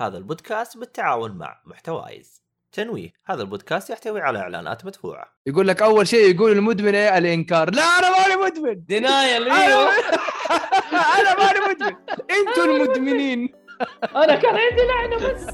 هذا البودكاست بالتعاون مع محتوايز. تنويه هذا البودكاست يحتوي على إعلانات مدفوعة. يقول لك أول شيء يقول المدمن إيه؟ الإنكار. لا أنا ماني مدمن. دينايل أنا إيوه. أنا ماني مدمن. أنتوا المدمنين. أنا كان عندي لعنة بس.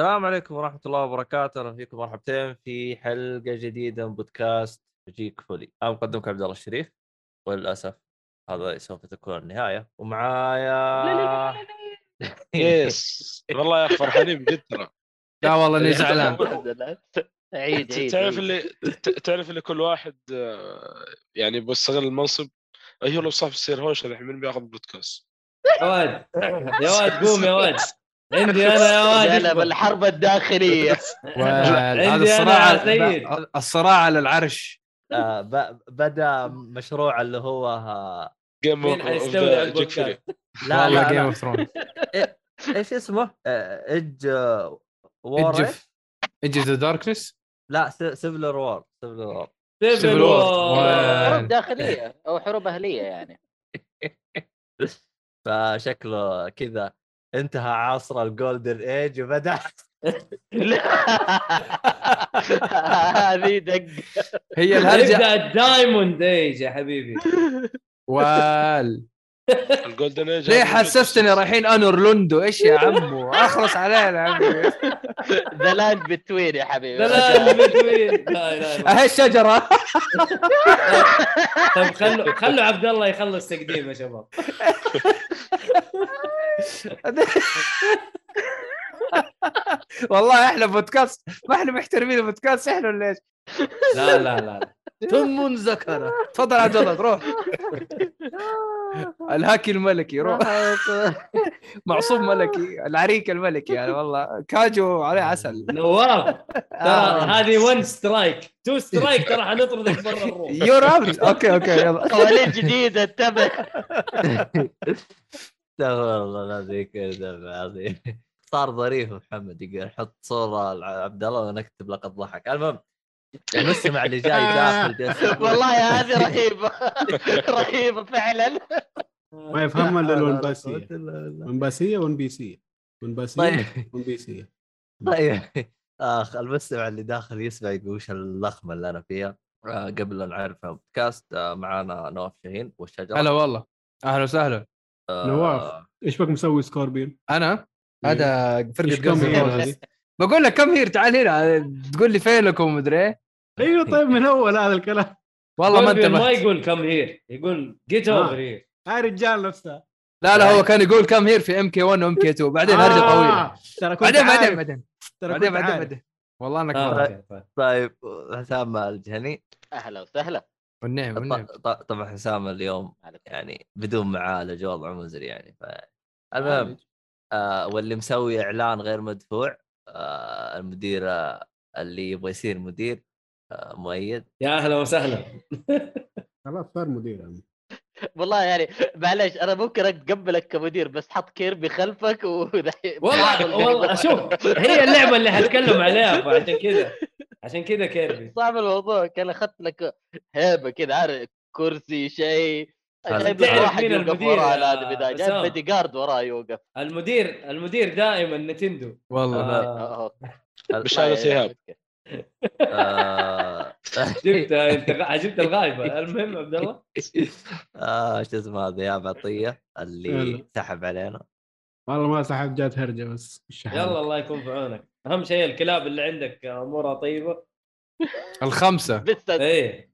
السلام عليكم ورحمة الله وبركاته. أهلا فيكم مرحبتين في حلقة جديدة من بودكاست Geek Valley. أنا مقدمك عبد الله الشريف وللأسف هذا سوف تكون النهاية. ومعايا يس. والله يا فرحانين بجد ترى. لا والله إني زعلان. عيد عيد تعرف. اللي تعرف اللي كل واحد آه، يعني بيستغل المنصب؟ أيوه لو صاحب السير هوش الحين من بياخذ بودكاست؟ يا واد يا واد قوم يا واد. عندي أنا يا اكبر. بالحرب الداخلية هذا الصراع. الصراع على العرش آه ب- بدا مشروع اللي هو آه game Geek Valley البودكاست لا لا, Game. of Thrones إيش اسمه؟ آه، age آه، war؟ Age the Darkness لا civil war civil war civil war. حروب داخلية أو حروب أهلية يعني فشكله كذا انتهى عصر ال golden age وبدأ. لا. هذه دق. هي الهرجة. يبدا ال diamond age يا حبيبي. وال. ال golden age ليه حسستني رايحين Anor Londo إيش يا عمو؟ أخلص علينا يا عمي the land between يا حبيبي. لا لا between أهي الشجرة. طيب خلوا خلوا عبد الله يخلص تقديم يا شباب. والله إحنا بودكاست ما إحنا محترمين البودكاست إحنا ولا إيش؟ لا لا لا ثم ذكر. تفضل عبد الله روح. الهاكي الملكي روح. معصوم ملكي العريك الملكي يعني والله. كاجو عليه عسل. نواف ترى آه. هذه 1 strike 2 strike ترى حنطردك برا ال room you're out okay okay يلا. قوانين جديدة انتبه. أستغفر الله العظيم كذا العظيم صار ظريف محمد يقول حط صورة لعبد الله ونكتب لقد ضحك المهم المستمع اللي جاي داخل والله هذه رهيبة. رهيبة فعلا. ما يفهم إلا لا، لا، لا. الونباسيه. ونباسيه ونبيسيه ونباسيه طيب. ونبيسيه طيب. آخ المستمع اللي داخل يسمع يقول وش اللخمه اللي أنا فيها؟ آه قبل لا نعرف بودكاست آه معانا نواف شاهين. والشجره هلا والله. أهلا وسهلا. نواف. إيش بك مسوي Scorpion؟ أنا؟ هذا إيش فرقه. هذه؟ بقول لك come here تعال هنا تقول لي فينكم ومدري إيه. أيوه طيب من أول هذا الكلام. والله ما ما ما يقول come here يقول جيت آه. over here هاي رجال نفسها لا لا هو كان يقول come here في MK 1 و MK 2 بعدين هرجة طويلة. آه، ترى كنت بعدين بعدين. بعدين. بعدين بعدين. بعدين. والله إنك آه، طيب. طيب حسام الجهني أهلا وسهلا. والنعم والنعم. طبعا حسام اليوم يعني بدون معالج وضع مزري يعني ف المهم آه واللي مسوي إعلان غير مدفوع آه المدير آه اللي يبغى يصير مدير آه مؤيد. يا أهلا وسهلا. خلاص صار مدير. والله يعني معلش أنا ممكن اتقبلك كمدير بس حط كيربي خلفك ودحين والله والله شوف هي اللعبة اللي حتكلم عليها فعشان كذا عشان كذا كيربي صعب الموضوع. كان اخذت لك هيبه كذا عارف كرسي شيء هذا جايب تعرف واحد يوقف المدير وراه اذا جايب حسام؟ بدي جارد وراه يوقف. المدير المدير دائما نتندو. والله. آه، آه. بشهاده ايهاب آه. جبتها أنت غ- جبت الغايبة. المهم عبد الله؟ آه شو اسمه هذا؟ يا عطيه اللي. سحب علينا. والله ما سحب جات هرجة بس. يلا الله يكون في عونك. أهم شيء الكلاب اللي عندك أمورها طيبة. الخمسة. بس إيه.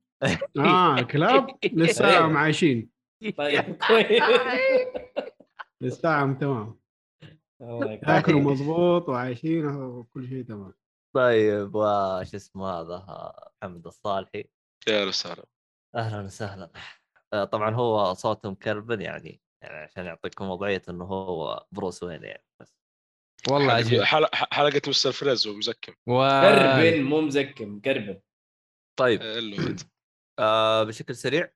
آه كلاب لسه عايشين طيب كويس. لسه تمام. الله يكون. ياكلوا مضبوط وعايشين وكل شيء تمام. طيب وش اسمه هذا؟ محمد الصالحي. يا أهلا وسهلا. آه، طبعا هو صوته مكربن يعني يعني عشان يعطيكم وضعية إنه هو Bruce Wayne يعني. والله عجيب حلقه Mr. Freeze ومزكم و... كربن مو مزكم كربن. طيب. آه، آه بشكل سريع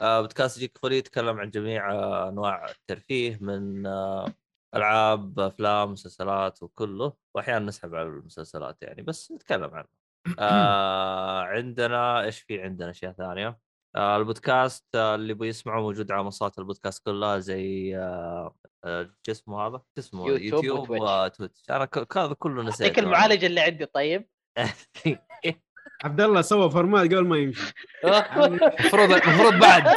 آه بودكاست Geek Valley يتكلم عن جميع آه أنواع الترفيه من آه ألعاب أفلام مسلسلات وكله واحيانا نسحب على المسلسلات يعني بس نتكلم عنه. آه عندنا إيش في عندنا؟ أشياء ثانية. آه البودكاست آه اللي يبغى يسمعه موجود على منصات البودكاست كلها زي آه آه، شو اسمه هذا؟ شو اسمه؟ يوتيوب يوتيوب وتويتش. أنا ك- هذا كله نسيت اعطيك المعالج اللي عندي طيب. عبد الله سوى format قبل ما يمشي. المفروض المفروض بعد.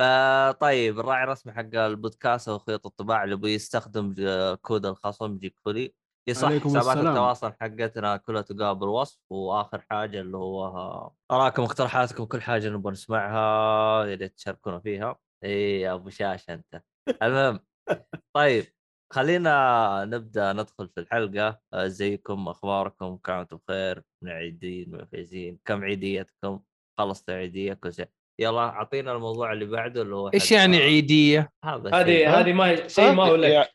آه طيب الراعي الرسمي حق البودكاست هو خيط الطباعة اللي يبغى يستخدم ج- كود الخصم جيك فولي. أيضا حسابات. التواصل حقتنا كلها تلقوها بالوصف وآخر حاجة اللي هو آراءكم اقتراحاتكم كل حاجة نبغى نسمعها يا ريت تشاركونا فيها. إي يا أبو شاشة أنت. المهم طيب خلينا نبدأ ندخل في الحلقة. أزيكم أخباركم كم أنتم بخير؟ من عيدين من فايزين كم عيديتكم؟ خلصت عيدية كل شيء. يلا أعطينا الموضوع اللي بعده اللي هو إيش يعني عيدية؟ هذا. هذه هذه ما هي- شيء ما هو لك. يعني-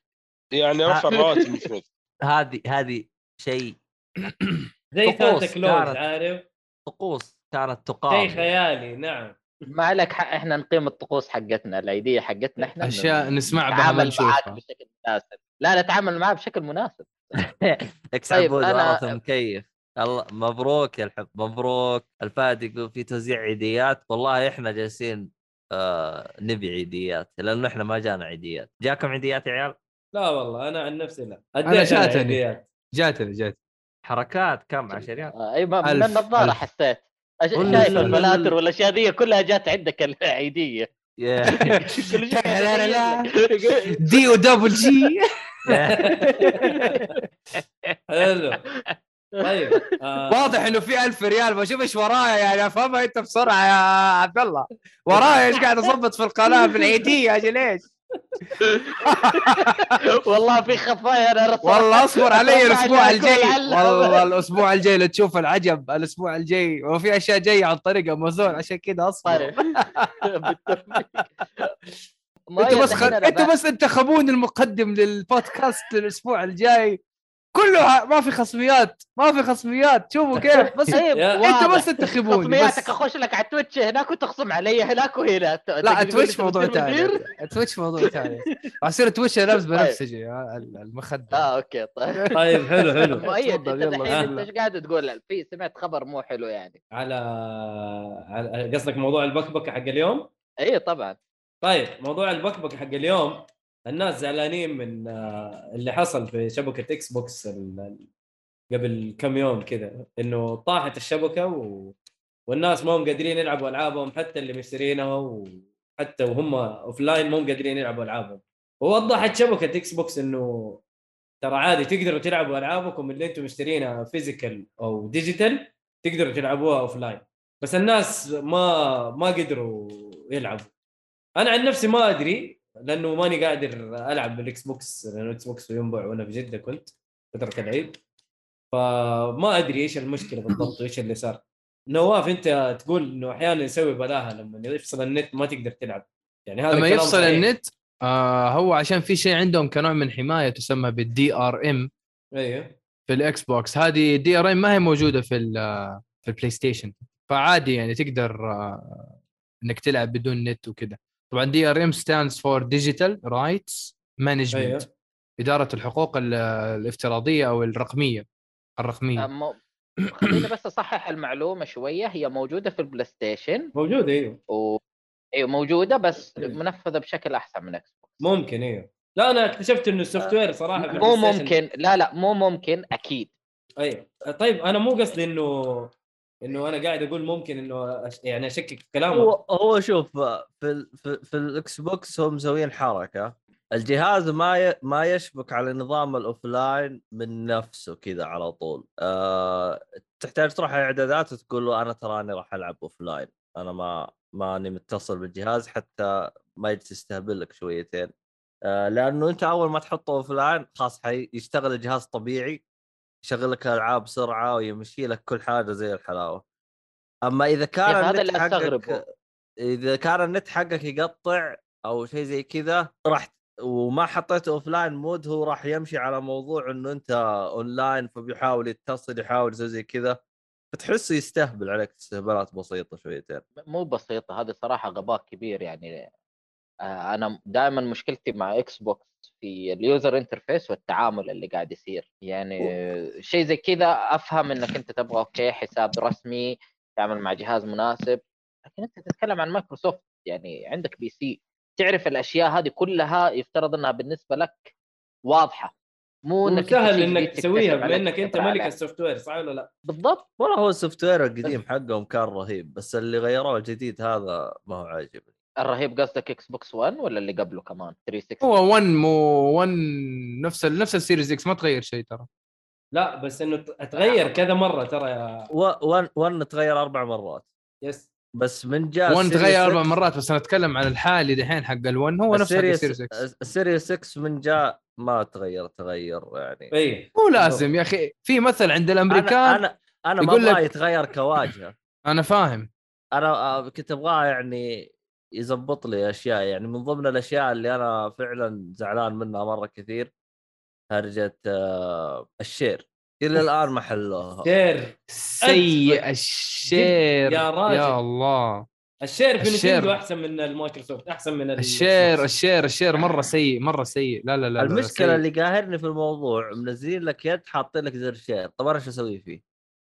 يعني رفع الرواتب المفروض. هذه هذه شيء زي طقوس سانتا كلوز كانت. عارف؟ طقوس كانت شيء تقام خيالي نعم. ما عليك حق إحنا نقيم الطقوس حقتنا العيديه حقتنا إحنا أشياء نسمع بها ما نتعامل معاك نشوفها بشكل مناسب. لا نتعامل معاه بشكل مناسب. إكس طيب، عبود أنا- مكيف. الله مبروك يا الحب مبروك. الفهد يقول في توزيع عيديات. والله إحنا جالسين آه نبي عيديات لأنه إحنا ما جانا عيديات. جاكم عيديات يا عيال؟ لا والله أنا عن نفسي لا. أنا أديت جاتني. جاتني جاتني. حركات كم 10 ريال أي ما- من النظارة. حسيت. شايف الفلاتر والأشياء ذي كلها جات عندك العيدية. لا، لا، لا. دي ودبل جي حلو. طيب آه، واضح إنه في ألف ريال بشوف إيش ورايا يعني أفهمها أنت بسرعة يا عبد الله. ورايا إيش قاعد أضبط في القناة بالعيدية أجل إيش؟ والله في خفايا أنا رسمت والله اصبر علي الأسبوع الجاي. والله الأسبوع الجاي لتشوف العجب الأسبوع الجاي. وفي أشياء جاية عن طريق أمازون عشان كذا أصبر. أنتوا بس خ... أنتوا بس انتخبون المقدم للبودكاست الأسبوع الجاي. كله ما في خصميات ما في خصميات. شوفوا كيف بس طيب واضح. بس انتخبوني خصمياتك أخش لك على تويتش هناك وتخصم علي هناك وهنا. لا تويتش موضوع ثاني؟ تويتش موضوع ثاني اصير تويتش لابس بنفسجي ها، المخدر آه أوكي طيب. طيب حلو حلو. مؤيد انت يلا. أنت إيش قاعد تقول؟ في سمعت خبر مو حلو يعني. على على قصدك موضوع البكبكة حق اليوم؟ اي طبعا. طيب موضوع البكبكة حق اليوم. الناس زعلانين من آه، اللي حصل في شبكة إكس بوكس قبل كم يوم كذا إنه طاحت الشبكة و... والناس ما هم قادرين يلعبوا ألعابهم حتى اللي مشترينها وحتى وهم offline ما هم قادرين يلعبوا ألعابهم. ووضحت شبكة إكس بوكس إنه ترى عادي تقدروا تلعبوا ألعابكم اللي أنتم مشترينها physical أو digital تقدروا تلعبوها offline بس الناس ما ما قدروا يلعبوا. أنا عن نفسي ما أدري لأنه ماني قادر ألعب بالإكس بوكس لأنه الاكس بوكس ينباع وأنا في جدة كنت فترة العيد. فما أدري إيش المشكلة بالضبط وإيش اللي صار. نواف أنت تقول إنه أحيانا يسوي بلاوي لما يفصل النت ما تقدر تلعب. يعني هذا لما يفصل صحيح. النت آه هو عشان في شيء عندهم كنوع من حماية تسمى بال DRM أيوه في الإكس بوكس. هذه DRM ما هي موجودة في في البلاي ستيشن فعادي يعني تقدر آه، إنك تلعب بدون نت وكذا طبعا DRM stands for digital rights management إدارة الحقوق ال- الافتراضية أو الرقمية. الرقمية. أم- خليني بس أصحح المعلومة شوية. هي موجودة في البلاي ستيشن. موجود أيوه. و... أيوه موجودة بس منفذة بشكل أحسن من إكس بوكس ممكن أيوه. لا أنا اكتشفت إنه ال software صراحة مو ممكن. لا لا مو ممكن أكيد. أيوه. طيب أنا مو قصدي إنه إنه أنا قاعد أقول ممكن إنه أش... يعني أشكك في كلامك هو هو شوف في في, في الاكس بوكس هم مسويين حركة. الجهاز ما ي... ما يشبك على نظام ال offline من نفسه كذا على طول. أه... تحتاج تروح على الاعدادات وتقول له أنا تراني راح ألعب offline أنا ما ماني متصل بالجهاز حتى ما يجلس يستهبل لك شويتين. أه... لأنه أنت أول ما تحطه offline خلاص حي... يشتغل الجهاز طبيعي. يشغل لك الالعاب بسرعة ويمشي لك كل حاجة زي الحلاوة. أما إذا كان هذا النت اللي حقك أستغربه. إذا كان النت حقك يقطع أو شيء زي كذا راح وما حطيت offline mode هو راح يمشي على موضوع إنه أنت اونلاين فبيحاول يتصل يحاول يسوي زي كذا. فتحسه يستهبل عليك استهبالات بسيطة شويتين. مو بسيطة هذه صراحة غباء كبير يعني. أنا دائما مشكلتي مع إكس بوكس في ال user interface والتعامل اللي قاعد يصير. يعني شيء زي كذا أفهم إنك أنت تبغى أوكي حساب رسمي تعمل مع جهاز مناسب لكن أنت تتكلم عن مايكروسوفت. يعني عندك PC تعرف الأشياء هذه كلها يفترض إنها بالنسبة لك واضحة. مو إنك سهل إنك تسويها بما إنك أنت ملك. السوفت وير صح ولا لا؟ بالضبط. والله هو ال software القديم حقهم كان رهيب بس اللي غيروه الجديد هذا ما هو عاجبني. الرهيب قصدك إكس بوكس 1 ولا اللي قبله كمان؟ 360 هو 1 مو 1 نفس ال... نفس ال Series X ما تغير شيء ترى. لا بس إنه تغير كذا مرة ترى يا و- 1 تغير أربع مرات. يس بس من جاء 1 ال Series تغير أربع 6 مرات بس أنا أتكلم عن الحالي دحين حق ال1 هو نفس حق ال Series ال Series X ال Series 6 من جاء ما تغير تغير يعني. اي مو لازم يا أخي. في مثل عند الامريكان أنا أنا, أنا أنا ما ابغاه لك- يتغير كواجهة. أنا فاهم. أنا آه، كنت أبغاه يعني يزبط لي أشياء يعني من ضمن الأشياء اللي أنا فعلا زعلان منها مرة كثير هرجة آه، ال share إلى الآن ما حلوها share سيء. ال share يا راجل. يا الله ال share في ال share. نتندو أحسن من المايكروسوفت أحسن من ال- ال share ال share ال share مرة سيء مرة سيء لا لا لا, المشكلة. اللي قاهرني في الموضوع منزلين لك يد حاطين لك زر share طب أنا شو أسوي فيه؟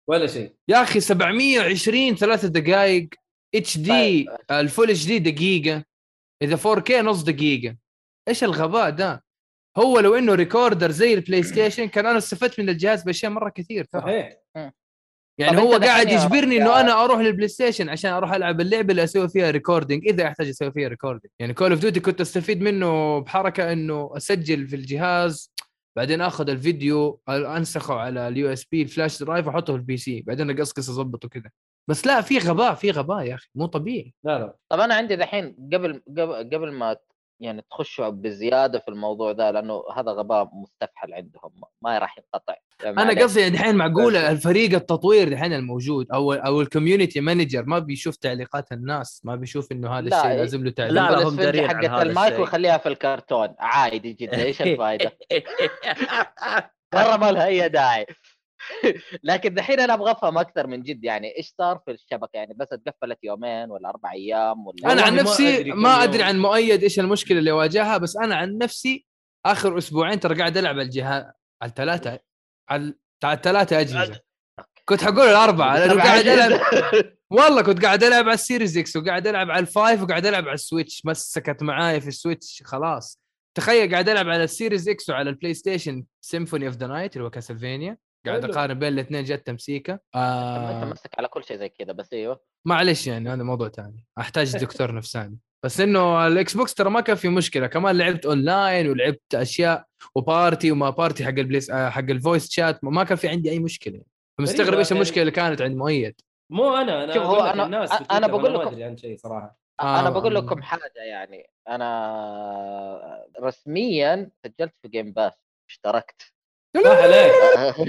ولا شيء يا أخي 720 ثلاثة دقائق HD طيب. ال full HD دقيقة. إذا 4K نص دقيقة. إيش الغباء ده؟ هو لو إنه recorder زي البلاي ستيشن كان أنا استفدت من الجهاز بأشياء مرة كثير ترى. صحيح. يعني هو قاعد يجبرني إنه أنا أروح للبلاي ستيشن عشان أروح ألعب اللعبة اللي أسوي فيها recording إذا احتاج أسوي فيها recording يعني كول اوف ديوتي كنت أستفيد منه بحركة إنه أسجل في الجهاز بعدين آخذ الفيديو أنسخه على ال USB ال flash drive واحطه في ال PC بعدين أقصقص أظبطه كذا. بس لا في غباء في غباء يا أخي مو طبيعي. لا لا. طب أنا عندي دحين قبل قبل قبل ما يعني تخشوا بزيادة في الموضوع ده لأنه هذا غباء مستفحل عندهم ما- راح ينقطع. يعني أنا. قصدي دحين معقوله بس- الفريق التطوير دحين الموجود أو أو ال community manager ما بيشوف تعليقات الناس ما بيشوف إنه هذا لا، الشيء لازم له تعليق. لا، لا، هم دارين حقت المايك. وخليها في الكرتون. عادي جدا. إيش الفائده؟ مره ما لها أي داعي. لكن دحين أنا أبغى أفهم أكثر من جد يعني إيش صار في الشبكة؟ يعني بس اتقفلت يومين ولا أربع أيام ولا أنا عن ما نفسي أدري كم ما. ادري عن مؤيد إيش المشكلة اللي واجهها بس أنا عن نفسي آخر أسبوعين ترى قاعد ألعب على الجهاز على الثلاثة على على الثلاثة أجهزة. كنت حقول الأربعة لأنه قاعد ألعب والله كنت قاعد ألعب على السيريز إكس وقاعد ألعب على الفايف وقاعد ألعب على السويتش مسكت معايا في السويتش خلاص. تخيل قاعد ألعب على السيريز إكس وعلى البلاي ستيشن Symphony of the Night اللي هو كاسلفانيا قاعد. أقارن بين الاثنين جت تمسيكة. أنت آه. مسك على كل شيء زي كذا بس إيوه. معلش يعني هذا موضوع ثاني. أحتاج دكتور نفساني. بس إنه الإكس بوكس ترى ما كان في مشكلة. كمان لعبت أونلاين ولعبت أشياء و party وما party حق البليس آه، حق ال voice chat ما كان في عندي أي مشكلة. فمستغرب إيش يعني. المشكلة اللي كانت عند مؤيد. مو أنا أنا شوف، هو الناس أنا تويتر، بقول ما لكم- ادري عن شيء صراحة. أنا آه، بقول آه. لكم حاجة يعني. أنا رسميا سجلت في Game Pass اشتركت. عليك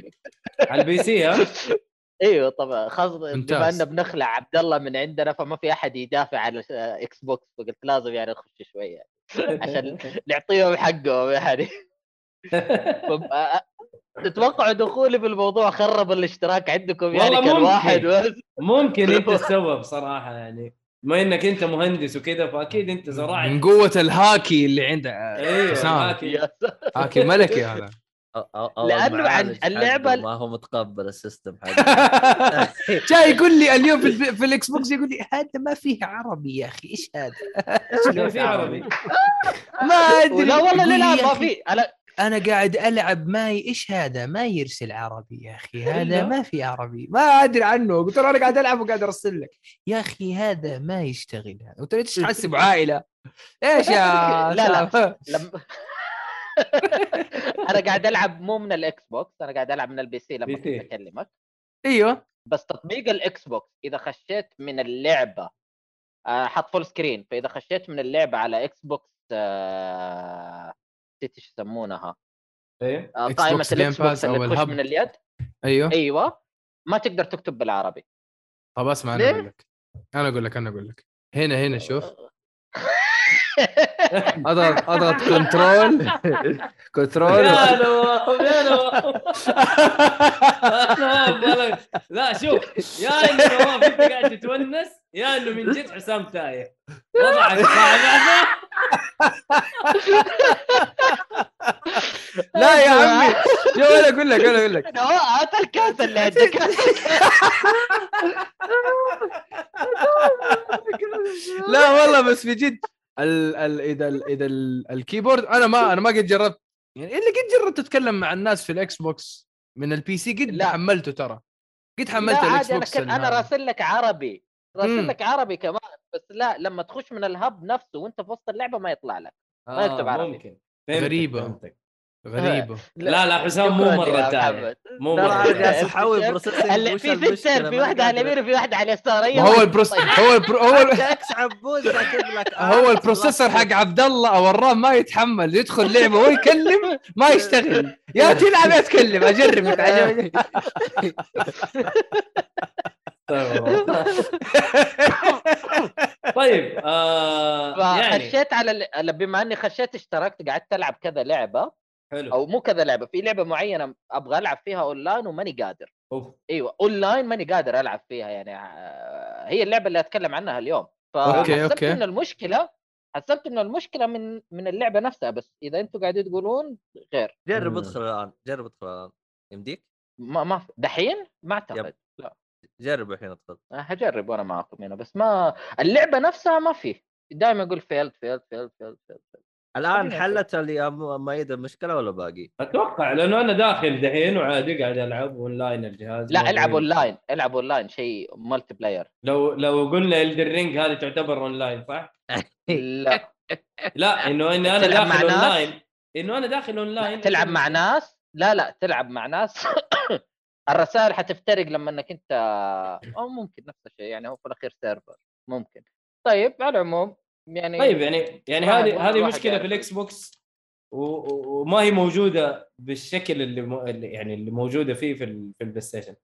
على ال PC ها؟ أيوه طبعا خاصه بما ممتاز. ان بنخلع عبد الله من عندنا فما في أحد يدافع عن إكس بوكس فقلت لازم يعني نخش شوية. عشان نعطيهم حقهم يعني. تتوقعوا دخولي في الموضوع خرب الاشتراك عندكم يعني كان ممكن. واحد بس؟ ممكن انت السبب صراحة يعني. بما إنك أنت مهندس وكذا فأكيد أنت زراعي من قوة الهاكي اللي عنده أيوه هاكي ملكي هذا. المعالج عن- اللعبة حقه ال- ما هو متقبل السيستم حقه. جاي يقول لي اليوم في, الإكس بوكس يقول لي هذا ما فيه عربي يا أخي إيش هذا؟ ما في عربي. ما أدري. لا والله لا ما في أنا قاعد ألعب ماي إيش هذا؟ ما يرسل عربي يا أخي هذا؟ ما في عربي. ما أدري عنه. قلت له أنا قاعد ألعب وقاعد أرسل لك. يا أخي هذا ما يشتغل هذا. قلت له إيش تحسب عائله إيش يا لا، لا. أنا قاعد ألعب مو من الاكس بوكس أنا قاعد ألعب من ال PC لما كنت. أكلمك. أيوه. بس تطبيق الاكس بوكس إذا خشيت من اللعبة آه، حط full screen فإذا خشيت من اللعبة على إكس بوكس آه، نسيت إيش يسمونها. إيه. قائمه الاكس بوكس اللي تخش. من اليد. أيوه. أيوه. ما تقدر تكتب بالعربي. طب اسمع أنا؟ أقول لك. أنا أقول لك أنا أقول لك. هنا هنا شوف. اضغط اضغط كنترول كنترول يا نواف يا نواف نواف والله- لا شوف يا إنه نواف انت قاعد تتونس يا إنه من جد حسام تايه. وضعك صعب. لا يا عمي. يا ولا أقول لك ولا أقول لك. هات الكاس اللي عندك. لا والله بس بجد ال ال إذا ال إذا ال ال keyboard أنا ما أنا ما قد جربت يعني إلا قد جربت أتكلم مع الناس في الاكس بوكس من البي سي قد لا. حملته ترى قد لا حملت الاكس عادي أنا بوكس أنا ال- راسل لك عربي. راسل لك عربي كمان بس لا لما تخش من الهب نفسه وأنت في وسط اللعبة ما يطلع لك ما يكتب عربي. آه، ممكن فهمتك، غريبة. فهمتك. غريبة. لا لا حسام مو مرة محمد. مو. جالس احاول بروسيسنج في ستين في واحدة على اليمين وفي واحدة على اليسار أيوه هو البروس هو البرو هو ال- أكس لك هو البروسيسور حق عبد الله أو الرام ما يتحمل. يدخل لعبة وهو يكلم ما يشتغل. يا تلعب يا تكلم. أجرب. عجبني. طيب آه يعني. فخشيت على ال- بما إني خشيت اشتركت قعدت ألعب كذا لعبة. حلو. أو مو كذا لعبة في لعبة معينة أبغى ألعب فيها اونلاين وماني قادر. أوف. أيوه اونلاين ماني قادر ألعب فيها يعني آه، هي اللعبة اللي أتكلم عنها اليوم. okay، فحسبت okay. إنه المشكلة حسبت إنه المشكلة من من اللعبة نفسها بس. إذا أنتم قاعدين تقولون غير. جرب. ادخل الآن جرب ادخل الآن. يمديك؟ ما ما في- دحين؟ ما أعتقد لا. جرب الحين ادخل. هجرب وأنا معكم هنا بس ما اللعبة نفسها ما في. دائما يقول failed failed failed failed failed الآن طبيعي. حلت اللي مؤيد المشكلة ولا باقي؟ أتوقع لأنه أنا داخل دحين وعادي قاعد ألعب اونلاين الجهاز. لا العب اونلاين العب اونلاين شيء مالتي بلاير لو لو قلنا Elden Ring هذه تعتبر اونلاين صح؟ لا. لا إنه إني أنا داخل؟ اونلاين إنه أنا داخل اونلاين تلعب مع ناس؟ لا لا تلعب مع ناس. الرسائل حتفترق لما إنك أنت أو ممكن نفس الشيء يعني هو في الأخير server ممكن. طيب على العموم يعني طيب يعني يعني هذه هذه مشكلة. في الإكس بوكس وما هي موجودة بالشكل اللي, م... اللي يعني اللي موجودة فيه في ال... في البلاي ستيشن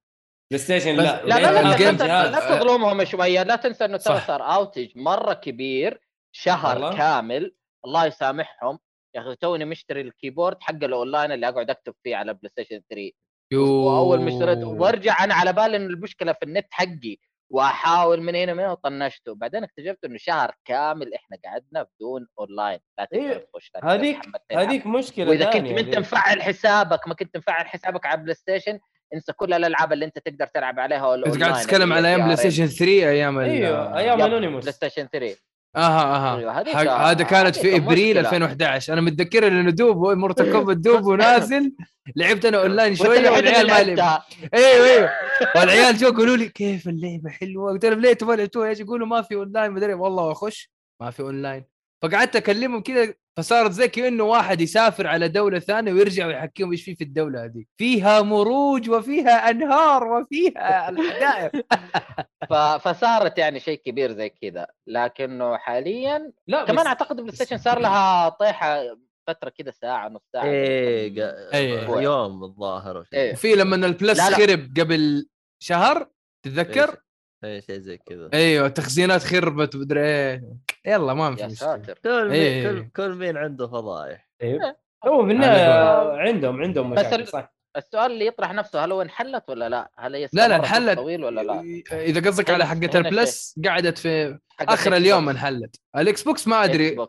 بلاي ستيشن لا لا لا لا, لا, لا, لا, لا تظلمهم شوية لا تنسى إنه ترى. صار outage مرة كبير شهر والله؟ كامل الله يسامحهم يا أخي توني مشتري ال keyboard حق الأونلاين اللي أقعد أكتب فيه على بلاي ستيشن 3 واول ما اشتريت وارجع أنا على بالي انه المشكلة في النت حقي وأحاول من هنا من هنا وطنشته. بعدين اكتشفت إنه شهر كامل إحنا قعدنا بدون أونلاين. لا تقدر إيه، تخش هذيك. هذيك مشكلة وإذا كنت ما انت. مفعل حسابك ما كنت مفعل حسابك على بلاي ستيشن انسى كل الألعاب اللي أنت تقدر تلعب عليها أنت قاعد تتكلم على أيام بلاي ستيشن 3 أيام أيوه أيام بلاي انونيموس ستيشن 3 أها أيوة، أها حق- هذا كانت في إبريل مشكلة. 2011 أنا متذكر انه دوب مورتال كومبات دوب ونازل. لعبت أنا أونلاين شوية والعيال ما لعبوا أيوه أيوه. والعيال جو قالوا لي كيف اللعبة حلوة؟ قلت لهم ليه تبغى لعبتوها إيش يقولوا ما في أونلاين مدري والله أخش. ما في أونلاين. فقعدت أكلمهم كذا فصارت زي كأنه واحد يسافر على دولة ثانية ويرجع ويحكيهم إيش في في الدولة هذه فيها مروج وفيها أنهار وفيها الحدائق. فصارت يعني شيء كبير زي كذا لكنه حاليا لا كمان بس أعتقد بلاي ستيشن صار لها طيحة فترة كذا ساعة نص ساعة إيه قا- إيه. يوم الظاهر. إيه. وفي لما ال Plus لا، لا. خرب قبل شهر تتذكر إيه شيء زي كذا أيوه تخزينات خربت مدري إيه يلا ما في يا ساتر كل مين إيه. كل, كل مين عنده فضايح إيه. هو في النهايه هذا عندهم عندهم مشاكل صح السؤال اللي يطرح نفسه هل هو انحلت ولا لا؟ هل هي لا لا انحلت طويل ولا لا؟ إذا قصدك على حقه ال Plus قعدت في آخر اليوم. انحلت الإكس بوكس ما إكس أدري.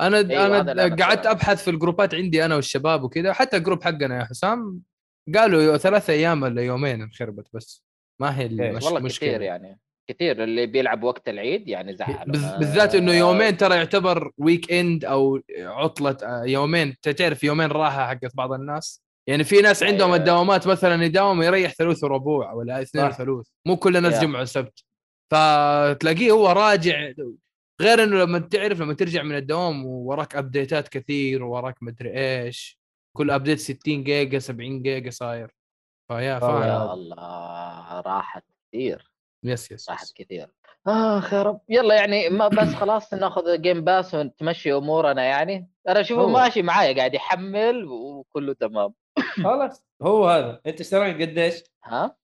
أنا أيوة، أنا أنا قعدت سؤال. أبحث في ال جروبات عندي أنا والشباب وكذا حتى الجروب حقنا يا حسام قالوا ثلاثة أيام ولا يومين انخربت بس ما هي إيه، المش... والله مشكلة. كثير يعني كثير اللي بيلعب وقت العيد يعني زعلوا بز- بالذات إنه يومين ترى يعتبر weekend أو عطلة آه، يومين. تعرف يومين راحة حقت بعض الناس؟ يعني في ناس عندهم أيوة. الدوامات مثلا يداوم يريح ثلث وربوع ولا اثنين صح. وثلث. مو كل الناس. جمعة وسبت. فتلاقيه هو راجع غير إنه لما تعرف لما ترجع من الدوام ووراك ابديتات كثير ووراك مدري إيش كل update 60 جيجا 70 جيجا صاير. فيا فاهم يا الله راحت كثير. yes yes, راحت. كثير. آخ يا رب. يلا يعني ما بس خلاص ناخذ Game Pass ونتمشي أمورنا يعني. أنا اشوفه. ماشي معايا قاعد يحمل وكله تمام. خلاص. هو هذا. أنت اشتركت قديش؟ ها؟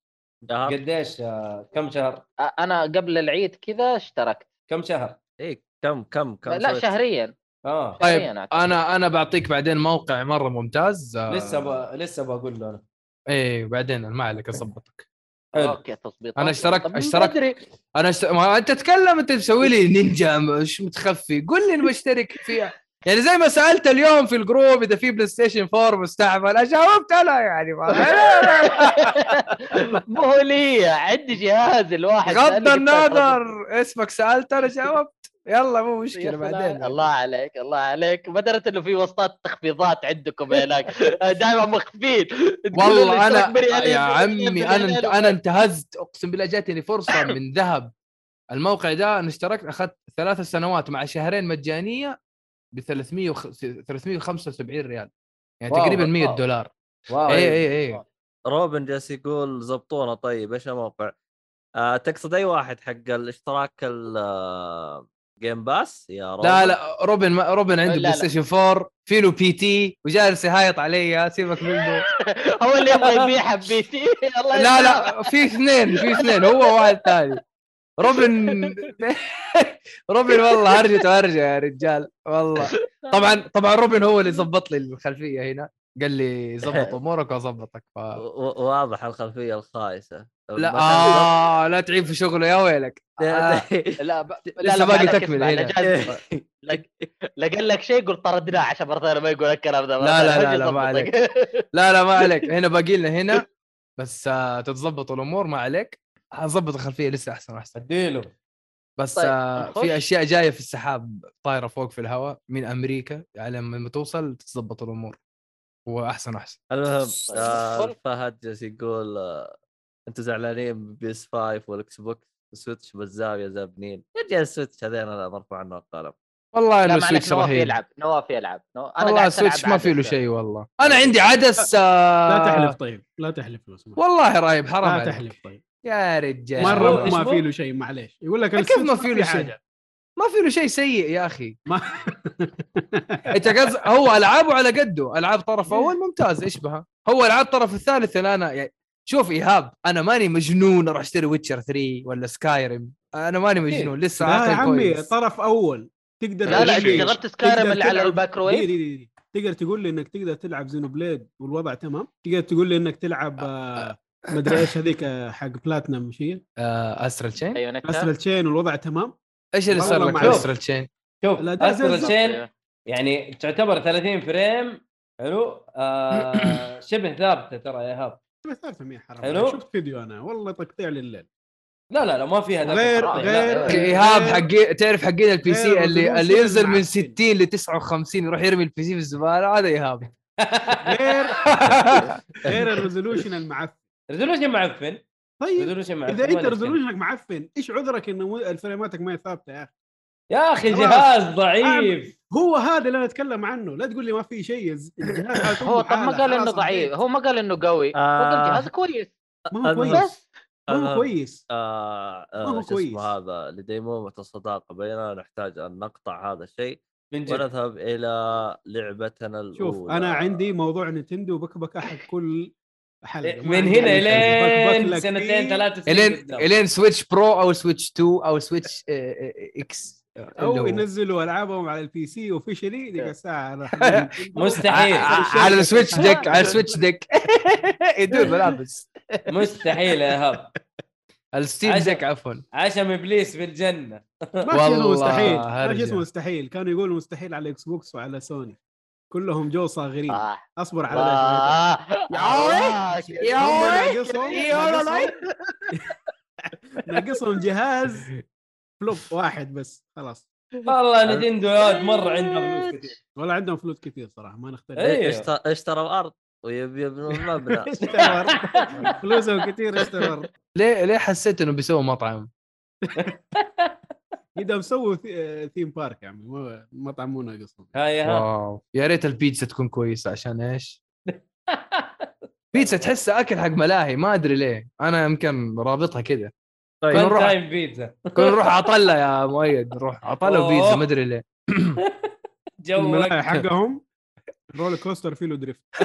شهر قديش؟ آه، كم شهر؟ أنا قبل العيد كذا اشتركت. كم شهر؟ إيه كم كم كم لا سويت؟ شهريا. آه. طيب. أنا أنا بعطيك بعدين موقع مرة ممتاز آه، لسه ب... لسه بقول له أنا. إيه بعدين ما عليك اظبطك حلو. okay تظبيط أنا اشتركت- اشتركت. أنا اشت... ما أنت تتكلم أنت تسوي لي نينجا مش متخفي. قول لي اني بشترك فيها. يعني زي ما سألت اليوم في ال group إذا في بلاي ستيشن 4 مستعمل أجاوبت أنا يعني ما... مو هو لي عندي جهاز الواحد غض النظر. اسمك سألت أنا جاوبت. يلا مو مشكلة. بعدين. الله عليك الله عليك. ما درت إنه في وسطات تخفيضات عندكم هناك دائما مخفين. والله أنا يا عمي أنا. أنا انتهزت. أقسم بالله جاتني فرصة من ذهب. الموقع ده أنا اشتركت أخذت ثلاث سنوات مع شهرين مجانية ب 300 وخ- 375 ريال. يعني wow، تقريبا 100 wow. دولار. wow اي اي اي روبن جالس يقول زبطونا طيب إيش الموقع؟ آه تقصد أي واحد حق الاشتراك ال Game Pass يا روبن؟ لا لا روبن ما روبن عنده لا، بلاي لا. ستيشن 4 في له PT وجالس يهايط علي سيبك منه هو اللي يبغى يبيع PT الله لا. لا في اثنين في اثنين هو واحد ثاني روبن روبن والله هرجة هرجة يا رجال والله طبعا طبعا روبن هو اللي ظبط لي الخلفية هنا قال لي ظبط أمورك وأظبطك. ف... واضح الخلفية الخايسة. لا آه لا تعيب في شغله يا ويلك. آه. لا ب... لا لسه لا باقي تكمل هنا. لا جاز- لا- لا قال لك شيء قلت طردناه عشان ثانية ما يقول الكلام ده. لا، لا، لا، لا، ما يظبطك. لا لا ما عليك. هنا باقي لنا هنا بس آه تتظبط الأمور ما عليك. هظبط الخلفية لسه أحسن وأحسن. أديله. بس طيب، آه. في أشياء جاية في السحاب طايرة فوق في الهواء من أمريكا يعني لما توصل تتظبط الأمور. وأحسن وأحسن. المهم آه طيب. فهد جالس يقول آه أنتم زعلانين PS 5 والإكس بوكس؟ Switch بالزاويه زابنين يرجع ال Switch هذين أنا مرفوع عنه القلم والله إنه Switch نواف رهيب. يلعب نواف يلعب نو... أنا والله Switch ما في له. شيء والله. أنا عندي عدس آه لا تحلف طيب لا تحلف لو سمحت. والله رهيب حرام لا تحلف طيب. يا رجال. مرة ما؟ في له شيء معليش. يقول لك كيف ال Switch ما في له شيء؟ ما في له شيء سيء يا أخي. ما أنت قصد هو ألعابه على قده. ألعاب طرف أول ممتاز يشبهها هو ألعاب طرف الثالث اللي أنا يعني شوف إيهاب أنا ماني مجنون أروح أشتري Witcher 3 ولا Skyrim أنا ماني مجنون لسه لا يا عمي كويس. طرف أول. تقدر لا لا إنت جربت سكايرم تقدر اللي على تلعب- الباكرويف دي دي دي دي. تقدر تقول لي إنك تقدر تلعب زينو بليد والوضع تمام؟ تقدر تقول لي إنك تلعب آه، مدري إيش هذيك آه، حق بلاتنم مش هي استرال تشين بايونيتا استرال تشين والوضع تمام؟ إيش اللي صار لك. استرال تشين شوف استرال. تشين يعني تعتبر 30 فريم حلو آه شبه ثابتة ترى يا ايهاب بس ثالثة مين حرام حلو. شفت فيديو أنا والله تقطيع لليل لا لا لا ما فيها ذاك غير- غير-. ايهاب حقي تعرف حقين البي سي اللي اللي ينزل من المعفن. 60 ل 59 يروح يرمي ال PC في الزبالة هذا ايهاب غير غير ال resolution المعفن resolution معفن طيب resolution إذا أنت نتكلم. resolution ك معفن إيش عذرك إنه ال frame اتك ما هي ثابتة يا أخي يا أخي. جهاز ضعيف هو هذا اللي أنا أتكلم عنه لا تقول لي ما في شيء الجهاز هذا هو طب ما قال إنه ضعيف. هو ما قال إنه قوي هو قال آه. جهاز كويس ما هو. كويس ما. هو كويس آه ما هو آه كويس. اسمه هذا لديمومة الصداقة بيننا نحتاج أن نقطع هذا الشيء من جد ونذهب إلى لعبتنا الأولى شوف أنا عندي موضوع Nintendo بكبكه حق كل حلقة من هنا إلين سنتين فيه، ثلاث سنين الين. إلين Switch Pro أو Switch 2 أو Switch آه، آه، X اللي أو. ينزلوا ألعابهم على ال PC officially ديك الساعة مستحيل. على ال Switch Deck على ال Switch Deck يدور ملابس مستحيل يا ايهاب ال Steam Deck عفوا. عشم إبليس في الجنة. ما مستحيل. ما مستحيل. كانوا يقولوا مستحيل على Xbox وعلى سوني كلهم جو صاغرين. صح اصبر على. آه. يا. ناقصهم يا ناقصهم- ناقصهم جهاز. flop واحد بس خلاص. والله Nintendo يا ولد مرة عندها فلوس كثير. ولا عندهم فلوس كثير صراحة ما نختلف. اشترى اشتروا الأرض ويبي يبنوا المبنى اشتروا فلوسهم كثير اشتروا ليه ليه حسيت إنه بيسوي مطعم؟ اذا مسووا the- theme park يا عمي مو مطعم مو ناقصهم هاي ها. واو. يا ريت البيتزا تكون كويسة عشان إيش؟ بيتزا تحسها أكل حق ملاهي ما أدري ليه. أنا يمكن رابطها كذا. طيب نروح time بيتزا كنا نروح عطله يا مؤيد نروح عطله. وبيتزا ما أدري ليه. الملاهي حقهم؟ roller coaster فيه له drift.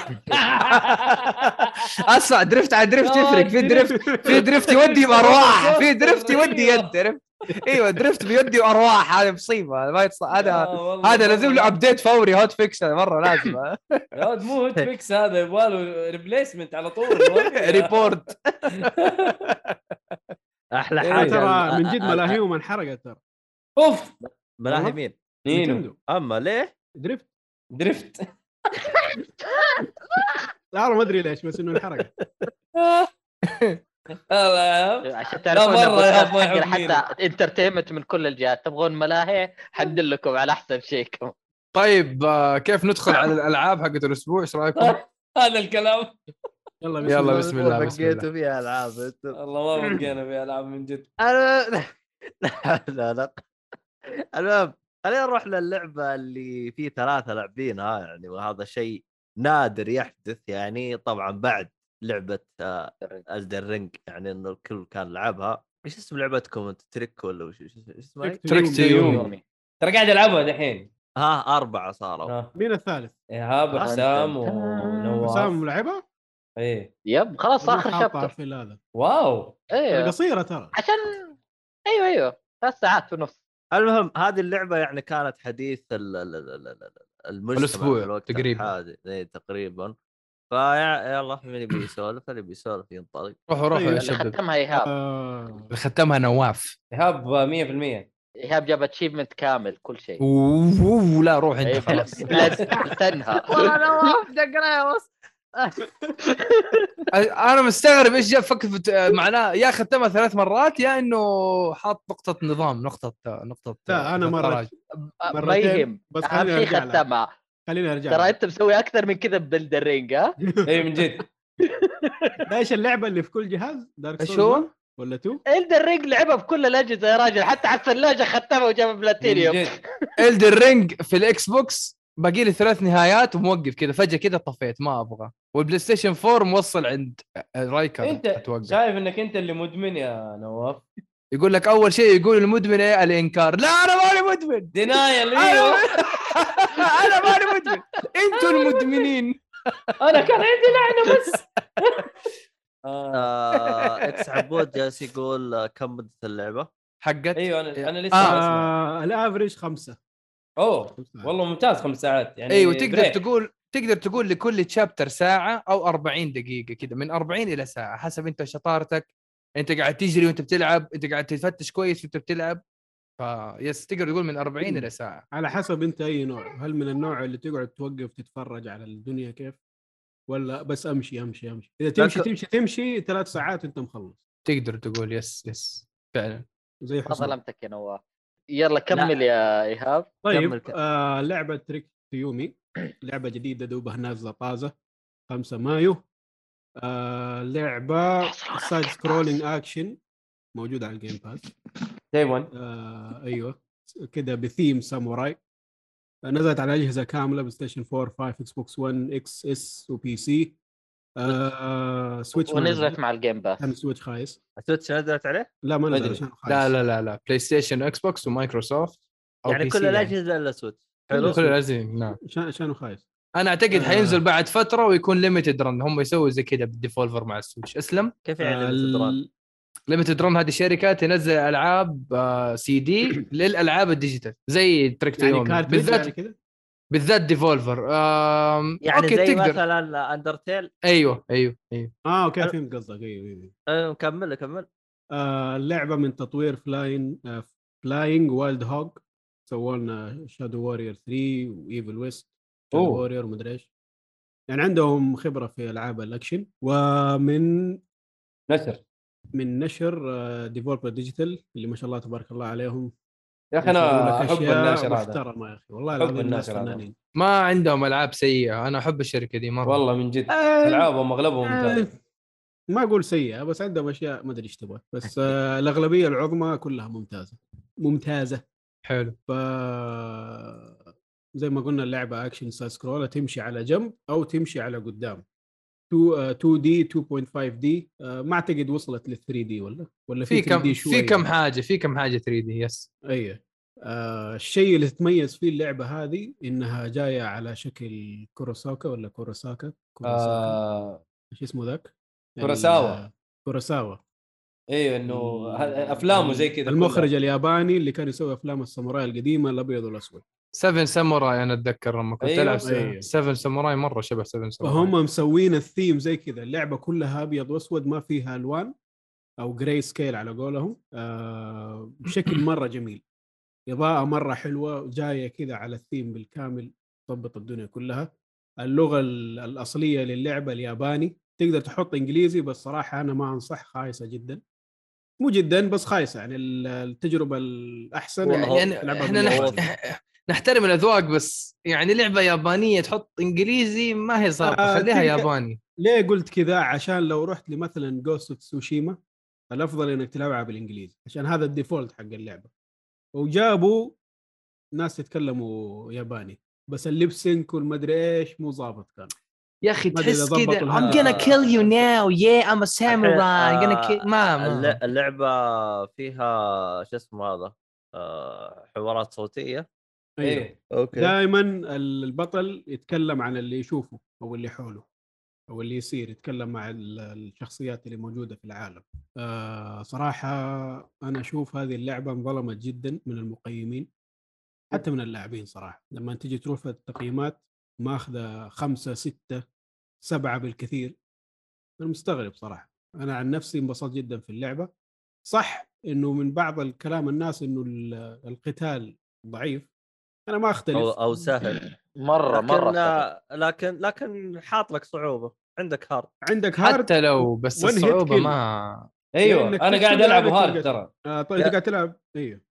اسمع drift على drift يفرق. في drift في drift يودي بأرواح. في drift يودي يد عرفت؟ إيوه drift بيدي وارواح هذه مصيبة. ما يتص... هذا آه، هذا لازم له update فوري hotfix هذا مرة لازم. يا ولد مو hotfix هذا يبغى له replacement على طول. report أحلى إيه، حاجة. ترى من جد ال- ملاهيهم انحرقت ترى. أوف. ملاهي. مين؟ نينو. أما ليه؟ drift. drift لا والله ما أدري ليش بس إنه انحرقت الله عشان تعرفون حتى entertainment من كل الجهات. تبغون ملاهي؟ حندلكم على أحسن شيء كم طيب آه، كيف ندخل على الألعاب حقت الأسبوع؟ إيش رأيكم؟ هذا الكلام. يلا بسم يلا الله. بسم الله بسم الله. بقيتوا فيها ألعاب والله ما بقينا في ألعاب من جد. أنا لا لا لا. المهم خلينا نروح للعبة اللي في ثلاثة لاعبينها يعني وهذا شيء نادر يحدث يعني طبعا بعد لعبة Elden Ring يعني انه الكل كان لعبها. إيش اسم لعبتكم؟ انت Trek ولا وش اسمها؟ Trek to Yomi Yomi ترى قاعد ألعبها دحين. ها أربعة صاروا. ها. مين الثالث؟ ايهاب آه، حسام أنت. ونواف. سام لعبها؟ إيه. يب خلاص آخر شابتر. في هذا واو. أيوه قصيرة ترى. عشان أيوه أيوه. ثلاث ساعات ونص المهم هذه اللعبة يعني كانت حديث ال- ال- ال- ال- ال- المجتمع الوقت تقريباً. إيه تقريبا. فيا يلا مين يبي يسولف؟ اللي بيسولف ينطلق. روحوا روحوا طيب. يا اللي شباب. ختمها إيهاب. آه، اللي ختمها نواف. إيهاب 100% إيهاب جاب اتشيفمنت كامل كل شيء. أوه، لا روح أنت أيوة، خلاص. لازم تنهى والله نواف دقنا بس أنا مستغرب إيش جاب فكره معناه يا ختمها ثلاث مرات يا إنه حاط نقطة نظام نقطة نقطة لا أنا مرة. ما مرتين، يهم بس أهم خليني شيء أرجع. ختمها خليني أرجع ترى. أنت مسوي أكثر من كذا ببلدرينج ها اي من جد إيش اللعبة اللي في كل جهاز؟ Dark Souls؟ 1 ولا 2؟ Elden Ring لعبها بكل الأجهزة يا راجل حتى على الثلاجة ختمها وجاب platinum Elden Ring في ال Xbox باقي لي ثلاث نهايات وموقف كذا فجأة كذا طفيت ما أبغى. وال PlayStation 4 موصل عند Rykard أنت أتوقع. شايف إنك أنت اللي مدمن يا نواف؟ يقول لك أول شيء يقول المدمن إيه؟ الإنكار. لا أنا ماني مدمن. denial أنا إيوه. أنا ماني مدمن. أنتوا المدمنين. أنا كان عندي لعنة بس. آه. إكس عبود جالس يقول آه، كم مدة اللعبة؟ حقت أيوه أنا أنا لسه آه. آه ال average خمسة. أوه. والله ممتاز خمس ساعات يعني أيوه تقدر break. تقول تقدر تقول لكل chapter ساعة أو 40 دقيقة كذا من 40 إلى ساعة حسب أنت شطارتك. أنت قاعد تجري وأنت بتلعب أنت قاعد تفتش كويس وأنت بتلعب. فيس تقدر تقول من 40 إلى ساعة. على حسب أنت أي نوع. هل من النوع اللي تقعد توقف تتفرج على الدنيا كيف؟ ولا بس أمشي أمشي أمشي. إذا تمشي لك- تمشي تمشي ثلاث ساعات انت مخلص. تقدر تقول yes yes فعلا. زي حسام ظلمتك يا نواف. يلا كمل يا إيهاب كمل طيب ك- آه لعبة Trek Yomi. لعبة جديدة دوبها نازلة طازة 5 مايو. آه لعبة side scrolling. action موجودة على ال Game Pass day 1 آه أيوه. كده بثيم ساموراي نزلت على أجهزة كاملة PlayStation 4 5 Xbox 1 X S و PC آه Switch ونزلت نزل. مع ال Game. Pass كان Switch خايس. ال Switch نزلت عليه؟ لا ما ما نزل أدري. عشان خايس. لا لا لا لا. PlayStation Xbox و Microsoft يعني PC كل الأجهزة إلا Switch. كل حلو كل الأجهزة نعم. عشانه خايس. أنا أعتقد آه. حينزل بعد فترة ويكون Limited Run هم يسووا زي كذا بال Devolver مع ال Switch. أسلم. كيف يعني آه، الستران؟ ال- Limited Run هذه شركه تنزل ألعاب آه، سي دي للألعاب ال digital. زي trick يعني بالذات يعني كده بالذات Devolver آم، يعني أوكي زي تقدر مثلا Undertale أيوه أيوه أيوه. آه أوكي فهمت قصدك. أيوه أيوه أيوة، كمل كمل. آه اللعبة من تطوير Flying آه Flying Wild Hog سووا لنا Shadow Warrior 3 و Evil West Shadow. Warrior ومدري إيش. يعني عندهم خبرة في ألعاب الأكشن. ومن نشر. من نشر Devolver Digital اللي ما شاء الله تبارك الله عليهم. يا أخي أنا يسووا لك احب الناشر هذا. محترمة يا أخي. والله الناس الناشر هذا. ما عندهم ألعاب سيئة. أنا أحب الشركة دي مرة. والله من جد. آه، ألعابهم أغلبهم آه، ممتاز ما أقول سيئة بس عندهم أشياء ما أدري إيش تبغى. بس آه الأغلبية العظمى كلها ممتازة. ممتازة. حلو. ف زي ما قلنا اللعبة action side scroll تمشي على جنب أو تمشي على قدام. 2 دي 2.5 دي ما أعتقد وصلت لل 3 دي ولا؟ ولا في 3 كم في كم حاجة في كم حاجة 3 دي يس أيوه آه الشيء اللي تتميز فيه اللعبة هذه إنها جاية على شكل كوروساكا ولا كوروساكا كوروساكا آه. إيش اسمه ذاك؟ كوروساوا. ال- كوروساوا أيوه إنه أفلامه زي كذا المخرج كلها. الياباني اللي كان يسوي افلام الساموراي القديمة الأبيض والأسود. 7 ساموراي أنا أتذكر لما كنت أيوة. ألعب أيوة. 7 ساموراي مرة شبه 7 ساموراي فهم مسوين الثيم زي كذا اللعبة كلها أبيض وأسود ما فيها ألوان أو gray scale على قولهم آه بشكل مرة جميل إضاءة مرة حلوة جاية كذا على الثيم بالكامل تضبط الدنيا كلها اللغة ال- الأصلية للعبة الياباني تقدر تحط إنجليزي بس صراحة أنا ما أنصح خايسة جدا مو جدا بس خايسة يعني ال- التجربة الأحسن يعني إحنا. نحت... نحترم الأذواق بس يعني لعبة يابانية تحط إنجليزي ما هي صعبة. آه، خليها ياباني. ليه قلت كذا؟ عشان لو رحت لمثلا Ghost Tsushima الأفضل إنك تلعبها بالإنجليزي عشان هذا ال default حق اللعبة. وجابوا ناس يتكلموا ياباني بس ال lip sync والمدري إيش مو ظابط كان. يا أخي ما أدري إذا تحس كذا I'm gonna kill you now. Yeah I'm a samurai. I'm gonna kill ما ما. اللعبة فيها شو اسمه هذا؟ آه، حوارات صوتية. إيه. أوكي. دائما البطل يتكلم عن اللي يشوفه أو اللي حوله أو اللي يصير يتكلم مع ال- الشخصيات اللي موجودة في العالم. آه صراحة أنا أشوف هذه اللعبة انظلمت جدا من المقيمين حتى من اللاعبين صراحة. لما تجي تروح في التقييمات ماخذة خمسة ستة سبعة بالكثير. أنا مستغرب صراحة. أنا عن نفسي انبسطت جدا في اللعبة. صح إنه من بعض الكلام الناس إنه ال- القتال ضعيف أنا ما أختلف. أو أو سهل. مرة لكن مرة سهل. لكن لكن حاط لك صعوبة. عندك hard. عندك hard حتى لو بس الصعوبة. ما أيوه أنا قاعد ألعب hard ترى. آه طيب انت قاعد تلعب. أيوه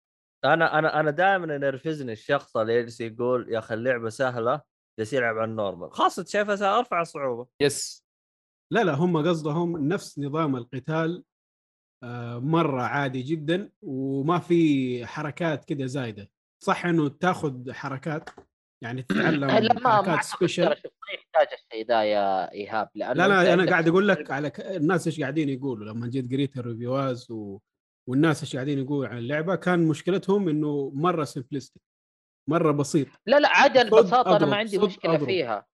أنا أنا أنا دائما ينرفزني الشخص اللي يجلس يقول يا أخي اللعبة سهلة جالس يلعب على ال normal. خاصة شايفها أرفع الصعوبه yes. لا لا هم قصدهم نفس نظام القتال آه مرة عادي جدا وما في حركات كده زايدة. صح إنه تاخذ حركات يعني تتعلم حركات special ما يحتاج الشيء ذا يا إيهاب لأنه لا لا أنا قاعد أقول لك على ك... الناس إيش قاعدين يقولوا؟ لما جيت قريت ال reviews و... والناس إيش قاعدين يقولوا عن اللعبة كان مشكلتهم إنه مرة simplistic مرة بسيط. لا لا عادي البساطه أنا ما عندي مشكلة أضرب. فيها.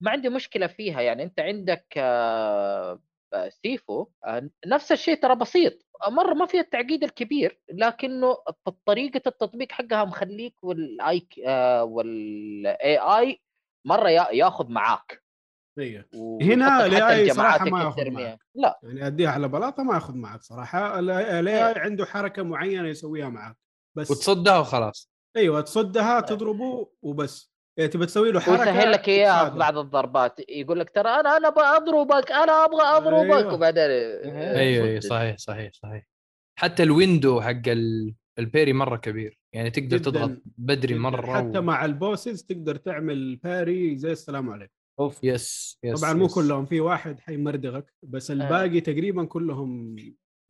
ما عندي مشكلة فيها يعني أنت عندك آه، Sifu آه، نفس الشيء ترى بسيط. مرة ما فيها التعقيد الكبير لكنه طريقة التطبيق حقها مخليك وال AI وال AI مرة يا- ياخذ معاك. أيوه و- هنا ويحطك حتى ال AI صراحة الجماعات ما ياخذ. معك. لا. يعني أديها على بلاطة ما ياخذ معك صراحة. ال AI عنده حركة معينة يسويها معك بس وتصدها وخلاص. أيوه تصدها تضربه وبس. يعني تبى تسوي له حركة ويسهل لك إياها في. بعض الضربات. يقول لك ترى أنا أنا أبغى اضربك أنا أبغى أضربك أيوة. وبعدين أيوه. أيوه صد. صحيح صحيح صحيح. حتى ال window حق ال- ال parry مرة كبير. يعني تقدر جداً. تضغط بدري جداً. مرة حتى و... مع ال bosses تقدر تعمل parry زي السلام عليكم. أوف yes yes طبعا مو yes. كلهم في واحد حيمردغك بس الباقي تقريبا كلهم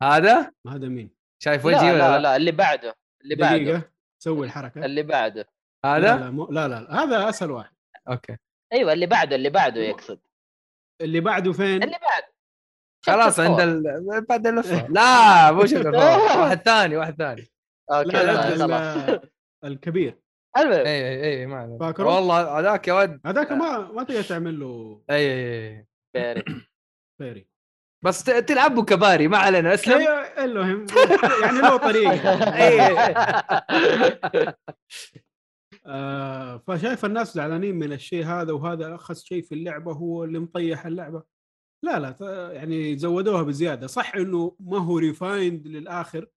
هذا؟ هذا مين شايف وجهي لا ولا لا لا, لا اللي بعده اللي بعده. دقيقه سوي الحركة. اللي بعده. هذا؟ لا, مو لا لا هذا أسهل واحد. أوكي. أيوه اللي بعده اللي بعده يقصد. اللي بعده فين؟ اللي بعده خلاص عند. ال... بعد اللفه لا مو. واحد ثاني واحد ثاني. أوكي لا لا لا، الكبير. المهم. اي اي اي ما عليك. فاكره؟ والله هذاك يا ود. هذاك ما ما تقدر تعمل له. اي اي اي parry. parry. بس ت- تلعبوا ك parry ما علينا. اسلم. أيوه المهم. يعني له طريقه اي آه فشايف الناس زعلانين من الشيء هذا وهذا اخس شيء في اللعبة هو اللي مطيح اللعبة. لا لا يعني زودوها بزيادة. صح إنه ما هو refined للآخر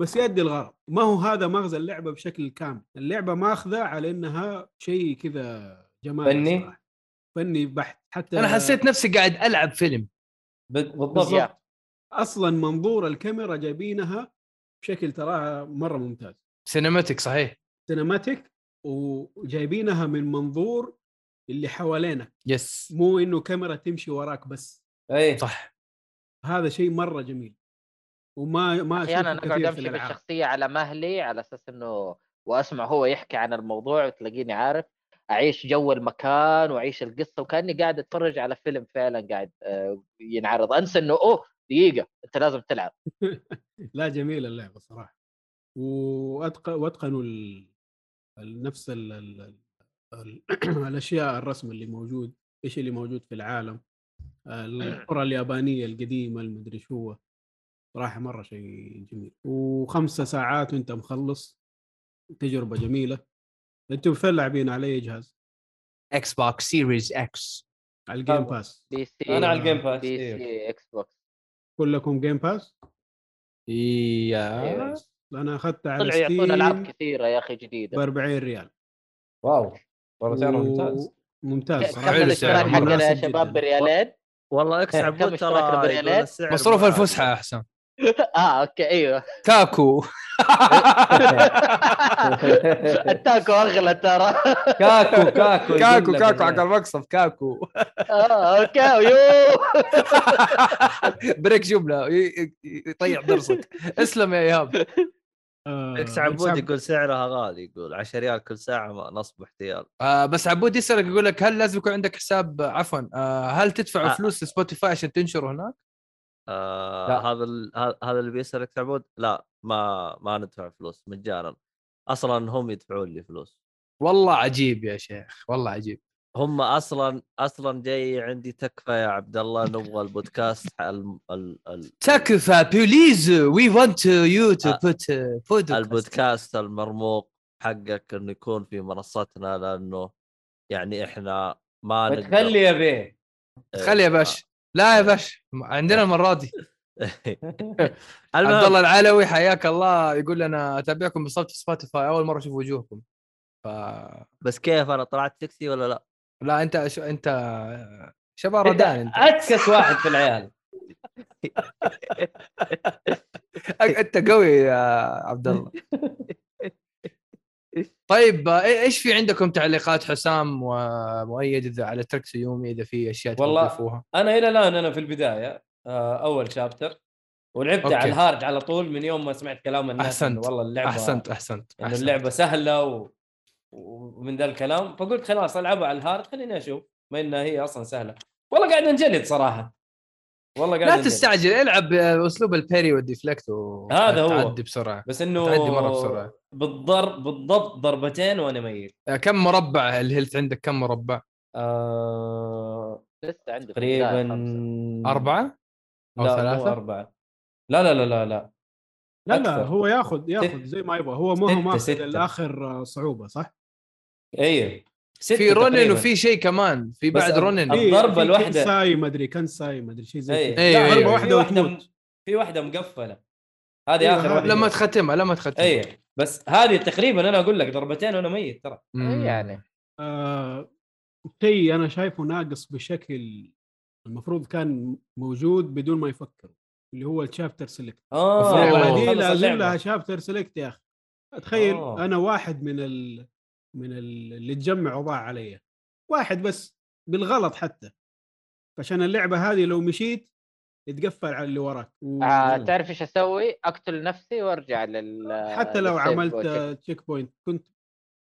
بس يؤدي الغرض. ما هو هذا مغزى اللعبة بشكل كامل. اللعبة ماخذة على إنها شيء كذا جمالي فني؟ صراحة. فني بحت. حتى أنا حسيت نفسي قاعد ألعب فيلم. بالضبط. بالضبط أصلا منظور الكاميرا جايبينها بشكل تراها مرة ممتاز. cinematic صحيح. cinematic وجايبينها من منظور اللي حوالينك yes مو إنه كاميرا تمشي وراك بس. اي صح. هذا شيء مرة جميل. وما ما أحيانا اقعد أمشي بالشخصيه على مهلي على أساس إنه وأسمع هو يحكي عن الموضوع وتلاقيني عارف. أعيش جو المكان وأعيش القصة وكأني قاعد أتفرج على فيلم فعلا قاعد آه، ينعرض. أنسى إنه أوه دقيقة أنت لازم تلعب. لا جميله اللعبة صراحة. واتقن وأتقنوا نفس ال... ال... ال... الأشياء الرسم اللي موجود إيش اللي موجود في العالم. القرى اليابانية القديمة المدري شو هو. صراحة مرة شيء جميل. وخمسة ساعات وأنت مخلص. تجربة جميلة. أنتم فين لاعبين على أي جهاز؟ إكس بوكس سيريز إكس على الجيم. باس بي سي. أنا على الجيم باس بي إيه. سي إكس بوكس كلكم جيم باس؟ يا. أنا اخذتها على طلعوا يعطونا ألعاب Steam كثيرة يا أخي ب جديدة. 40 ريال. wow والله سعره و- ممتاز. ممتاز كم صراحة. حلو الاشتراك حقنا يا شباب. بريالين والله إكس كم عبود ترى مصروف يا حسام آه أوكي أيوه. كاكو. التاكو أغلى ترى. كاكو كاكو كاكو كاكو حق المقصف كاكو. آه أوكي يو بريك جملة يطيع درسك. اسلم يا إيهاب. إكس عبود عب- يقول سعرها غالي يقول 10 ريال كل ساعة ما- نصب احتيال آه بس عبود يسألك يقول لك هل لازم يكون عندك حساب عفوا آه هل تدفع آه. فلوس ل Spotify عشان تنشره هناك؟ آه لا. هذا ال- هذا اللي بيسال إكس عبود لا ما ما ندفع فلوس مجانا أصلا هم يدفعون لي فلوس والله عجيب يا شيخ والله عجيب هم أصلا أصلا جاي عندي تكفى يا عبد الله نبغى البودكاست ال ال ال تكفى please we want you to. put podcast البودكاست المرموق حقك إنه يكون في منصتنا لأنه يعني إحنا ما نقدر تخلي يا بيه. خلي يا باش لا يا باش عندنا المره دي عبد الله العلوي حياك الله. يقول لنا أتابعكم بصوت Spotify أول مرة أشوف وجوهكم. ف بس كيف أنا طلعت سكسي ولا لا؟ لا أنت شو أنت شباب ردان أنت اتكس واحد في العيال أنت قوي يا عبد الله طيب إيش في عندكم تعليقات حسام ومؤيد إذا على Trek to Yomi إذا في أشياء والله تضيفوها أنا إلى الآن أنا في البداية آه، أول chapter ولعبت okay. على ال hard على طول من يوم ما سمعت كلام الناس أحسنت. إنه والله اللعبة أحسنت أحسنت أحسنت. اللعبة سهلة و... ومن ذا الكلام فقلت خلاص ألعبها على ال hard خليني أشوف ما إنها هي أصلا سهلة والله قاعد أنجلد صراحة والله قاعد لا أنجلد. تستعجل العب بأسلوب ال parry وال deflect و هذا هو. تعدي بسرعة بس إنه تعدي مرة بسرعة بالضرب بالضبط ضربتين وأنا ميت آه، كم مربع ال health عندك كم مربع؟ آه... لسه عندي تقريبا. أربعة؟ أو لا ثلاثة؟ مو أربعة لا لا لا لا لا لا لا. هو ياخذ ياخذ زي ما يبغى هو ما هو ماخذ. الآخر صعوبة صح؟ أيوه في Ronin. وفي شيء كمان في بعد Ronin ال- الضربة في الواحدة. Kensei ما أدري Kensei ما أدري شيء زي اي كذا أيوة، لا، أيوة. ضربة واحدة واحدة وتموت. في واحدة مقفلة هذه أيوة، آخر هذه. واحدة لما تختمها لما تختمها اي بس هذه تقريبا أنا أقول لك ضربتين وأنا ميت ترى مم. يعني آه شيء أنا شايفه ناقص بشكل المفروض كان موجود بدون ما يفكر اللي هو ال chapter select آه دي لازم. لها chapter select يا أخي تخيل آه. أنا واحد من ال... من ال... اللي تجمع وضاع علي. واحد بس بالغلط حتى. عشان اللعبة هذه لو مشيت يتقفل على اللي وراك. و... آه تعرف إيش أسوي؟ أقتل نفسي وأرجع لل حتى لو عملت. آه، checkpoint كنت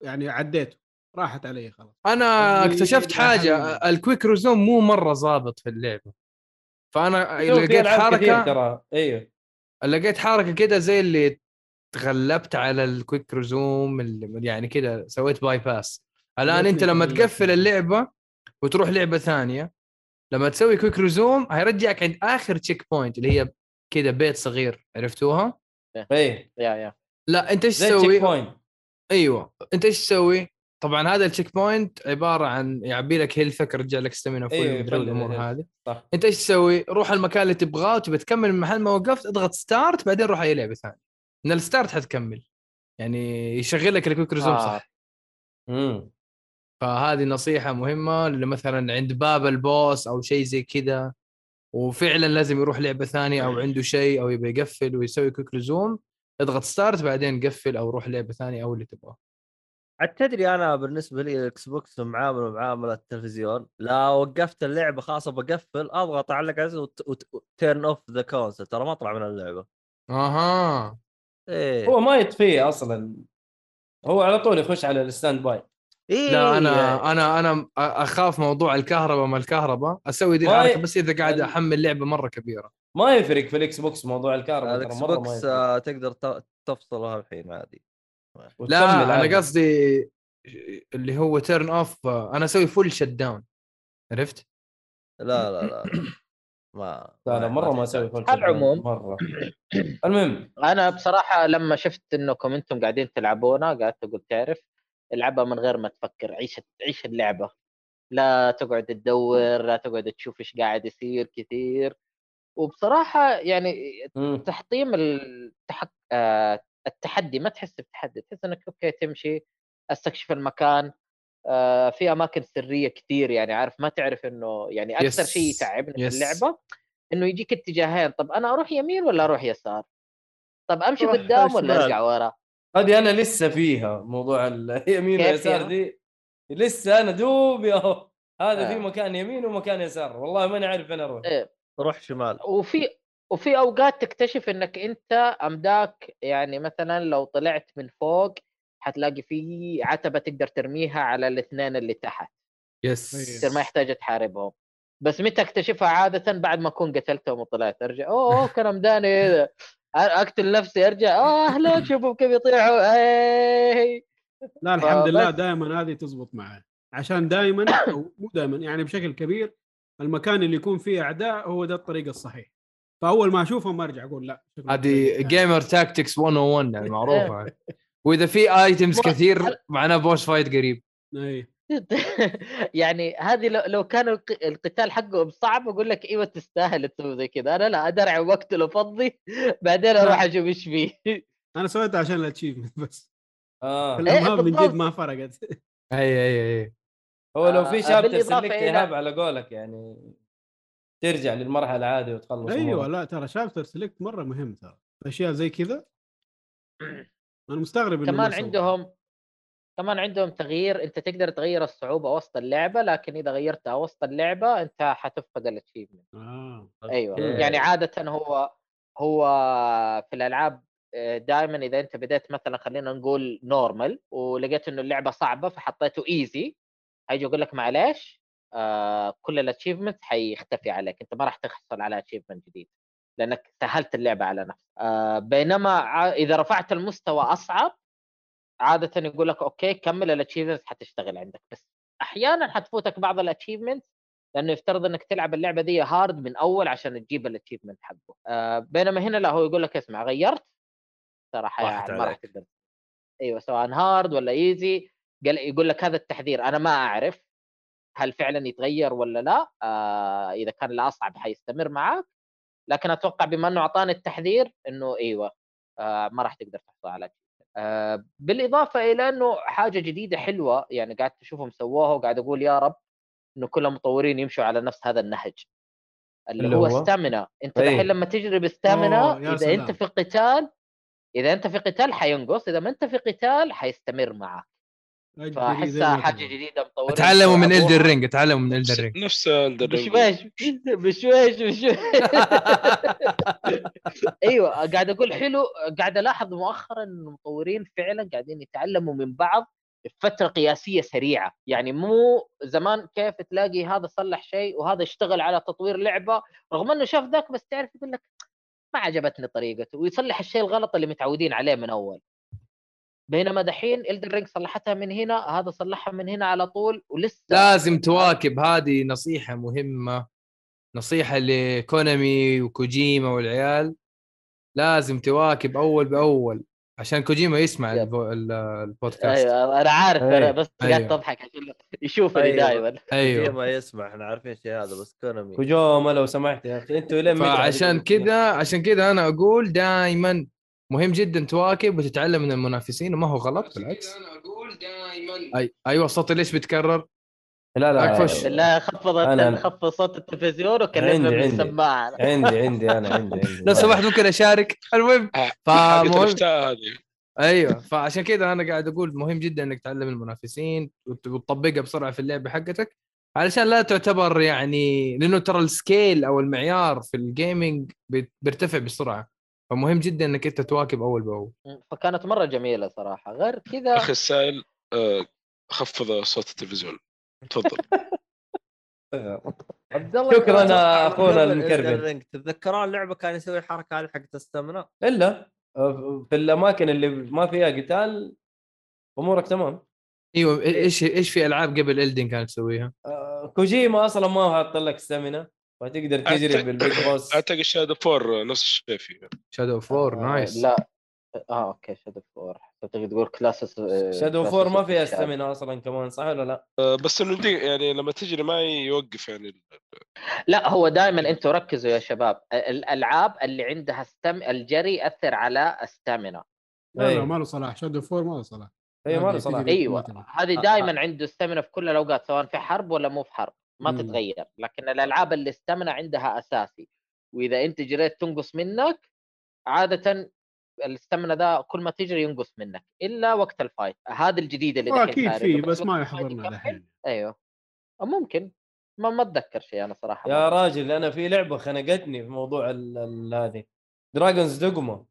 يعني عديته. راحت علي خلاص. أنا يعني اكتشفت حاجة. ال quick resume مو مرة ظابط في اللعبة. فأنا لقيت حركة ترى. أيوه. لقيت حركة كده زي اللي تغلبت على ال quick resume يعني كده سويت bypass الان أنت لما. تقفل اللعبة وتروح لعبة ثانية لما تسوي quick resume هيرجعك عند آخر checkpoint اللي هي كده بيت صغير عرفتوها؟ اي يا يا لا أنت إيش تسوي؟ أيوه أنت إيش تسوي؟ طبعا هذا ال checkpoint عبارة عن يعبي لك health ك يرجع لك stamina full أيوة، الأمور. هذه صح أنت إيش تسوي؟ روح المكان اللي تبغاه وتبي تكمل من محل ما وقفت اضغط start بعدين روح أي لعبة ثانية من ال start حتكمل. يعني يشغل لك ال quick resume آه. صح امم فهذه نصيحة مهمة اللي مثلا عند باب ال boss أو شيء زي كذا وفعلا لازم يروح لعبة ثانية أو عنده شيء أو يبي يقفل ويسوي quick resume اضغط start بعدين قفل أو روح لعبة ثانية أو اللي تبغاه. عاد تدري أنا بالنسبة لي ال Xbox معامله معامله التلفزيون. لا وقفت اللعبة خلاص بقفل أضغط على على و turn off the console ترى ما اطلع من اللعبة. أها. إيه. هو ما يطفيه أصلا. هو على طول يخش على ال standby. إيه. لا أنا أنا أنا أخاف موضوع الكهرباء ما الكهرباء. أسوي دي الحركه بس إذا قاعد ال- أحمل لعبة مرة كبيرة. ما يفرق في ال Xbox موضوع الكهرباء ال Xbox آه، تقدر ت- تفصلها الحين عادي. لا. أنا قصدي اللي هو turn off أنا أسوي full shut down عرفت؟ لا لا لا. ما لا لا مرة ما. أسوي full على العموم. مرة المهم أنا بصراحة لما شفت انكم أنتم قاعدين تلعبونها قعدت أقول تعرف العبها من غير ما تفكر عيش عيش اللعبة لا تقعد تدور لا تقعد تشوف إيش قاعد يصير كثير وبصراحة يعني مم. تحطيم التحك... آه التحدي ما تحس بتحدي تحس إنك okay تمشي أستكشف المكان في أماكن سرية كثير يعني عارف ما تعرف إنه يعني أكثر. شيء يتعبني في. اللعبة إنه يجيك اتجاهين طب أنا أروح يمين ولا أروح يسار طب أمشي قدام ولا. أرجع ورا هذه أنا لسه فيها موضوع اليمين واليسار فيها؟ دي لسه أنا دوبي اهو هذا آه. في مكان يمين ومكان يسار والله ماني عارف وين أروح إيه. روح شمال وفي وفي أوقات تكتشف إنك أنت أمداك يعني مثلا لو طلعت من فوق حتلاقي في عتبة تقدر ترميها على الاثنين اللي تحت. يس. تصير ما يحتاج تحاربهم. بس متى اكتشفها عادة؟ بعد ما أكون قتلتهم وطلعت أرجع أوه كان امداني هذا. أقتل نفسي أرجع آه أهلا شوفوا كيف يطيحوا اي لا الحمد لله. دائما هذه تزبط معي. عشان دائما أو مو دائما يعني بشكل كبير المكان اللي يكون فيه أعداء هو ده الطريق الصحيح. فأول ما أشوفهم أرجع أقول لا هذه. gamer tactics 101 يعني معروفة. وإذا في items كثير معناه boss fight قريب. اي يعني هذه لو, لو كان الق- القتال حقهم صعب أقول لك إيوه تستاهل تسوي زي كذا. أنا لا ادرع واقتله فضي بعدين أروح أشوف إيش فيه. أنا سويتها عشان ال achievement بس. آه. الأمهات من جد. ما فرقت. اي اي اي هو لو آه، في chapter بالإضافة select إلى- إيهاب على قولك يعني ترجع للمرحلة العادية وتخلص أيوه. لا ترى chapter select مرة مهم ترى. أشياء زي كذا؟ أنا مستغرب كمان عندهم كمان عندهم تغيير أنت تقدر تغير الصعوبة وسط اللعبة لكن إذا غيرتها وسط اللعبة أنت حتفقد ال achievement آه أيوه okay. يعني عاده هو هو في الألعاب دائما إذا أنت بديت مثلا خلينا نقول normal ولقيت إنه اللعبة صعبة فحطيته easy هيجي يقول لك معلش آه كل ال achievement حيختفي عليك أنت ما راح تحصل على achievement جديد. لأنك سهلت اللعبة على نفسك. آه بينما إذا رفعت المستوى أصعب عاده يقول لك okay كمل ال achievement حتشتغل عندك. بس أحيانا حتفوتك بعض ال achievement لأنه يفترض إنك تلعب اللعبة دي hard من أول عشان تجيب ال achievement حقه. آه بينما هنا لا هو يقول لك اسمع غيرت؟ راحت يعني ما راح. تقدر. أيوه سواء هارد ولا ايزي قال يقول لك هذا التحذير أنا ما أعرف هل فعلا يتغير ولا لا. آه إذا كان الأصعب حيستمر معك لكن أتوقع بما إنه أعطاني التحذير إنه إيوه آه ما راح تقدر تحصل على آه بالإضافة إلى إنه حاجة جديدة حلوة يعني قاعد اشوفهم سووها وقاعد أقول يا رب إنه كل المطورين يمشوا على نفس هذا النهج اللي, اللي هو هو؟ ستامنا أنت أي. دحين لما أوه، يا إذا سلام. انت في قتال إذا أنت في قتال حينقص إذا ما أنت في قتال حيستمر معك فاحسها حاجة. جديدة مطورين تعلموا من. Elden Ring تعلموا من Elden Ring نفس Elden Ring. بشويش بشويش بشويش أيوه قاعد أقول حلو قاعد ألاحظ مؤخرا إن المطورين فعلا قاعدين يتعلموا من بعض بفترة قياسية سريعة يعني مو زمان كيف تلاقي هذا صلح شيء وهذا اشتغل على تطوير لعبة رغم إنه شاف ذاك بس تعرف يقول لك ما عجبتني طريقته ويصلح الشيء الغلط اللي متعودين عليه من أول بينما دحين الدر رينج صلحتها من هنا هذا صلحها من هنا على طول ولسه لازم تواكب هذه نصيحة مهمة نصيحة لكونامي وكوجيما والعيال لازم تواكب أول بأول عشان كوجيما يسمع البودكاست أيوه أنا عارف أنا أيوة. بس أيوة. قاعد أضحك عشان يشوفني أيوة. دائما أيوه ما يسمع إحنا عارفين الشيء هذا بس كونامي كوجوما لو سمحت يا أخي أنتوا لين قاعدين- كذا عشان كذا أنا أقول دائما مهم جدا تواكب وتتعلم من المنافسين وما هو غلط. بالعكس. اي أيوه صوتي ليش بيتكرر؟ لا لا. أكفش. بالله خفض أنا- خفض صوت التلفزيون وكلمنا من عندي. السماعة. عندي عندي أنا عندي عندي. لو سمحت ممكن أشارك. المهم حقت فمهم أيوه فعشان كذا أنا قاعد أقول مهم جدا إنك تعلم المنافسين وت- وتطبقها بسرعة في اللعبة حقتك علشان لا تعتبر يعني لأنه ترى ال scale أو المعيار في ال gaming بيرتفع بسرعة. فمهم جدا إنك أنت تواكب أول بأول. فكانت مرة جميلة صراحة. غير كذا أخي السائل آه، خفض صوت التلفزيون. تفضل. عبد الله شكراً قبل المكربن. تتذكرون اللعبة كان يسوي الحركه هذه حقت ال stamina إلا آه، في الأماكن اللي ما فيها قتال أمورك تمام. أيوه إيش إيش في ألعاب قبل الدين كانت تسويها؟ آه، كوجيما أصلا ما حاط لك ستامنا فتقدر تجري أعتقد- بالبيج بوس اعتقد شادو فور نفس الشيء فيه. شادو آه، نايس لا. آه أوكي شادو فور تقدر تقول كلاسس شادو فور ما فيها استامينا أصلا كمان صح ولا لا؟ آه، بس إنه دي يعني لما تجري معي يوقف يعني لا هو دائما أنتم ركزوا يا شباب. الألعاب اللي عندها stam الجري يأثر على stamina لا. لا ما له صلاح. Shadow of War ما له صلاح. أي ما له صلاح. أيوه. هذه آه، دائما عنده stamina في كل الأوقات سواء في حرب ولا مو في حرب. ما مم. تتغير لكن الألعاب اللي stamina عندها أساسي وإذا أنت جريت تنقص منك عاده ال stamina ده كل ما تجري ينقص منك إلا وقت ال fight هذا الجديد اللي آه، أكيد في بس وقت ما يحضرنا يكمل. دحين أيوه أو ممكن ما ما أتذكر شيء أنا صراحة يا راجل أنا في لعبة خنقتني في موضوع هذه دراجونز دوجما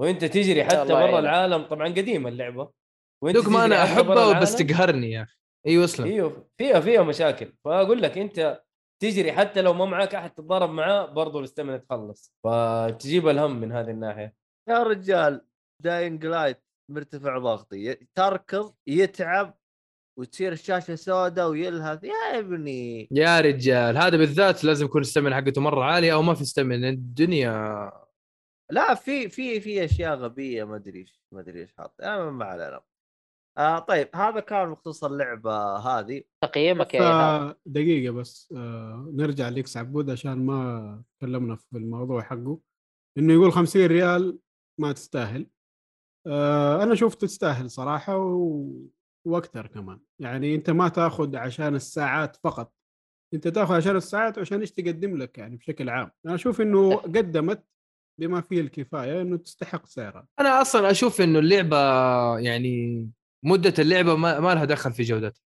وأنت تجري حتى برا. العالم طبعا قديمة اللعبة وأنت أنا احبها. بس تقهرني يا أخي أيوه اسلم أيوه فيها فيها مشاكل. فأقول لك أنت تجري حتى لو ما معك أحد تتضارب معاه برضه الاستمنة تخلص. فتجيب الهم من هذه الناحية. يا رجال Dying Light مرتفع ضغطي. تركض يتعب وتصير الشاشه سوداء ويلهث يا ابني. يا رجال هذا بالذات لازم يكون ال stamina حقته مرة عالية أو ما في stamina الدنيا. لا في في في أشياء غبية ما أدري إيش ما أدري إيش حاط. أنا ما علينا. آه طيب هذا كان بخصوص اللعبة هذه. تقييمك يا. آه، دقيقة بس آه نرجع لإكس عبود عشان ما تكلمنا في الموضوع حقه. إنه يقول 50 ريال ما تستاهل. آه أنا شوف تستاهل صراحة و... وأكثر كمان. يعني أنت ما تأخذ عشان الساعات فقط. أنت تأخذ عشان الساعات وعشان إيش تقدم لك يعني بشكل عام. أنا أشوف إنه قدمت بما فيه الكفاية إنه تستحق سعرها. أنا أصلا أشوف إنه اللعبة يعني مدة اللعبة ما, ما لها دخل في جودتها.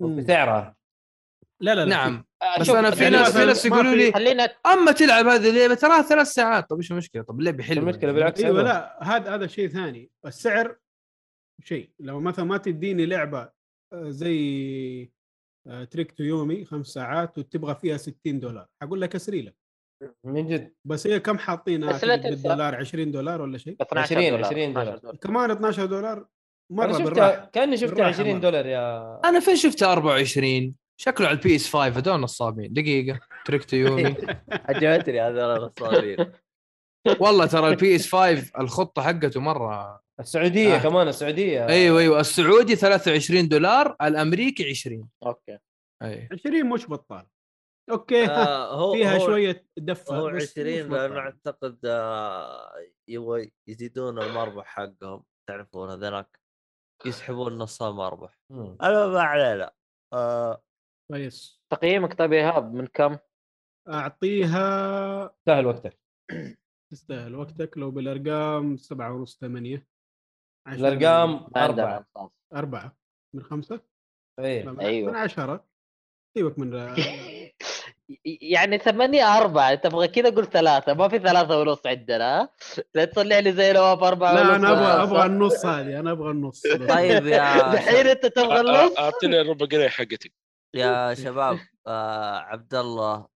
بسعرها. لا لا لا. نعم. بس أنا في ناس في ناس يقولوا لي خلينا أما تلعب هذه اللعبة تراها ثلاث ساعات طب إيش المشكلة؟ طب اللعبة حلوة. المشكلة. بالعكس أيوه. لا هذا هذا شيء ثاني. السعر شيء. لو مثلا ما تديني لعبة آه، زي آه، تريك تو يومي خمس ساعات وتبغى فيها 60 دولار. حقول لك أسري لك. من جد. بس هي كم حاطينها. بالدولار 20 دولار ولا شيء؟ 12 20 دولار. 20 12 دولار. كمان 12 دولار؟ مرة أنا شفتها كأني شفتها بالراحة 20 مرة. دولار يا أنا فين شفتها 24 شكله على ال PS 5 هذول نصابين. دقيقة. تركت يومي عجبتني هذول النصابين والله ترى ال PS 5 الخطة حقته مرة. السعودية آه. كمان السعودية. أيوه أيوه. السعودي 23 دولار الأمريكي 20 okay. أي. 20 مش بطال. okay. آه هو فيها هو شوية دفه هو بس مش 20 لأنه. أعتقد آه يبغى يزيدون المربح حقهم. تعرفون هذاك؟ يسحبون نص المربح مم. أنا ما علينا آه. كويس. تقييمك طيب يا ايهاب من كم؟ أعطيها سهل وقتك. تستاهل وقتك. لو بالأرقام سبعة ونص ثمانية الأرقام أنصاف. أربعة. من خمسة؟ إيه. من- أيوة. من عشرة. سيبك من يعني ثمانية أربعة أنت تبغى كذا قول ثلاثة ما في ثلاثة ونص عندنا ها؟ لا تصلح لي زي نواف أربعة لا ونص أنا أبغى أبغى؟ النص هذه أنا أبغى النص طيب يا دحين أنت تبغى النص؟ أعطيني الربع جنيه حقتي يا شباب آه عبد الله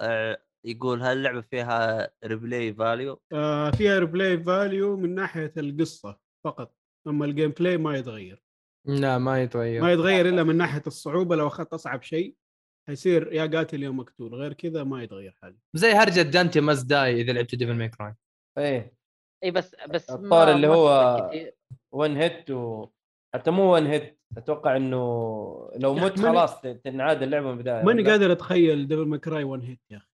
آه يقول هل اللعبة فيها replay value؟ آه فيها replay value من ناحية القصة فقط أما ال gameplay ما يتغير لا ما يتغير ما يتغير إلا من ناحية الصعوبة لو أخذت أصعب شيء حيصير يا قاتل يا مقتول غير كذا ما يتغير حاجة. زي هرجة دانتي مازداي إذا لعبت ديفل ماي كراي إيه. اي بس بس الطار اللي هو-. ون هيت و حتى مو ون هيت أتوقع إنه لو مت ماني- خلاص تنعاد اللعبة من البداية. ماني؟ قادر أتخيل ديفل ماكراي ون هيت يا أخي.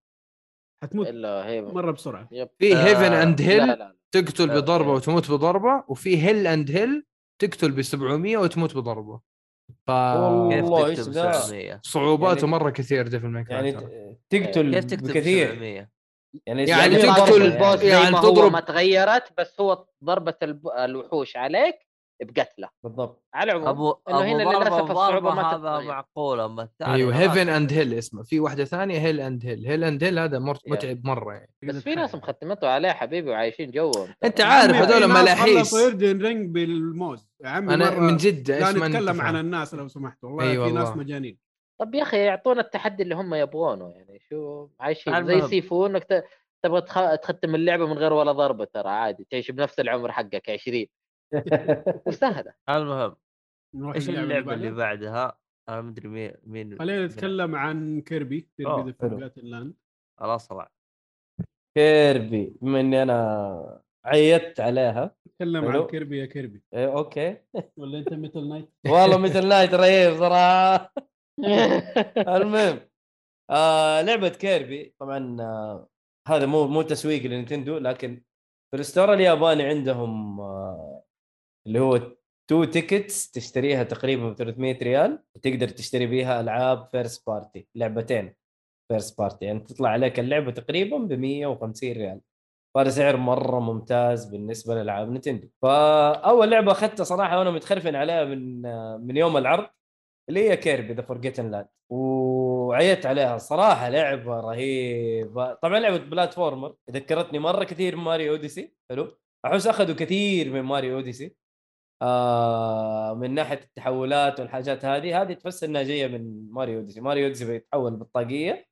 حتموت إلا بسرعة. يب. في آه، هيفن اند هيل تقتل بضربة. وتموت بضربة وفي هيل اند هيل تقتل ب 700 وتموت بضربة. ف والله. تكتب ذا؟ 700 صعوباته يعني- مرة كثير ديفل ماي يعني تقتل كيف تكتب بكثير 700 يعني يعني يعني تقتل- يعني ما هو تضرب- ما تغيرت بس هو الب... الوحوش عليك بقتله. بالضبط. على العموم أبو إنه أبو هنا للاسف الصعوبة بضربه ما هذا معقوله أما الثاني أيوه. هيفن اند هيل اسمه. في واحدة ثانية هيل اند هيل هيل اند هيل هذا. متعب مرة يعني. بس في ناس مختمته عليه حبيبي وعايشين جوهم أنت عارف هذول ملاحيس يردن رينج بالموز. يا عمي أنا مرة من جد إيش ما نتكلم. عن الناس لو سمحت والله أي في ناس. مجانين. طب يا أخي يعطونا التحدي اللي هم يبغونه يعني شو عايشين؟ زي. سيفو انك ت- تبغى تخ... تختم اللعبة من غير ولا ضربة ترى عادي. تعيش بنفس العمر حقك 20 وسهله المهم نروح إيش اللعبة اللي بعدها؟ أنا مدري مين مين خلينا نتكلم عن كيربي. كيربي ذا لاند. خلاص طلع كيربي بما إني أنا عيدت عليها. نتكلم حلو. عن كيربي يا كيربي. إيه أوكي. ولا أنت ميتا نايت؟ والله ميتا نايت رهيب صراحة. المهم آه لعبة كيربي. طبعا آه هذا مو مو تسويق لنينتندو لكن في ال store الياباني عندهم آه اللي هو two tickets تشتريها تقريبا ب 300 ريال تقدر تشتري بيها ألعاب first party لعبتين first party يعني تطلع عليك اللعبة تقريبا ب 150 ريال. فهذا سعر مرة ممتاز بالنسبة لألعاب نينتندو فأول لعبة أخذتها صراحة وأنا متخرفن عليها من من يوم العرض اللي هي كيربي the Forgotten Land وعيت عليها. صراحة لعبة رهيبة. طبعا لعبة platformer ذكرتني مرة كثير ماريو أوديسي. حلو. أحس أخذوا كثير من ماريو أوديسي. آه من ناحية التحولات والحاجات هذه هذه تحس إنها جاية من ماريو أوديسي. ماريو أوديسي بيتحول بالطاقية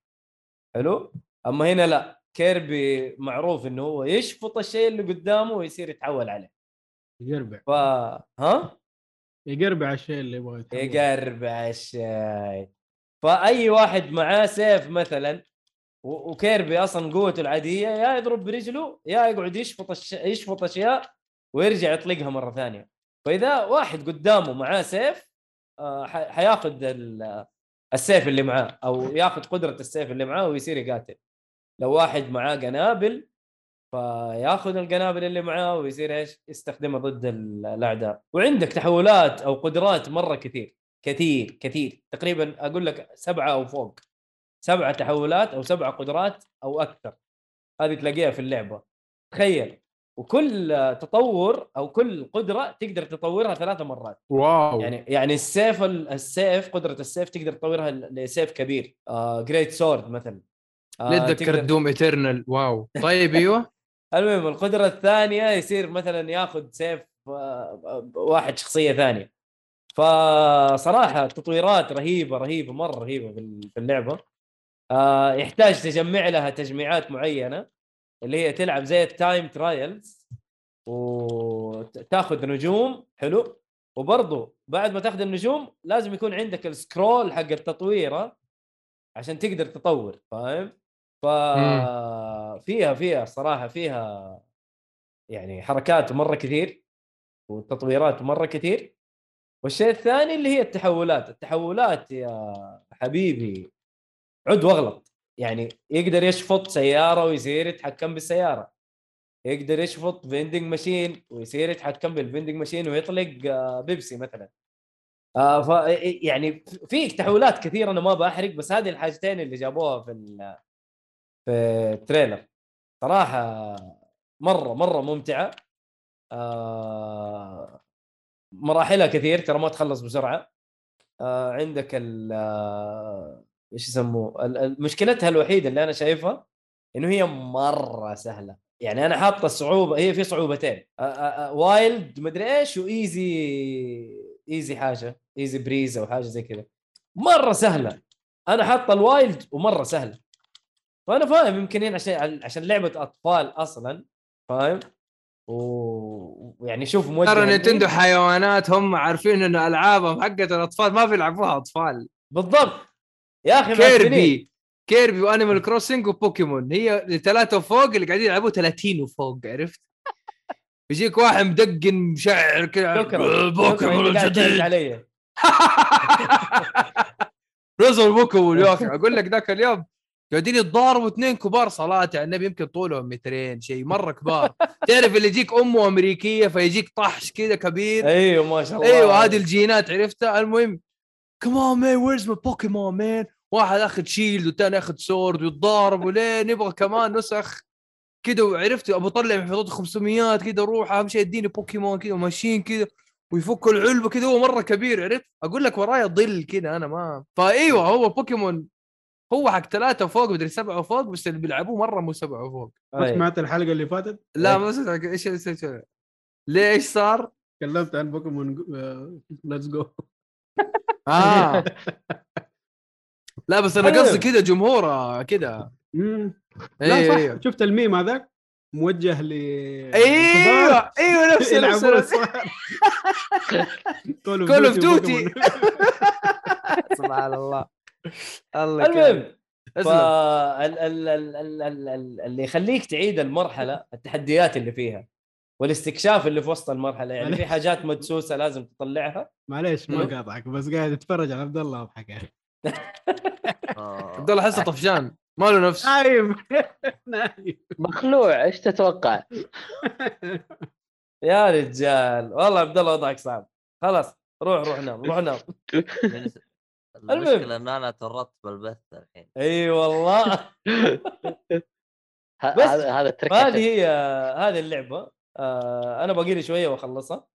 حلو؟ أما هنا لا كيربي معروف إنه هو يشفط الشيء اللي قدامه ويصير يتحول عليه. يقربع. ف ها؟ يقربع الشيء اللي يبغى يتحول. يقربع الشاي فأي واحد معاه سيف مثلا وكيربي أصلا قوته العادية يا يضرب برجله يا يقعد يشفط الش... يشفط أشياء ويرجع يطلقها مرة ثانية. فإذا واحد قدامه معاه سيف آه، حياخذ ال- السيف اللي معاه أو ياخذ قدرة السيف اللي معاه ويصير يقاتل. لو واحد معاه قنابل فياخذ القنابل اللي معاه ويصير إيش؟ يستخدمها ضد ال- الأعداء. وعندك تحولات أو قدرات مرة كثير كثير كثير. تقريبا أقول لك سبعة أو فوق. سبعة تحولات أو سبعة قدرات أو أكثر. هذه تلاقيها في اللعبة. تخيل. وكل آه، تطور أو كل قدرة تقدر تطورها ثلاثة مرات. واو. يعني يعني السيف ال- السيف قدرة السيف تقدر تطورها لسيف كبير. آه great sword مثلا. آه ليه تذكرت تقدر- دوم ايترنال واو. طيب أيوه. المهم القدرة الثانية يصير مثلا ياخذ سيف آه، واحد شخصية ثانية. فصراحة تطويرات رهيبة رهيبة مرة رهيبة في ال- في اللعبة. آه، يحتاج تجمع لها تجميعات معينة. اللي هي تلعب زي ال time trials وتاخذ نجوم حلو. وبرضه بعد ما تاخذ النجوم لازم يكون عندك ال scroll حق التطويره عشان تقدر تطور فاهم؟ ففيها فيها صراحة فيها يعني حركات مرة كثير وتطويرات مرة كثير. والشيء الثاني اللي هي التحولات. التحولات يا حبيبي عد واغلط. يعني يقدر يشفط سيارة ويصير يتحكم بالسيارة. يقدر يشفط vending machine ويصير يتحكم بال vending machine ويطلق آه، بيبسي مثلا. آه ف يعني في تحولات كثيرة أنا ما بحرق بس هذه الحاجتين اللي جابوها في في التريلر. صراحة مرة مرة ممتعة. آه مراحلها كثير ترى ما تخلص بسرعة. آه عندك ال آه، إيش يسموه؟ مشكلتها الوحيدة اللي أنا شايفها إنه هي مرة سهلة. يعني أنا حاطة الصعوبه هي في صعوبتين. wild مدري إيش و easy easy حاجة easy breeze أو حاجة زي كذا. مرة سهلة. أنا حاطة ال wild ومرة سهلة. فأنا فاهم يمكن هنا عشان عشان لعبة أطفال أصلا فاهم؟ ويعني شوف موجه ترى. نينتندو حيوانات هم عارفين انه ألعابهم حقت الأطفال ما بيلعبوها أطفال. بالضبط. يا أخي. كيربي كيربي وأنيمال كروسنج وبوكيمون. هي الثلاثة وفوق اللي قاعدين يلعبوا 30 وفوق عرفت؟ يجيك واحد مدقن مشعر كذا بوكيمون. تضحك الجديد علي. نزل بوكيمون يا أخي. أقول لك ذاك اليوم قاعدين يتضاربوا اثنين كبار صلاه على النبي يمكن طولهم مترين شيء مرة كبار. تعرف اللي يجيك أمه أمريكية فيجيك طحش كذا كبير. أيوه ما شاء الله. أيوه هذه الجينات عرفتها المهم كمان man where's my بوكيمون man واحد أخذ Shield والثاني أخذ Sword ويتضاربوا ليه نبغى كمان نسخ. كذا وعرفت أبو طلع من حدود 500 كذا روح أهم شيء اديني بوكيمون كذا وماشيين كذا ويفك العلبة كذا هو مرة كبير عرفت؟ أقول لك ورايا ظل كذا أنا ما فايوه هو بوكيمون هو حق ثلاثة فوق مدري سبعة فوق بس اللي بيلعبوه مرة مو سبعة فوق ما. سمعت الحلقة اللي فاتت؟ لا. ما سمعت إيش إيش إيش صار؟ تكلمت عن بوكيمون ليتس جو آه. لا بس أنا. قصدي كذا جمهور آه، كذا لا أيوه صح. شفت الميم هذاك؟ موجه ل أيوه أيوه نفس نفس كول اوف ديوتي سبحان الله. الله المهم فاللي يخليك تعيد المرحلة التحديات اللي فيها. والاستكشاف اللي في وسط المرحلة يعني في. حاجات مدسوسة لازم تطلعها. معليش ما. قاطعك بس قاعد أتفرج على عبد الله أضحك يعني. عبد الله حسه طفشان ما له نفس. نايم. نايم. مخلوع إيش تتوقع؟ يا رجال والله عبد الله وضعك صعب. خلاص روح روح نام روح نام. المشكلة إن أنا تورطت بالبث الحين. إي والله. بس هذا هذا ترك. هذه هي هذه اللعبة. آه أنا باقي لي شوية وأخلصها.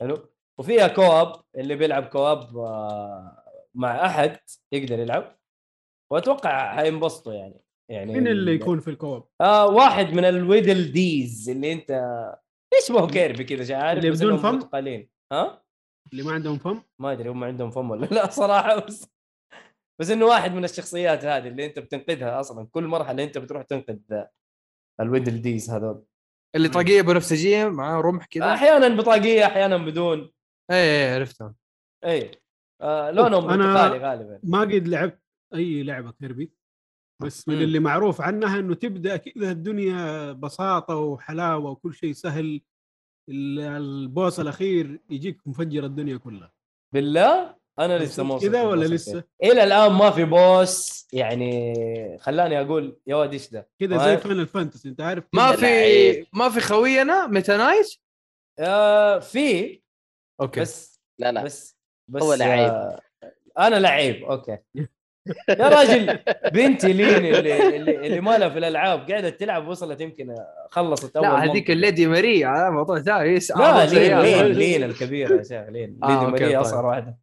حلو؟ وفيها co-op اللي بيلعب co-op آه مع أحد يقدر يلعب. وأتوقع حينبسطوا يعني. يعني مين اللي ال- يكون في ال co-op؟ آه واحد من ال Waddle Dees اللي أنت يشبهوا كيربي كذا عارف اللي بدون فم؟ ها؟ اللي ما عندهم فم؟ ما أدري هم عندهم فم ولا لا صراحة بس بس إنه واحد من الشخصيات هذه اللي أنت بتنقذها أصلا. كل مرحلة أنت بتروح تنقذ ال Waddle Dees هذول. اللي طاقية بنفسجية معاه رمح كذا أحيانا بطاقية أحيانا بدون. إيه إيه عرفتهم اي آه لونهم أنا- برتقالي غالبا. ما قد لعبت أي لعبة كيربي بس من مم. اللي معروف عنها إنه تبدأ كذا الدنيا بساطة وحلاوة وكل شيء سهل. ال- ال boss الأخير يجيك مفجر الدنيا كلها. بالله؟ أنا لسه ما وصلت كذا ولا لسه؟ إلى الآن ما في boss. يعني خلاني أقول يا واد إيش ده؟ كذا ما- زي Final Fantasy أنت عارف ما في لعيب. ما في خوينا Meta Knight آه في. أوكي. بس لا لا. بس بس هو لعيب. آه أنا لعيب. أوكي. يا راجل بنتي لين اللي اللي, اللي ما لها في الألعاب قاعدة تلعب وصلت يمكن خلصت أول لا هذيك. ال Lady Maria هذا موضوع ثاني. لا أعظم لين. لين لين الكبيرة يا شيخ لين. آه، Lady Maria طيب. أصغر واحدة.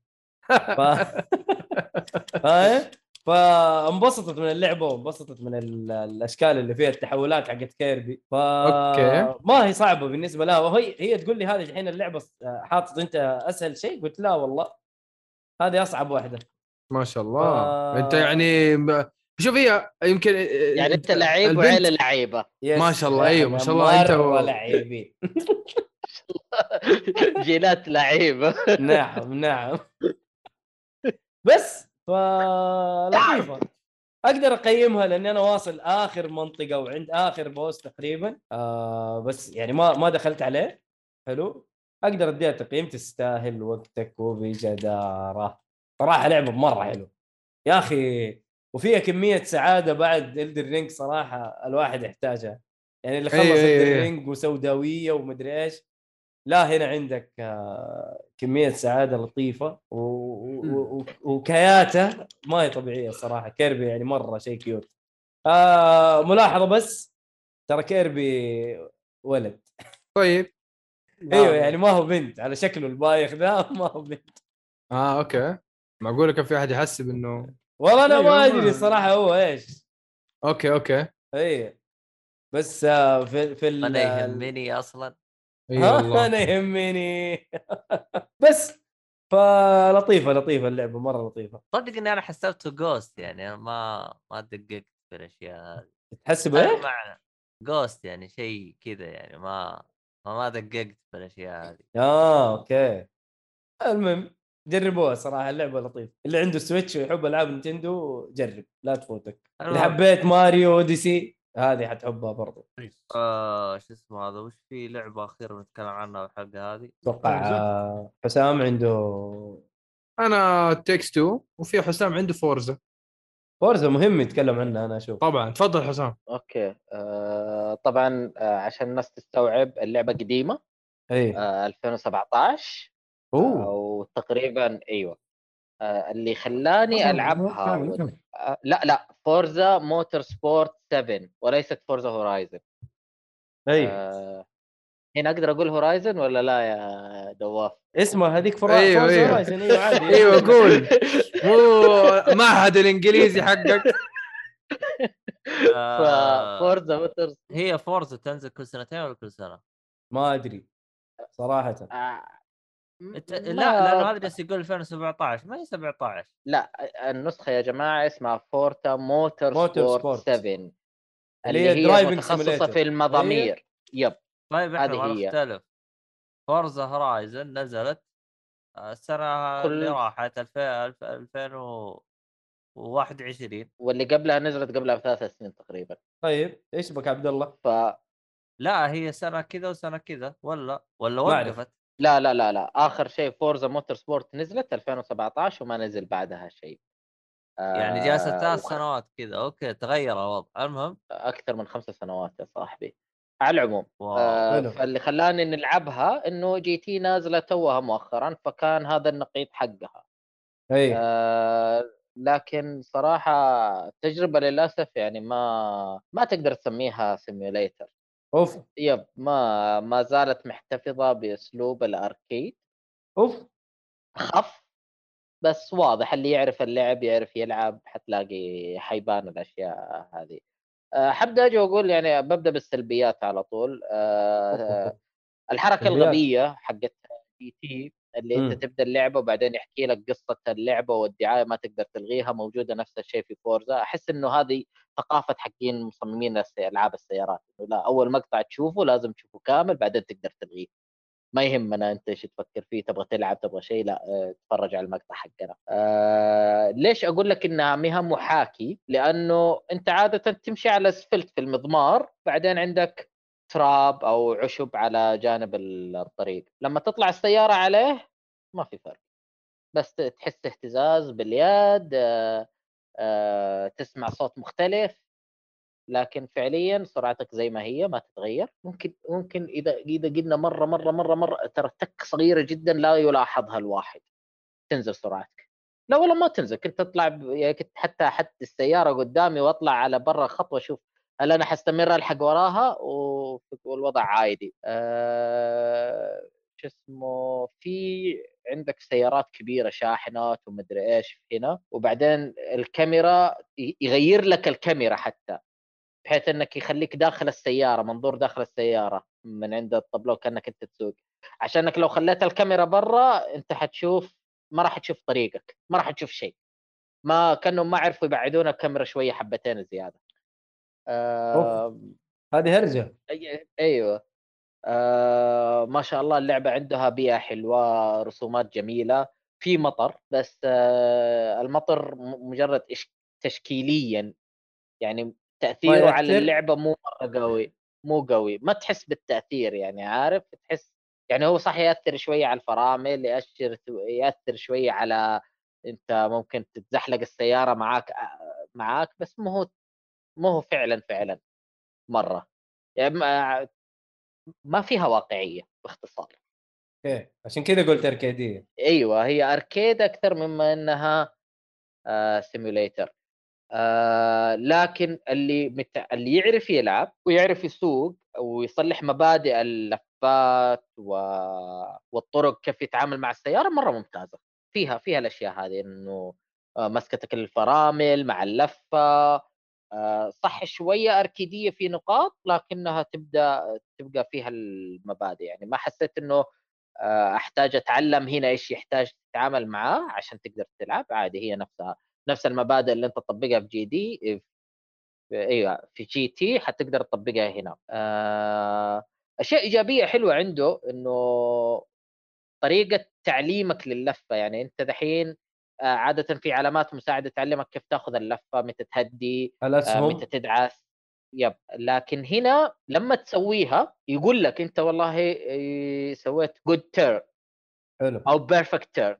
ف... فاهم؟ فانبسطت من اللعبة وانبسطت من ال- الأشكال اللي فيها التحولات حقت كيربي. ف أوكي. ما هي صعبة بالنسبة لها. وهي هي تقول لي هذه الحين اللعبة حاطط أنت أسهل شيء؟ قلت لا والله. هذه أصعب واحدة. ما شاء الله. آه. أنت يعني ب- شوف هي يمكن يعني أنت لعيب وعيلة لعيبة. ما شاء الله، أيوه، ما شاء الله، أنت و- مرة لاعبين جينات لعيبة. نعم نعم. بس. ف لطيفه أقدر أقيمها لأني أنا واصل آخر منطقة وعند آخر boss تقريبا. آه بس يعني ما ما دخلت عليه. حلو. أقدر أديها تقييم تستاهل وقتك وبجداره صراحة لعبة مرة حلو يا أخي وفيها كمية سعادة بعد Elden Ring صراحة الواحد يحتاجها. يعني اللي خلص أيوه، Elden أيوه. Ring وسوداوية ومدري إيش لا هنا عندك آه، كمية سعادة لطيفة و... و... و... وكياته ما هي طبيعية الصراحه Kirby يعني مرة شيء cute. آه ملاحظة بس ترى Kirby ولد. طيب. أيوه يعني ما هو بنت على شكله البايخ ذا ما هو بنت. آه أوكي. معقولة كان في أحد يحسب إنه والله أنا ما أيوة، ما- أدري الصراحه هو إيش. أوكي أوكي. اي بس آه، في في ال- أنا يهمني أصلا. ها، والله. أنا يهمني. بس فلطيفة لطيفة اللعبة مرة لطيفة. صدق إني أنا حسبته ghost يعني ما ما دققت في الأشياء هذه. تحسب أنا إيه؟ مع ghost يعني شيء كذا يعني ما ما ما دققت في الأشياء هذه. آه أوكي. المهم جربوها صراحة اللعبة لطيفة. اللي عنده Switch ويحب ألعاب Nintendo جرب لا تفوتك. اللي. حبيت Mario Odyssey هذه حتحبها برضو. آه شو اسمه هذا وش في لعبة أخيرة نتكلم عنها الحلقة هذه؟ أتوقع. آه، حسام عنده أنا تكس 2 وفي حسام عنده Forza Forza مهم يتكلم عنها أنا أشوف. طبعا. تفضل حسام. أوكي. آه طبعا آه عشان الناس تستوعب اللعبة قديمة. اي آه 2017 أوه. أو تقريبا أيوه. آه اللي خلاني ألعبها و... آه لا لا Forza Motorsport 7 وليست Forza Horizon. أي. آه هنا أقدر أقول Horizon ولا لا يا دواف؟ اسمها هذيك Forza أيوه، Forza أيوه. Horizon، أيوه عادي. أيوه قول. مو معهد الإنجليزي حقك. آه، Forza Motor هي Forza تنزل كل سنتين ولا كل سنة؟ ما أدري صراحة. آه ما- لا لأنه هذا جالس يقول 2017 ما هي 17 لا النسخة يا جماعة اسمها Forza Motor, Motorsport sport. 7 اللي اللي هي هي driving متخصصة. في المضامير yep طيب إحنا هذه ما هي. نختلف Forza Horizon نزلت السنة اللي كل- راحت 2000 2021 واللي قبلها نزلت قبلها بثلاث سنين تقريبا طيب إيش بك عبد الله؟ ف لا هي سنة كذا وسنة كذا ولا ولا. وقفت لا لا لا لا آخر شيء Forza Motorsport نزلت 2017 وما نزل بعدها شيء. يعني جالسه آه، ثلاث سنوات كذا أوكي تغير الوضع. المهم؟ أكثر من خمس سنوات يا صاحبي. على العموم. آه. فاللي خلاني نلعبها إنه GT نازلة توها مؤخرا فكان هذا النقيض حقها. إي. آه لكن صراحة التجربه للأسف يعني ما ما تقدر تسميها simulator أوف. yep ما ما زالت محتفظة بأسلوب ال arcade. أوف. خف بس واضح اللي يعرف اللعب يعرف يلعب حتلاقي حيبان الأشياء هذه. أه، حبدأ أجي وأقول يعني ببدأ بالسلبيات على طول. أه، الحركة. الغبية حقت GT اللي مم. انت تبدأ اللعبة وبعدين يحكي لك قصة اللعبة والدعايه ما تقدر تلغيها موجودة نفس الشيء في Forza أحس إنه هذه ثقافة حقين مصممين ألعاب السيارات. لا أول مقطع تشوفه لازم تشوفه كامل بعدين تقدر تلغيه. ما يهمنا أنت إيش تفكر فيه تبغى تلعب تبغى شيء لا آه، تفرج على المقطع حقنا. آه ليش أقول لك إنها ما هي محاكي لأنه أنت عادة تمشي على اسفلت في المضمار بعدين عندك تراب أو عشب على جانب الطريق. لما تطلع السيارة عليه ما في فرق. بس تحس اهتزاز باليد آه آه تسمع صوت مختلف. لكن فعليا سرعتك زي ما هي ما تتغير. ممكن ممكن إذا إذا قلنا مرة مرة مرة مرة ترى تك صغيرة جدا لا يلاحظها الواحد. تنزل سرعتك. لا والله ما تنزل. كنت تطلع ب- يعني كنت حتى حتى السيارة قدامي وأطلع على برا خطوة أشوف هل أنا حستمر الحق وراها والوضع عادي. أه... شو اسمه في عندك سيارات كبيرة شاحنات ومدري إيش هنا وبعدين الكاميرا يغير لك الكاميرا حتى بحيث إنك يخليك داخل السيارة منظور داخل السيارة من عند الطبلو كأنك أنت تسوق. عشانك لو خليت الكاميرا برا أنت حتشوف ما راح تشوف طريقك ما راح تشوف شيء. ما كانوا ما عرفوا يبعدون الكاميرا شوية حبتين زيادة. آه هذه هرجة. أيوه. آه ما شاء الله اللعبة عندها بيئة حلوة رسومات جميلة في مطر بس آه المطر مجرد تشكيليا. يعني تأثيره على؟ اللعبة مو مرة قوي مو قوي. ما تحس بالتأثير يعني عارف؟ تحس يعني هو صح يأثر شوية على الفرامل يأثر يأثر شوية على أنت ممكن تتزحلق السيارة معاك معاك بس مو هو مو هو فعلا فعلا مرة. يعني ما, ما فيها واقعية باختصار. أوكي عشان كذا قلت أركيدية. أيوه هي arcade أكثر مما إنها آه سيموليتر آه لكن اللي مت... اللي يعرف يلعب ويعرف يسوق ويصلح مبادئ اللفات و... والطرق كيف يتعامل مع السيارة مرة ممتازة. فيها فيها الأشياء هذه إنه آه مسكتك الفرامل مع اللفة صح شوية أركيدية في نقاط لكنها تبدأ تبقى فيها المبادئ. يعني ما حسيت إنه آه، أحتاج أتعلم هنا إيش يحتاج تتعامل معاه عشان تقدر تلعب. عادي هي نفسها نفس المبادئ اللي أنت تطبقها في GT إيوه في GT حتقدر تطبقها هنا. آه، أشياء إيجابية حلوة عنده إنه طريقة تعليمك للفة. يعني أنت دحين آه، عادة في علامات مساعدة تعلمك كيف تاخذ اللفة متى تهدي آه، ألأسهم؟ متى تدعس. yep. لكن هنا لما تسويها يقول لك أنت والله إيه، سويت good turn حلو. أو perfect turn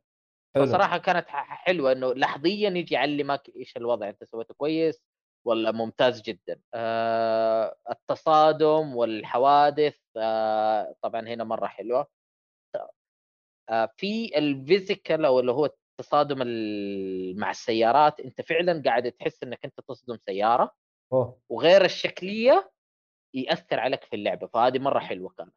فصراحة كانت حلوة إنه لحظيا يجي يعلمك إيش الوضع أنت سويته كويس ولا ممتاز جدا. آه التصادم والحوادث آه طبعا هنا مرة حلوة. آه في الفيزيكال أو اللي هو التصادم ال- مع السيارات انت فعلا قاعد تحس إنك أنت تصدم سيارة أوه. وغير الشكلية يأثر عليك في اللعبة فهذه مرة حلوة كانت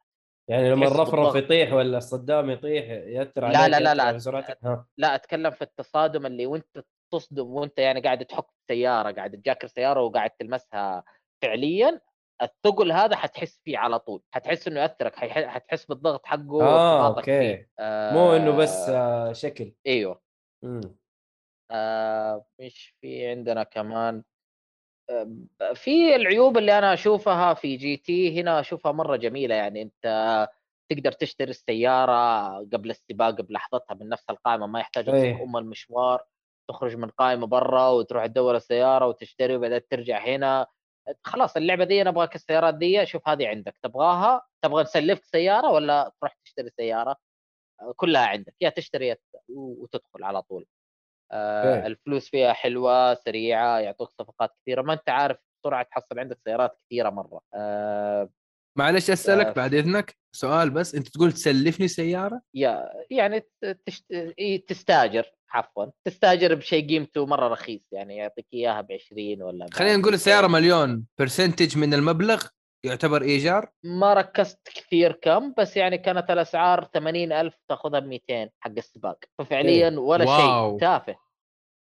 يعني لما الرفرف. يطيح ولا الصدام يطيح يأثر لا- عليك لا- لا- لا. سرعتك ها لا أتكلم في التصادم اللي وأنت تصدم وأنت يعني قاعد تحك سيارة قاعد تجاكر سيارة وقاعد تلمسها فعليا الثقل هذا حتحس فيه على طول حتحس إنه يأثرك حتحس بالضغط حقه آه وارتباطك فيه. okay آه مو إنه بس آه شكل أيوه مم. آه مش في عندنا كمان في العيوب اللي أنا أشوفها في GT هنا أشوفها مرة جميلة يعني أنت تقدر تشتري السيارة قبل السباق بلحظتها من نفس القائمة ما يحتاج إيه. أم المشوار تخرج من قائمة برا وتروح تدور السيارة وتشتري وبعدين ترجع هنا خلاص اللعبة دي أنا أبغاك السيارات دي شوف هذه عندك تبغاها تبغى نسلفك سيارة ولا تروح تشتري سيارة كلها عندك يا تشتري وتدخل على طول آه أوكي. الفلوس فيها حلوة سريعة يعطوك صفقات كثيرة ما أنت عارف بسرعة تحصل عندك سيارات كثيرة مرة آه معلش أسألك آه، بعد إذنك سؤال بس أنت تقول تسلفني سيارة يا يعني تشت... إيه، تستاجر عفوا تستاجر بشيء قيمته مرة رخيص يعني يعطيك إياها ب 20 ولا خلينا نقول 200. السياره مليون percentage من المبلغ يعتبر إيجار؟ ما ركزت كثير كم بس يعني كانت الأسعار 80 ألف تاخذها ب 200 حق السباق. ففعليا ولا wow. شيء تافه.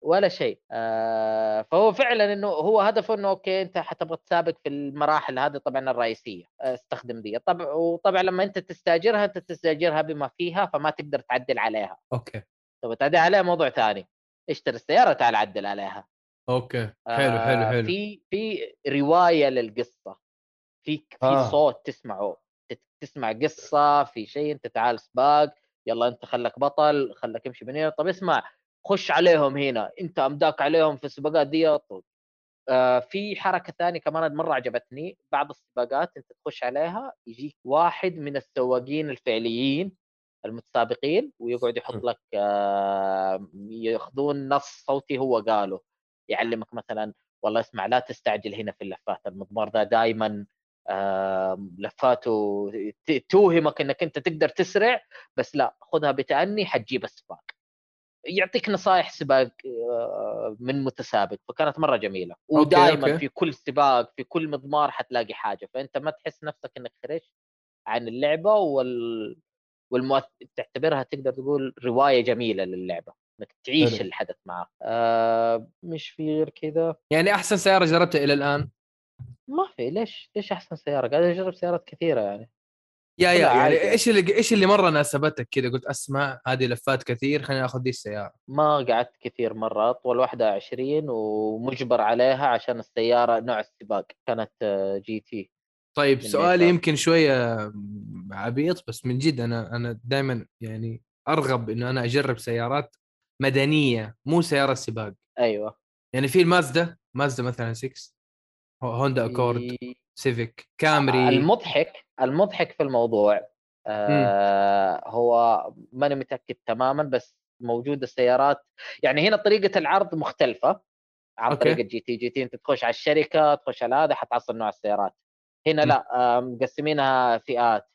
ولا شيء. آه فهو فعلا إنه هو هدفه إنه okay أنت حتبغى تسابق في المراحل هذه طبعا الرئيسية. آه، استخدم دي. طبعا وطبعا لما أنت تستاجرها أنت تستاجرها بما فيها فما تقدر تعدل عليها. okay. تبغى تعدل عليها موضوع ثاني. اشتري السيارة تعال عدل عليها. أوكي. حلو حلو آه، حلو. في في رواية للقصة. في في آه. صوت تسمعه تسمع قصة في شيء أنت تعال سباق يلا أنت خلك بطل خلك امشي من هنا طب اسمع خش عليهم هنا أنت أمداك عليهم في السباقات دي طب. آه في حركة ثانية كمان مرة عجبتني بعض السباقات أنت تخش عليها يجيك واحد من السواقين الفعليين المتسابقين ويقعد يحط لك آه ياخذون نص صوتي هو قاله يعلمك مثلا والله اسمع لا تستعجل هنا في اللفات المضمار ده دائما لفاته توهمك انك انت تقدر تسرع بس لا خذها بتأني حتجيب السباق. يعطيك نصائح سباق آه، من متسابق فكانت مرة جميلة. ودائما. في كل سباق في كل مضمار حتلاقي حاجة. فأنت ما تحس نفسك إنك خرجت عن اللعبة وال والمؤث... تعتبرها تقدر تقول رواية جميلة للعبة إنك تعيش حلو. الحدث معاه آه مش في غير كذا. يعني أحسن سيارة جربتها إلى الآن؟ ما في ليش ليش أحسن سيارة؟ قاعد أجرب سيارات كثيرة يعني. يا يا يعني عادي. إيش اللي إيش اللي مرة ناسبتك كذا؟ قلت أسمع هذه لفات كثير خليني آخذ دي السيارة. ما قعدت كثير مرة أطول واحدة 20 ومجبر عليها عشان السيارة نوع السباق كانت آه، جي تي. طيب سؤالي. يمكن شوية عبيط بس من جد أنا أنا دائما يعني أرغب إنه أنا أجرب سيارات مدنية مو سيارة سباق. أيوة. يعني في المازدا مازدا مثلا 6 هو- هوندا أكورد في- سيفيك كامري. المضحك المضحك في الموضوع آه هو ماني متأكد تماما بس موجودة سيارات يعني هنا طريقة العرض مختلفة عن okay. طريقة GT. GT أنت تخش على الشركة تخش على هذا حتحصل نوع السيارات. هنا م. لا آه، مقسمينها فئات.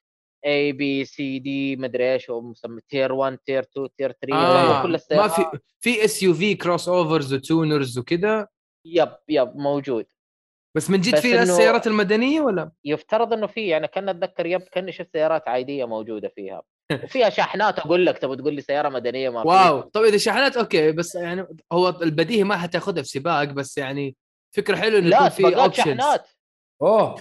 A B C D مدري إيش ومسمى tier 1 tier 2 tier 3 آه كل ما السيارات. في في SUV crossovers و tuners وكذا yep yep موجود. بس من جد في السيارات المدنية ولا؟ يفترض إنه في يعني كأن أتذكر yep كاني شفت سيارات عادية موجودة فيها. وفيها شاحنات أقول لك تبغى تقول لي سيارة مدنية ما في. wow. طيب إذا شحنات okay بس يعني هو البديهي ما حتاخذها في سباق بس يعني فكرة حلوة إنه يكون في options شحنات أوه.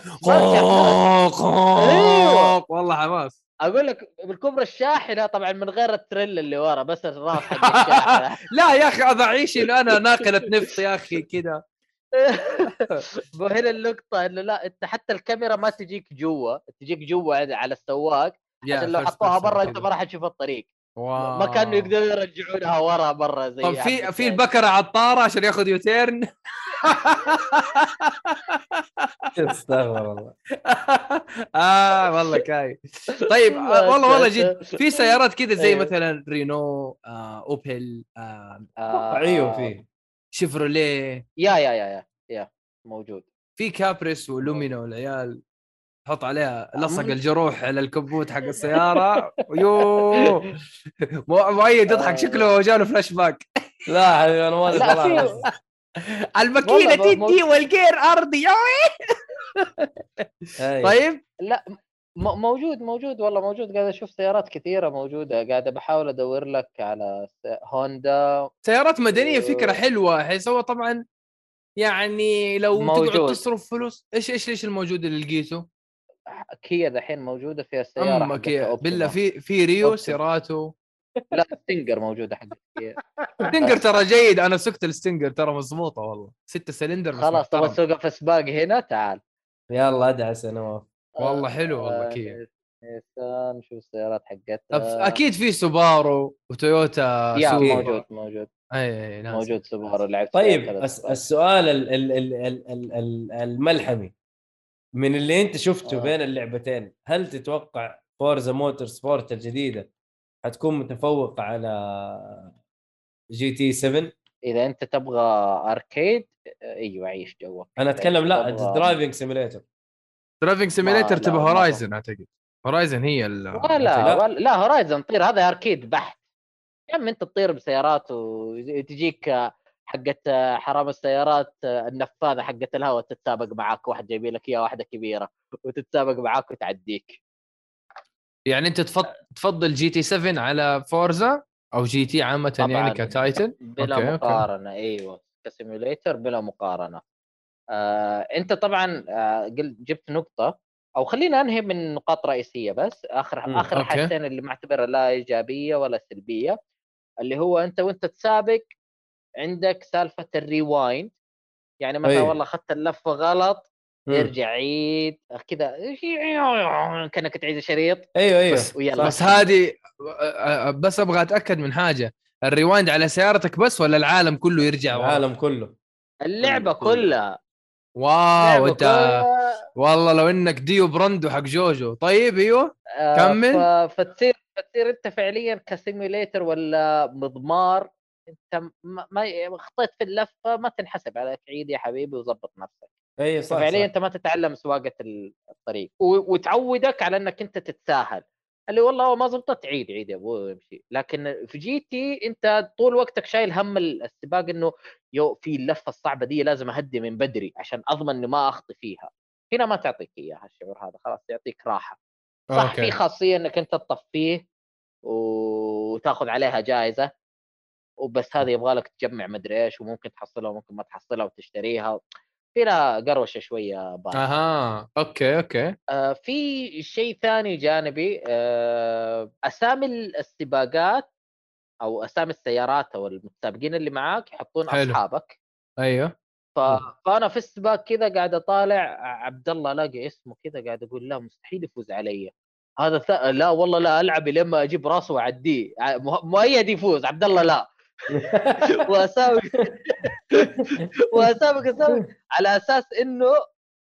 أيوة. والله حماس. أقول لك بالكبرى الشاحنة طبعا من غير التريل اللي ورا بس الراس حق الشاحنة. لا يا أخي هذا عيش إنه أنا ناقلة نفط يا أخي كذا وهنا النقطة إنه لا أنت حتى الكاميرا ما تجيك جوا تجيك جوا على السواق عشان لو حطوها برا أنت. ما راح تشوف الطريق واو. ما كانوا يقدروا يرجعونها ورا مره زي طب عبد في في. البكرة عطاره عشان ياخذ يوتيرن استغفر الله آه والله كاي طيب آه، والله والله جد في سيارات كذا زي أيوه. مثلا رينو آه، أوبل آه، آه، أيوه فيه شيفروليه يا يا يا يا يا موجود. في كابريس ولومينا والعيال حط عليها لصق مم. الجروح على الكبوت حق السيارة. يو مؤيد يضحك شكله جاله فلاش باك لا حبيبي أنا ما في الماكينة تدي والجير أرضي. طيب طيب. لا موجود موجود والله موجود قاعد أشوف سيارات كثيرة موجودة قاعد بحاول أدور لك على هوندا سيارات مدنية فكرة. حلوة حيث هو طبعا يعني لو تقعد موجود. تصرف فلوس إيش إيش إيش الموجود اللي لقيته؟ كيا دحين موجودة فيها السيارة اما كيا. بالله في في ريو أوبتيما. سيراتو لا ستينجر موجودة حقتي ستينجر ترى جيد أنا سكت الستينجر ترى مضبوطة والله ستة سلندر خلاص تبغى. تسوقها في سباق هنا تعال يلا أدعس يا نواف والله حلو والله آه، كيا نيسان شوف السيارات حقتها أكيد في سوبارو وتويوتا يا سوبر. موجود موجود أي أي ناس. موجود سوبارو لعبت طيب. السؤال ال ال ال ال ال ال الملحمي من اللي أنت شفته آه. بين اللعبتين هل تتوقع Forza Motorsport الجديدة حتكون متفوقة على GT 7 إذا أنت تبغى arcade أيوه عيش جوك أنا أتكلم لا driving simulator driving simulator تبع. Horizon أعتقد Horizon هي ال لا. لا Horizon طير هذا arcade بحت يا عم أنت تطير بسيارات وتجيك حقت حرام الطيارات النفاثة حقت الهواء تتسابق معاك واحد جايبين لك إياها واحدة كبيرة وتتسابق معاك وتعديك يعني أنت تفضل تفضل GT 7 على Forza أو GT عامة. يعني ك title بلا okay، okay. مقارنة أيوه ك simulator بلا مقارنة آه أنت طبعا آه جبت نقطة أو خلينا أنهي من نقاط رئيسية بس آخر مم، آخر. حاجتين اللي معتبرها لا إيجابية ولا سلبية اللي هو أنت وأنت تسابق عندك سالفة ال rewind يعني مثلا أي. والله أخذت اللفة غلط مم. ارجع عيد كذا كأنك تعيد الشريط أيوه أيوه بس- ويلا. بس هذه بس أبغى أتأكد من حاجة ال rewind على سيارتك بس ولا العالم كله يرجع؟ العالم كله اللعبة كله. كلها wow انت والله لو انك Dio Brando حق جوجو. طيب أيوه آه، كمل. ف- فتصير فتصير انت فعليا ك simulator ولا مضمار. انت ما, ما خطيت في اللفة ما تنحسب عليك. عيد يا حبيبي وظبط نفسك. اي صح, فعليا صح. انت ما تتعلم سواقة ال- الطريق. و- وتعودك على انك انت تتساهل. اللي والله ما زبطت عيد عيد يا أبوي امشي. لكن في GT أنت طول وقتك شايل هم ال- السباق إنه يو في اللفة الصعبة دي لازم أهدي من بدري عشان أضمن إني ما أخطي فيها. هنا ما تعطيك إياها الشعور هذا خلاص يعطيك راحة. صح okay. في خاصية إنك أنت تطفيه وتاخذ عليها جائزه وبس هذه يبغى لك تجمع مدري إيش وممكن تحصلها وممكن ما تحصلها وتشتريها. في لها قروشة شوية بار. أها okay okay. آه في شيء ثاني جانبي آه أسامي السباقات أو أسامي السيارات أو المتسابقين اللي معاك يحطون حلو. أصحابك. أيوه. ف... فأنا في السباق كذا قاعد أطالع عبد الله الاقي اسمه كذا قاعد أقول لا مستحيل يفوز علي. هذا ث... لا والله لا ألعب لما أجيب راسه وأعديه. مؤيد يفوز عبد الله لا. واسابق واسابق اسابق على أساس انه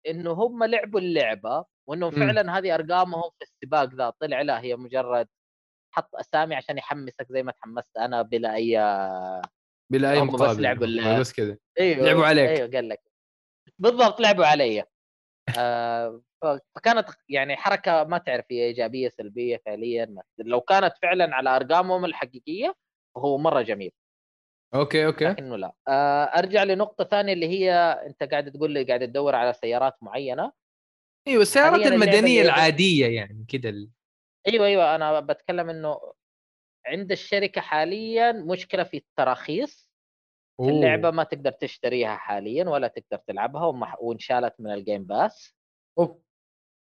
إنه هم لعبوا اللعبة وإنه. فعلا هذه أرقامهم في السباق ذا طلع لا هي مجرد حط أسامي عشان يحمسك زي ما تحمست أنا بال AI بال AI هم بس مقابل. لعبوا اللعب. بس كذا أيوه لعبوا عليك. أيوه قال لك. بالضبط لعبوا علي. آه فكانت يعني حركة ما تعرف هي إيجابية سلبية فعليا. لو كانت فعلا على أرقامهم الحقيقية فهو مرة جميل. okay okay. لكنه لا. آه أرجع لنقطة ثانية اللي هي أنت قاعد تقول لي قاعد تدور على سيارات معينة. أيوه السيارات المدنية العادية يعني كذا ال- أيوه أيوه أنا بتكلم إنه عند الشركة حاليا مشكلة في التراخيص. أوه. اللعبة ما تقدر تشتريها حاليا ولا تقدر تلعبها ومح- وانشالت من ال Game Pass أوف.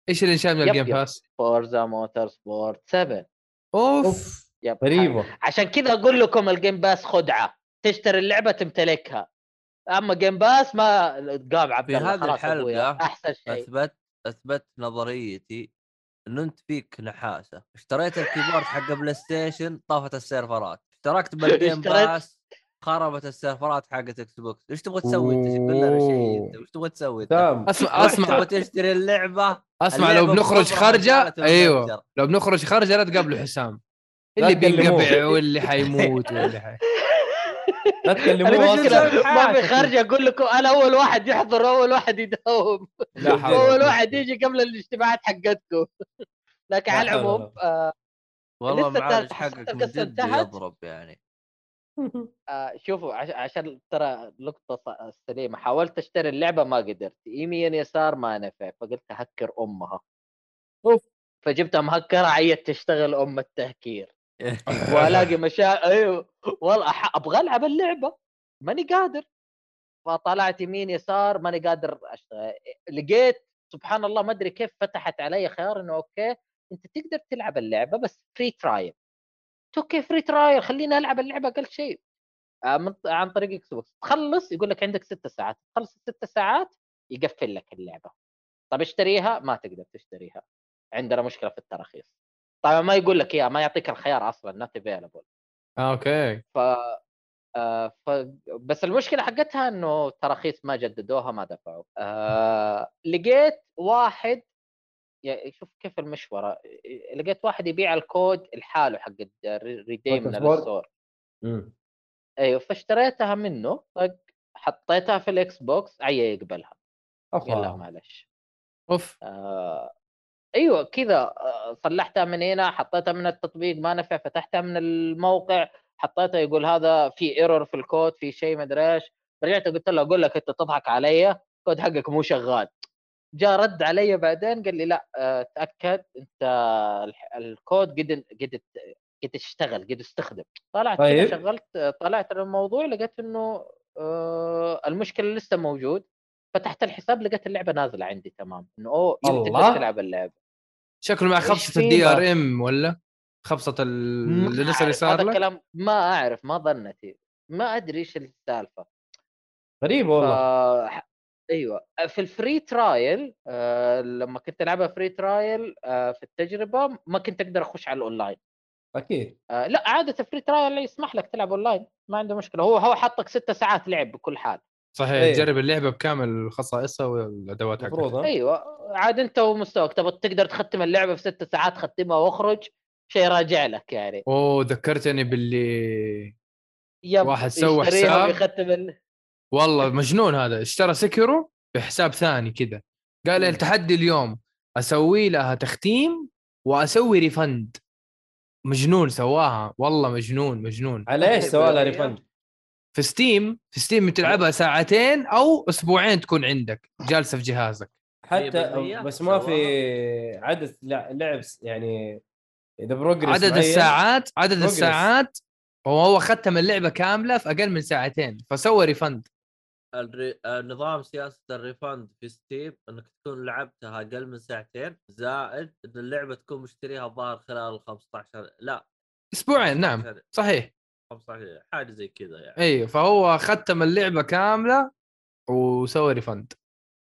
إيش اللي انشال من yep ال Game yep. Pass؟ Forza Motorsport 7 أوف yep غريبة. عشان كذا أقول لكم ال Game Pass خدعة. تشتري اللعبة تمتلكها. أما Game Pass ما قام عبد في الله هذه خلاص أبويا، الحلقة أحسن شيء. أثبت أثبت نظريتي إنه أنت فيك نحاسة. اشتريت ال keyboard حق PlayStation طافت السيرفرات. اشتركت بال Game Pass خربت السيرفرات حقت Xbox إيش تبغى تسوي أنت؟ أنت؟ إيش تبغى تسوي أنت؟ أسمع أسمع. تبغى تشتري اللعبة؟ أسمع اللعبة لو بنخرج خرجه أيوه. لو بنخرج خرجه لا تقابلوا حسام. اللي. بينقبع واللي حيموت واللي حي... لا تكلموه أصلا ما في خرج أقول لكم أنا أول واحد يحضر أول واحد يداوم. أول. واحد يجي قبل الاجتماعات حقتكم. لكن على العموم آه والله معالج حقك من جد. يضرب يعني. آه شوفوا عش- عشان ترى نقطة ص- سليمة. حاولت أشتري اللعبة ما قدرت. يمين يسار ما نفع فقلت هكر أمها. أوف. فجبتها مهكرة عيت تشتغل أم التهكير. والاقي مشا أيوه والله أح- أبغى ألعب اللعبة ماني قادر. فطلعت يمين يسار ماني قادر أشتغل. لقيت سبحان الله ما أدري كيف فتحت علي خيار إنه okay أنت تقدر تلعب اللعبة بس free trial okay free trial خليني ألعب اللعبة أقل شيء. آه، من عن طريق Xbox تخلص يقول لك عندك ست ساعات. تخلص الست ساعات يقفل لك اللعبة. طب اشتريها؟ ما تقدر تشتريها. عندنا مشكلة في التراخيص. طبعا ما يقول لك اياها ما يعطيك الخيار أصلا not available آه، okay. ف آه ف بس المشكلة حقتها إنه تراخيص ما جددوها ما دفعوا. آه لقيت واحد يا- شوف كيف المشورة لقيت واحد يبيع الكود لحاله حق. ال store مم. أيوه فاشتريتها منه طق حطيتها في ال Xbox عيا يقبلها. قال لا أفا. معلش. أوف. آه أيوه كذا آه، صلحتها من هنا حطيتها من التطبيق ما نفع فتحتها من الموقع حطيتها يقول هذا في error في الكود في شيء ما أدري إيش. رجعت قلت له أقول لك أنت تضحك علي الكود حقك مو شغال. جاء رد علي بعدين قال لي لا آه، تأكد أنت الكود قد قد قد اشتغل قد استخدم طلعت طيب. شغلت طلعت على الموضوع لقيت إنه آه، المشكلة لسه موجود. فتحت الحساب لقيت اللعبة نازلة عندي تمام. إنه أوه الله. تلعب اللعبة. شكله مع خبصة ال DR؟ M ولا خبصة اللي لسه اللي صار هذا لك؟ الكلام ما أعرف ما ظنتي ما أدري إيش السالفة. غريب ف... والله. ح- أيوه. في ال free trial آه لما كنت ألعبها free trial آه في التجربة ما كنت أقدر أخش على الاونلاين أكيد. آه لا عادة free trial يسمح لك تلعب اونلاين ما عنده مشكلة. هو هو حطك ست ساعات لعب بكل حال. صحيح إيه. تجرب اللعبة بكامل خصائصها والأدوات حقتها؟ أيوه عاد أنت ومستواك تبغى تقدر تختم اللعبة في ست ساعات ختمها واخرج شيء راجع لك يعني أوه ذكرتني باللي yep واحد سوى حساب. ويختم ال... والله مجنون هذا اشترى Sekiro بحساب ثاني كذا قال. التحدي اليوم أسوي لها تختيم وأسوي refund مجنون سواها والله مجنون مجنون على إيش طيب، سوى لها refund؟ في Steam في Steam تلعبها ساعتين أو أسبوعين تكون عندك جالسة في جهازك. حتى 100% بس ما في. عدد لع- لعب يعني إذا progress عدد الساعات عدد progress. الساعات هو هو ختم اللعبه كاملة في أقل من ساعتين فسوى refund الري... نظام سياسة ال refund في Steam إنك تكون لعبتها أقل من ساعتين زائد إن اللعبة تكون مشتريها الظاهر خلال ال 15 لا. أسبوعين نعم. 15 صحيح 15 حاجة زي كذا يعني. اي فهو ختم اللعبة كاملة وسوى refund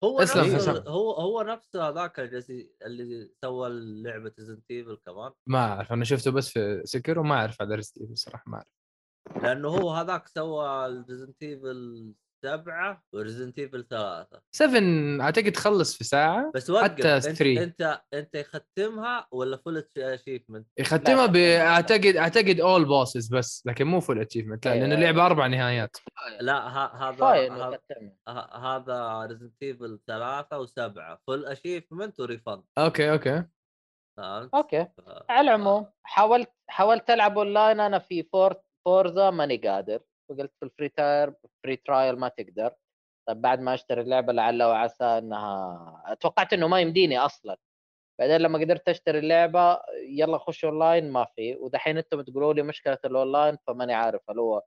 هو أسلم نفسه. هو هو نفسه هذاك اللي اللي سوى لعبة Resident Evil كمان؟ ما أعرف أنا شفته بس في Sekiro ما أعرف على Resident صراحة ما أعرف. لأنه هو هذاك سوى Resident Evil سبعة و Resident Evil ثلاثة 7 أعتقد تخلص في ساعة بس وقف حتى أنت, 3. أنت أنت يختمها ولا full achievement؟ يختمها لا، ب. اعتقد أعتقد all bosses بس لكن مو full achievement لأن أيوة. اللعبة أربع نهايات لا هذا هذا Resident Evil ثلاثة وسبعة فول اشيفمنت وريفند أوكي أوكي فهمت؟ أوكي على العموم حاولت حاولت ألعب اونلاين أنا في فور Forza ماني قادر فقلت في ال free try free trial ما تقدر. طيب بعد ما أشتري اللعبة لعل وعسى إنها توقعت إنه ما يمديني أصلا. بعدين لما قدرت أشتري اللعبة يلا خش اونلاين ما في. ودحين أنتم تقولوا لي مشكلة الاونلاين فماني عارف هل هو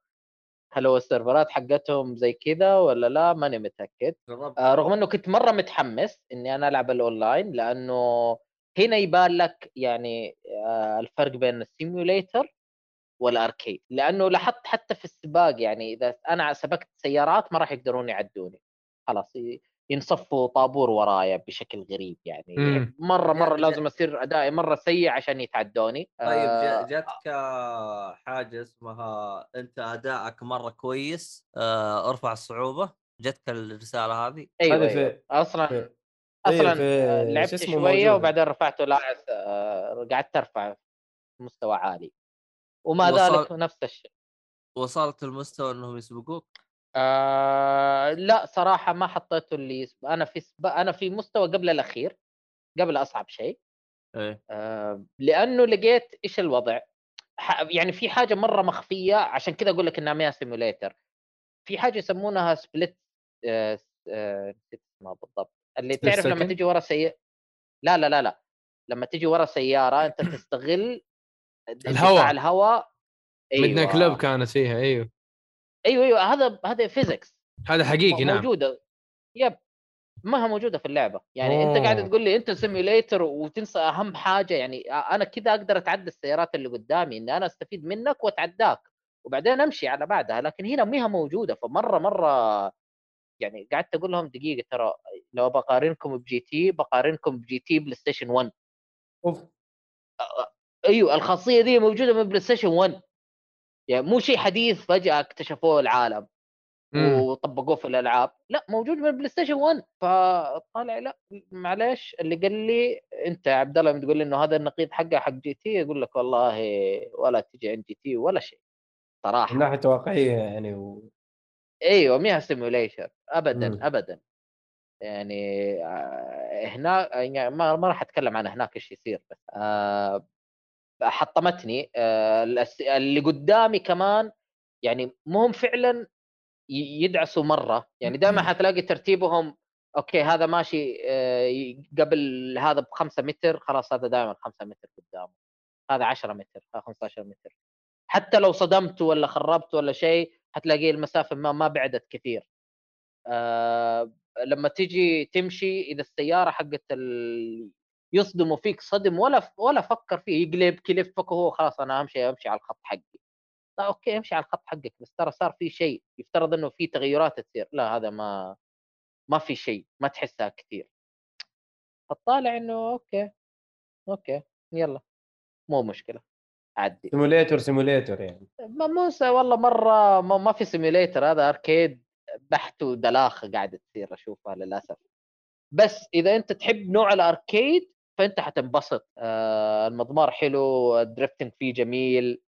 هل هو السيرفرات حقتهم زي كذا ولا لا ماني متأكد. آه، رغم إنه كنت مرة متحمس إني أنا ألعب الاونلاين لأنه هنا يبان لك يعني آه، الفرق بين ال simulator وال arcade لأنه لاحظت حتى في السباق يعني إذا أنا سبقت سيارات ما راح يقدرون يعدوني. خلاص ينصفوا طابور ورايا بشكل غريب يعني. مم. مرة مرة لازم أصير ادائي مرة سيء عشان يتعدوني. طيب آه، جا- جاتك حاجة اسمها أنت أدائك مرة كويس آه، أرفع الصعوبة. جاتك الرسالة هذه؟ أيوه, أيوة. في أصلا في- أصلا في- آه، شو لعبت شوية موجودة. وبعدين رفعته آه، قعدت أرفع مستوى عالي. وما وصل- ذلك نفس الشيء. وصلت المستوى إنهم يسبقوك؟ آه لا صراحة ما حطيته اللي يسب... أنا في سب... أنا في مستوى قبل الأخير قبل أصعب شيء. إيه. آه لأنه لقيت إيش الوضع؟ ح... يعني في حاجة مرة مخفية عشان كذا أقول لك إنها ما simulator في حاجة يسمونها split آه... آه... بالضبط. اللي تعرف لما؟ تجي ورا سيارة لا لا لا لا. لما تجي ورا سيارة أنت تستغل الهواء. دفاع الهواء ميدنا أيوة. كلوب كانت فيها أيوه. أيوه أيوه هذا هذا physics هذا حقيقي نعم. موجودة. yep. ما هي موجودة في اللعبة. يعني أنت قاعد أوه. تقول لي أنت simulator وتنسى أهم حاجة يعني أنا كذا أقدر أتعدى السيارات اللي قدامي إني أنا أستفيد منك وأتعداك. وبعدين أمشي على بعدها. لكن هنا ما هي موجودة. فمرة مرة يعني قعدت أقول لهم دقيقة ترى لو بقارنكم ب GT بقارنكم ب GT PlayStation 1 اوف أيوه الخاصية دي موجودة من PlayStation 1 يعني مو شيء حديث فجأة اكتشفوه العالم مم. وطبقوه في الألعاب. لا موجود من PlayStation 1 فطالع لا معلش اللي قال لي أنت يا عبد الله تقول لي إنه هذا النقيض حقه حق GT يقول لك والله ولا تجي عند GT ولا شيء. صراحة. من ناحية واقعية يعني و... أيوه ميها simulation ابدا مم. ابدا. يعني آه، هنا يعني ما ما راح أتكلم عن هناك إيش يصير بس. آه، حطمتني آه، اللي قدامي كمان يعني مهم فعلا يدعسوا مرة. يعني دائما حتلاقي ترتيبهم أوكي هذا ماشي آه، قبل هذا بخمسة متر خلاص هذا دائما خمسة متر قدامه. هذا 10 متر هذا 15 متر. حتى لو صدمت ولا خربت ولا شيء حتلاقي المسافة ما ما بعدت كثير. آه لما تيجي تمشي إذا السيارة حقت ال... يصدموا فيك صدم ولا ولا فكر فيه يقلب يلفك وهو خلاص أنا أمشي أمشي على الخط حقي. طيب okay أمشي على الخط حقك بس ترى صار في شيء يفترض إنه في تغيرات تصير. لا هذا ما ما في شيء ما تحسها كثير. فطالع إنه okay okay يلا مو مشكلة عدي. simulator simulator يعني. ما مو س- والله مرة ما, ما في simulator هذا arcade بحت ودلاخه قاعدة تصير أشوفها للأسف. بس إذا أنت تحب نوع ال arcade فأنت حتنبسط آه المضمار حلو ال drifting فيه جميل.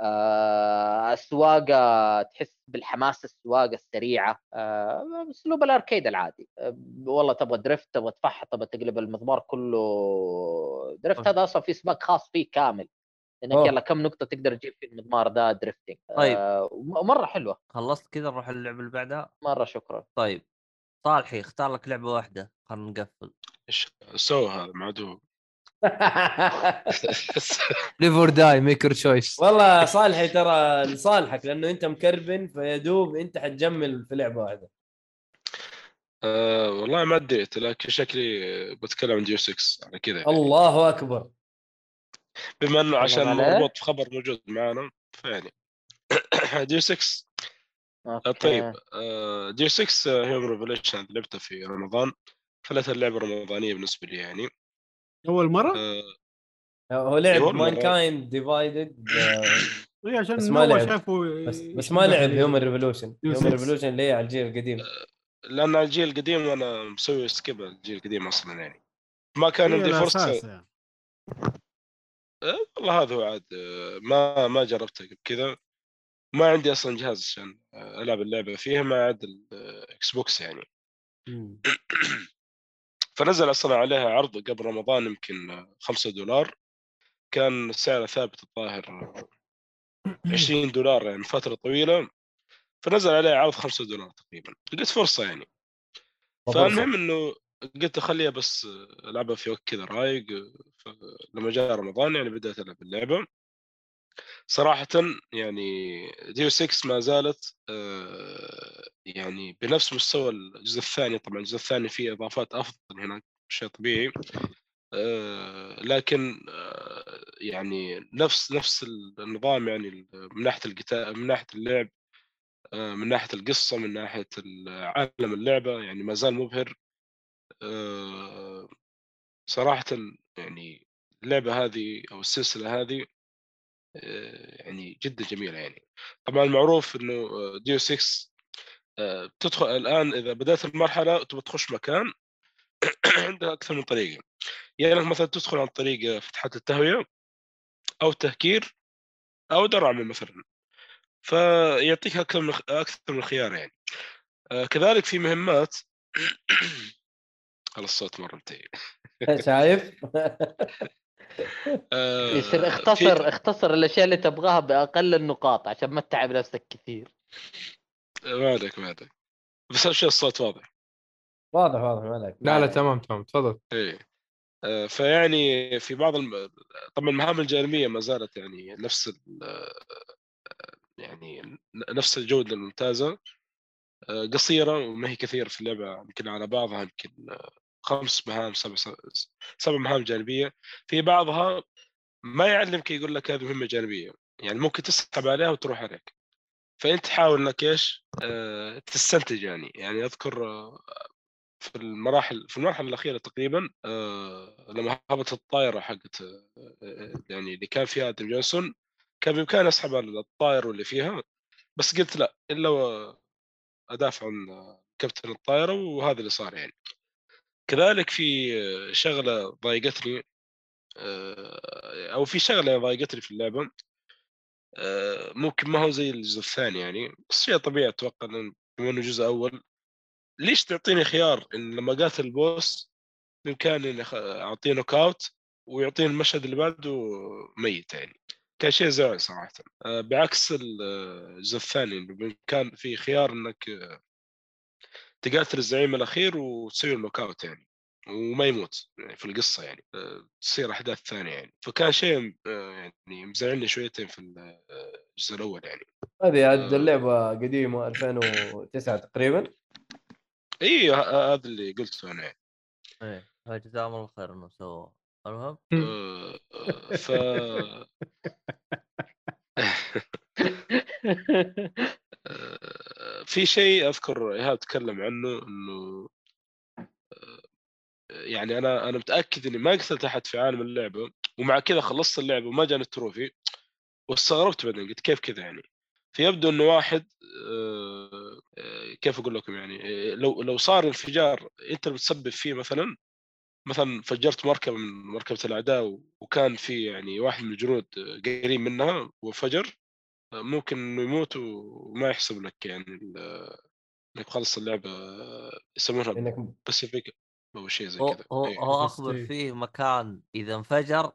آه السواقة تحس بالحماس السواقة السريعة. آه اسلوب ال arcade العادي. آه والله تبغى drift تبغى تفحط تبغى تقلب المضمار كله drift. هذا أصلا في سباق خاص فيه كامل. إنك أوه. يلا كم نقطة تقدر تجيب في المضمار ده drifting. طيب. آه مرة حلوة. خلصت كذا نروح اللعبه اللي بعدها؟ مرة شكرا. طيب. صالحي اختار لك لعبة واحدة خلينا نقفل. إيش سوى هذا معدوم live or die make your choice والله صالحي ترى لصالحك لأنه أنت مكربن فيدوب أنت حتجمل في لعبة واحدة. آه والله ما ادريت لكن شكلي بتكلم عن Deus Ex على كذا يعني. الله أكبر. بما إنه عشان. مربوط في خبر موجود معنا فيعني Deus Ex آه، okay. طيب آه، Deus Ex Human Revolution لعبته في رمضان فلت اللعبة رمضانيه بالنسبة لي يعني أول مرة؟ آه، هو لعب Man مرة. kind Divided اي عشان بس ما لعب. شافوا بس بس ما لعب Human Revolution Human. Revolution اللي هي على الجيل القديم لأن الجيل القديم أنا مسوي skip الجيل القديم أصلا يعني ما كان هي عندي فرصة يعني. آه، والله هذا هو عاد آه، ما ما جربته قبل كذا ما عندي أصلا جهاز عشان ألعب اللعبة فيها ما عاد ال Xbox يعني. فنزل أصلا عليها عرض قبل رمضان يمكن 5 دولار. كان سعره ثابت الظاهر آه، 20 دولار يعني فترة طويلة. فنزل عليه عرض 5 دولار تقريبا. لقيت فرصة يعني. فالمهم إنه قلت أخليها بس ألعبها في وقت كذا رايق. فلما جاء رمضان يعني بدأت ألعب اللعبة. صراحة يعني ديو 6 ما زالت آه، يعني بنفس مستوى الجزء الثاني. طبعا الجزء الثاني فيه إضافات أفضل هناك شيء طبيعي آه، لكن آه، يعني نفس نفس النظام يعني من ناحية القتال من ناحية اللعب من ناحية القصة من ناحية عالم اللعبة يعني ما زال مبهر. صراحة يعني اللعبة هذه أو السلسلة هذه يعني جدا جميلة يعني. طبعا المعروف إنه آه، ديو 6 آه، تدخل الآن إذا بدأت المرحلة تبغى تخش مكان عندها أكثر من طريقة. يعني إنك مثلا تدخل عن طريق فتحات التهوية أو تهكير أو درعم مثلا. فيعطيك أكثر من أكثر من خيار يعني. آه، كذلك في مهمات على الصوت مرة منتهي شايف؟ آه، يصير في- اختصر اختصر الأشياء اللي تبغاها بأقل النقاط عشان ما تتعب نفسك كثير. ما عليك ما عليك. بس الشيء الصوت واضح. واضح واضح ما عليك. لا لا تمام تمام تفضل. إيه. آه، فيعني في بعض الم... طبعا المهام الجانبية ما زالت يعني نفس ال... يعني ن- نفس الجودة الممتازة. آه، قصيرة وما هي كثير في اللعبة يمكن على بعضها يمكن آه، خمس مهام سبع سبع مهام جانبية. في بعضها ما يعلمك يقول لك هذه مهمة جانبية يعني ممكن تسحب عليها وتروح عليك. فأنت حاول إنك إيش؟ أه تستنتج يعني. يعني أذكر أه في المراحل في المرحلة الأخيرة تقريبا أه لما هبطت الطائرة حقت أه يعني اللي كان فيها آدم جونسون كان بإمكاني أسحب على الطائرة واللي فيها بس قلت لا إلا أدافع عن كابتن الطائرة وهذا اللي صار يعني. كذلك في شغلة ضايقتني آه، أو في شغلة ضايقتني في اللعبة آه، ممكن ما هو زي الجزء الثاني يعني بس شيء طبيعي أتوقع بما إنه جزء أول ليش تعطيني خيار إن لما قاتل ال boss بإمكاني إني أعطيه knock out ويعطيني المشهد اللي بعده ميت يعني. كان شيء زعل صراحة آه، بعكس الجزء الثاني بإمكان في خيار إنك تقاتل الزعيم الأخير وتسوي knock out يعني وما يموت يعني في القصة يعني آه، تصير أحداث ثانية يعني. فكان شيء آه، يعني مزعلني شويتين في الجزء الأول يعني. هذه عاد اللعبة قديمة 2009 تقريبا؟ إي هذا اللي قلته أنا. يعني إيه جزاه الله خير إنه سووه. المهم؟ آه، ف في شيء أذكر إيهاب تكلم عنه إنه يعني أنا أنا متأكد إني ما قتلت أحد في عالم اللعبة ومع كذا خلصت اللعبة وما جاني ال trophy واستغربت بعدين قلت كيف كذا يعني؟ فيبدو إنه واحد آه، آه، كيف أقول لكم يعني آه، لو لو صار انفجار أنت المتسبب فيه مثلا مثلا فجرت مركبة من مركبة الأعداء وكان في يعني واحد من الجنود قريب منها وفجر ممكن إنه يموت وما يحسب لك يعني إنك خلص اللعبة يسمونها pacifist أو شيء زي كذا. هو, إيه. هو أخبر فيه مكان إذا انفجر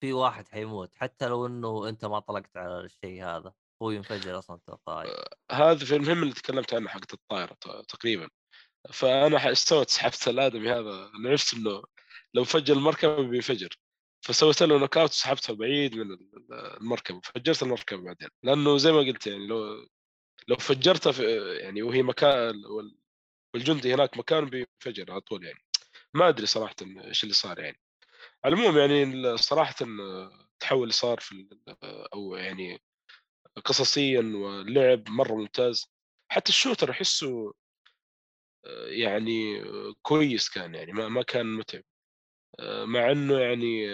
في واحد حيموت حتى لو إنه أنت ما طلقت على الشيء هذا هو ينفجر أصلا تلقائي آه، هذا في المهم اللي تكلمت عنه حقت الطائرة تقريبا. فأنا ايش سويت سحبت الآدمي هذا أنا عرفت إنه لو فجر المركبة بينفجر. فسويت له knock out وسحبته بعيد من المركبة. فجرت المركبة بعدين. لأنه زي ما قلت يعني لو لو فجرتها يعني وهي مكان والجندي هناك مكان بينفجر على طول يعني. ما أدري صراحة إيش اللي صار يعني. على العموم يعني صراحة التحول اللي صار في أو يعني قصصيا واللعب مرة ممتاز. حتى الشوتر أحسه يعني كويس كان يعني ما كان متعب. مع إنه يعني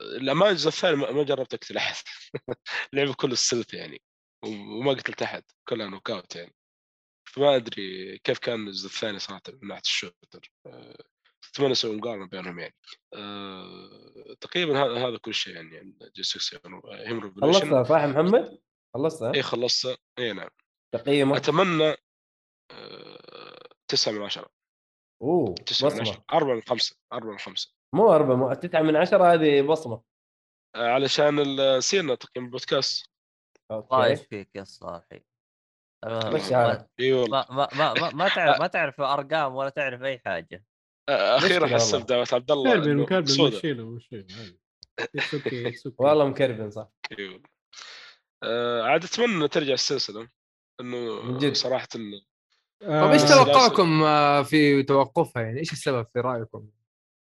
الامانه الجزء الثاني ما جربت أقتل أحد. لعبة كله ال stealth يعني وما قتلت أحد كلها knock out يعني. فما أدري كيف كان الجزء الثاني صراحة من ناحية ال shooter. أتمنى أسوي مقارنة بينهم يعني. أه... تقريبا هذا هذا كل شيء يعني عن Deus Ex هيم خلصتها صح محمد؟ خلصتها؟ اي خلصتها اي نعم. تقييمه أتمنى أه... 9 من 10 أوه 9 من 10 4 من 5 4 من 5 مو 4 9 من 10 هذه بصمة. أه علشان سيرنا تقييم البودكاست. الله إيش فيك يا صاحي مش عارف ما ما ما ما, ما تعرف ما تعرف أرقام ولا تعرف أي حاجة. أخيرا حسب دعوه عبد الله مكربن مكربن مشيله والله مكربن صح. أيوه آه عاد أتمنى ترجع السلسلة. إنه من صراحة طيب إيش توقعكم آه، في توقفها؟ يعني إيش السبب في رأيكم؟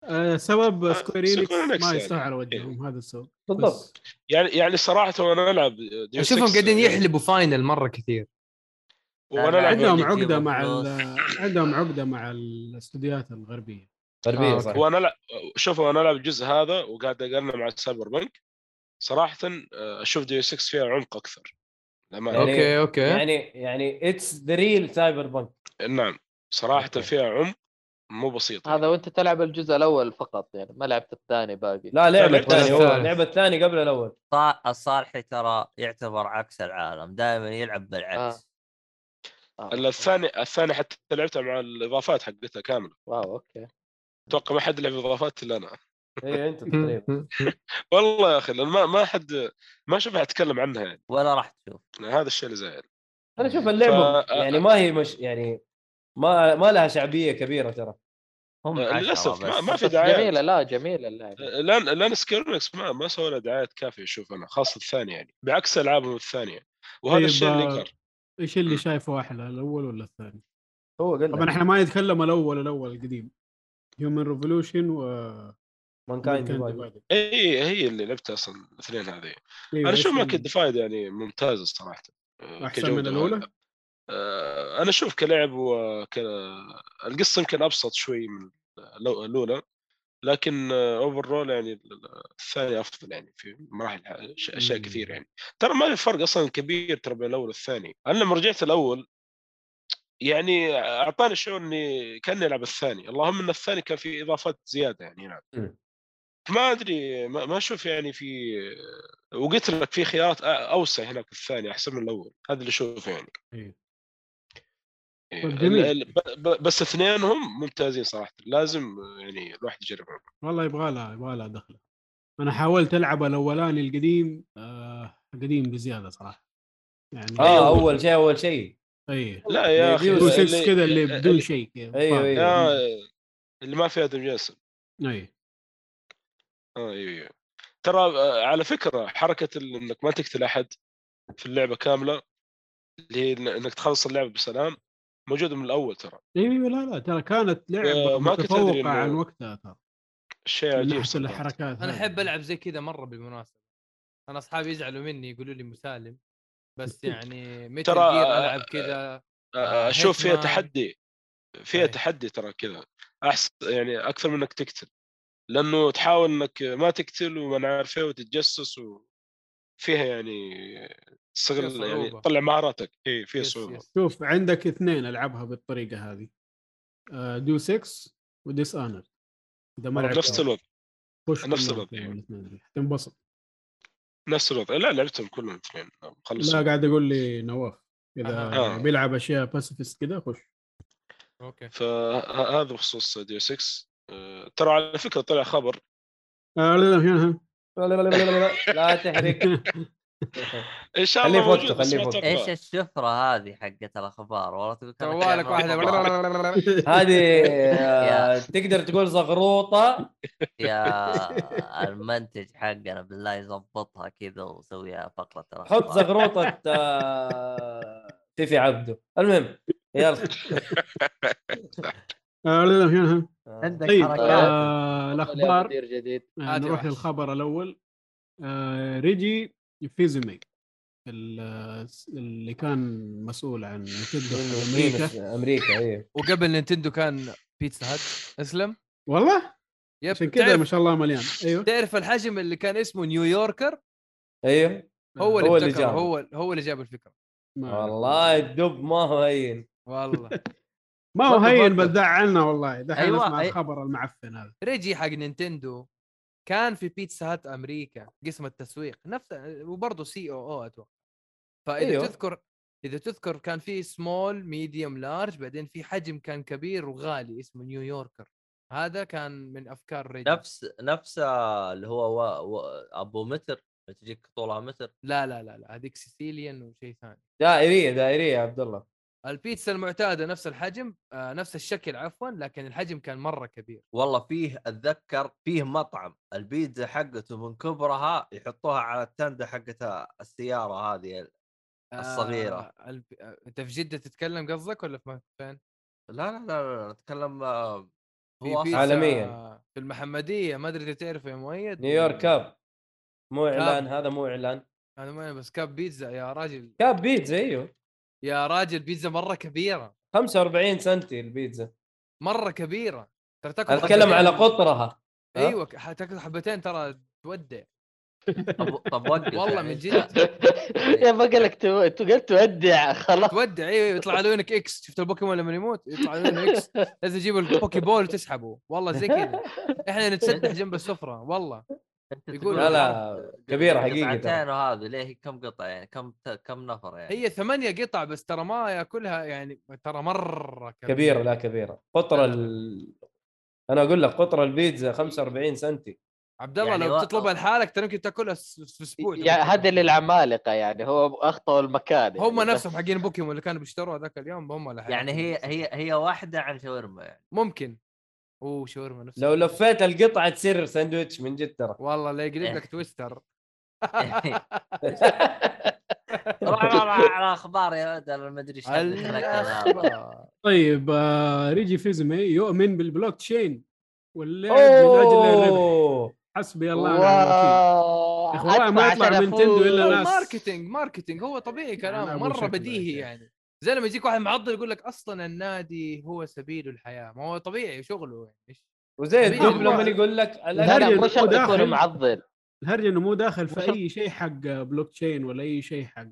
آه سبب Square ما يستوعب على وجههم هذا السبب. بالضبط. يعني يعني صراحة وأنا ألعب أشوفهم قاعدين يحلبوا Final مرة كثير. وأنا عندهم عقدة مع عندهم عقدة مع الاستديوهات الغربية. غربية آه صح. وأنا لا شوف وأنا ألعب الجزء هذا وقاعد أقارنه مع Cyberpunk صراحة آه، أشوف Deus Ex فيها عمق أكثر. يعني okay okay. يعني يعني it's the real Cyberpunk نعم صراحة okay. فيها عمق مو بسيط. هذا وأنت تلعب الجزء الأول فقط يعني ما لعبت الثاني باقي. لا لعب الثاني هو لعب الثاني قبل الأول. الصالحي ترى يعتبر عكس العالم دائما يلعب بالعكس. آه. آه. الثاني الثاني حتى لعبتها مع الإضافات حقتها كاملة. wow okay. أتوقع ما حد لعب إضافات إلا أنا. اي أنت تقريبا. والله يا أخي ما ما حد ما شوف اتكلم عنها يعني. ولا راح تشوف. هذا الشيء اللي زعل. أنا أشوف اللعبة ف... يعني ما هي مش يعني ما ما لها شعبية كبيرة ترى. هم للأسف ما, ما في دعايات. جميلة لا جميلة اللعبة. لأن لأن Square Enix ما ما سووا لها دعايات كافية أشوف أنا خاصة الثانية يعني. بعكس ألعابهم الثانية. وهذا طيب الشيء اللي قهر إيش اللي شايفه أحلى الأول ولا الثاني؟ هو قال طبعا إحنا ما نتكلم الأول الأول القديم. Human Revolution و Mankind Mankind Divided. Divided. اي هي اللي لعبتها أصلا الاثنين هذه أيوة، أنا أشوف Mankind ال- Divided يعني ممتازه صراحة آه، أحسن كجودة من الأولى؟ آه، أنا أشوف كلعب وك القصة يمكن أبسط شوي من الأولى لكن overall يعني ال- الثاني أفضل يعني في مراحل أشياء. كثير يعني ترى ما في فرق أصلا كبير ترى بين الأول والثاني أنا لما رجعت الأول يعني أعطاني شعور إني كأني ألعب الثاني اللهم إن الثاني كان فيه إضافات زيادة يعني نعم مم. ما أدري ما ما أشوف يعني في وقلت لك في خيارات أ- أوسع هناك في الثاني أحسن من الأول هذا اللي أشوفه يعني. أيوة. إيه، طيب جميل. بس اثنينهم ممتازين صراحة لازم يعني الواحد يجربهم. والله يبغى لها يبغى لها دخلة. أنا حاولت ألعب الأولاني القديم آه قديم بزيادة صراحة. يعني آه أول شيء أول شيء. اي لا يا أخي ديوس دو اللي- 6 كذا اللي بدون شيء. أيوة. يا اللي ما في آدم جاسم. اي أيوه أيوه ترى آه، على فكرة حركة إنك ما تقتل أحد في اللعبة كاملة اللي هي إن- إنك تخلص اللعبة بسلام موجودة من الأول ترى أيوه لا لا ترى كانت لعبة آه، ما كنت متفوقة إنه- عن وقتها ترى شيء من عجيب. الحركات أنا. أحب ألعب زي كذا مرة بالمناسبة أنا أصحابي يزعلوا مني يقولوا لي مسالم بس يعني متل ترى، ألعب كذا أشوف فيها. تحدي فيها أي. تحدي ترى كذا احسن يعني أكثر من إنك تقتل لأنه تحاول إنك ما تقتل وما نعرف إيه وتتجسس وفيها يعني تستغل يعني. تطلع مهاراتك. إي فيها صعوبة. yes. شوف عندك اثنين ألعبها بالطريقة هذه. Deus Ex و Dishonored إذا ما لعبت نفس الوضع. خش نفس الوضع،. الاثنين حتنبسط نفس الوضع. لا لعبتهم كلهم اثنين. خلص. لا قاعد أقول لي نواف. إذا أها. آه. بيلعب أشياء pacifist كذا خش. okay. فهذا بخصوص Deus Ex آه، ترى على فكره طلع خبر آه لا لا لا لا لا لا لا, لا, لا تحرق ان شاء خليه الله خليه ما في وقته. أتوقع. إيش الشفره هذه حقت الاخبار والله تقول واحدة. هذه آه،. تقدر تقول زغروطه يا المنتج حقنا بالله يظبطها كذا وسويها فقره حط زغروطه آه، فيفي عبده المهم يلا آه لا لا هنا. عندك طيب حركات. آه الأخبار. جديد. آه نروح وحش. للخبر الأول. آه ريجي فيزومي ال- اللي كان مسؤول عن نينتندو في أمريكا. أمريكا أيوه وقبل نينتندو كان Pizza Hut. اسلم. والله؟ yep عشان كذا ما شاء الله مليان. أيوه. تعرف الحجم اللي كان اسمه New Yorker؟ أيوه هو اللي هو اللي جابه. هو هو اللي جاب الفكرة. والله الدب ما هو هين. والله. ما هو هين. بس زعلنا والله دحين أيوة، اسمع أي- الخبر المعفن هذا ريجي حق نينتندو كان في Pizza Hut أمريكا قسم التسويق نفس وبرضه COO أتوقع فإذا. أيوه. تذكر إذا تذكر كان في small medium large بعدين في حجم كان كبير وغالي اسمه New Yorker هذا كان من أفكار ريجي نفس نفس اللي هو و... و... أبو متر تجيك طولها متر لا لا لا لا هذيك Sicilian وشيء ثاني دائرية دائرية يا عبد الله البيتزا المعتادة نفس الحجم آه نفس الشكل عفوا لكن الحجم كان مرة كبير والله فيه أتذكر فيه مطعم البيتزا حقته من كبرها يحطوها على التندة حقت السيارة هذه الصغيرة. آه الب... آه أنت في جدة تتكلم قصدك ولا في فين؟ لا لا لا, لا نتكلم آه، في هو عالمياً. في المحمدية ما أدري إذا تعرفه يا مؤيد نيويورك كاب مو كاب. اعلان هذا مو إعلان هذا ما بس كاب بيتزا يا راجل كاب بيتزا إيوه يا راجل بيتزا مرة كبيرة. 45 سنتي البيتزا. مرة كبيرة. ترى تاكل أتكلم. على قطرها. ها؟ أيوه تاكل حبتين ترى تودع. طب طب وقف والله. من جد. يا بقى لك تو... تو قلت تودع. خلاص. تودع أيوه يطلع لونك X شفت البوكيمون لما يموت؟ يطلع لونه X لازم تجيب ال Poké Ball وتسحبه. والله زي كذا. إحنا نتسدح جنب السفرة. والله. يقول لا لا كبيرة حقيقي ترى. قطعتين وهذه ليه؟ كم قطعه يعني؟ كم كم نفر يعني؟ هي ثمانية قطع بس ترى ما يأكلها يعني ترى مرة كبيره, كبيرة لا كبيرة. قطر ال... أنا أقول لك قطر البيتزا 45 سنتي. عبد الله يعني لو و- بتطلبها لحالك ترى يمكن تأكلها في أسبوع يعني هذا للعمالقة يعني. هو اخطأوا المكان هم يعني نفسهم بس- حقين بوكيمون اللي كانوا بيشتروها ذاك اليوم هم اللي يعني هي. هي هي واحدة عن شاورما يعني. ممكن. أوه شاورما نفس لو لفيت القطعة تصير ساندويتش من جد ترى. والله لا يقلب لك تويستر. روح روح على أخبار يا ولد أنا ما أدري إيش. طيب آه، ريجي فيزمي يؤمن بالبلوك تشين واللعب من أجل الربح؟ حسبي الله ونعم الوكيل. والله ما يطلع أفوز. إلا هو ناس- marketing marketing هو طبيعي كلامه مرة بديهي يا يعني. زي لما يجيك واحد معضل يقول لك أصلا النادي هو سبيل الحياة ما هو طبيعي شغله يعني إيش؟ وزي. الدب لما يقول لك مو شرط داخل. يكون معضل الهرجه إنه مو داخل في مش- أي شيء حق بلوك تشين ولا أي شيء حق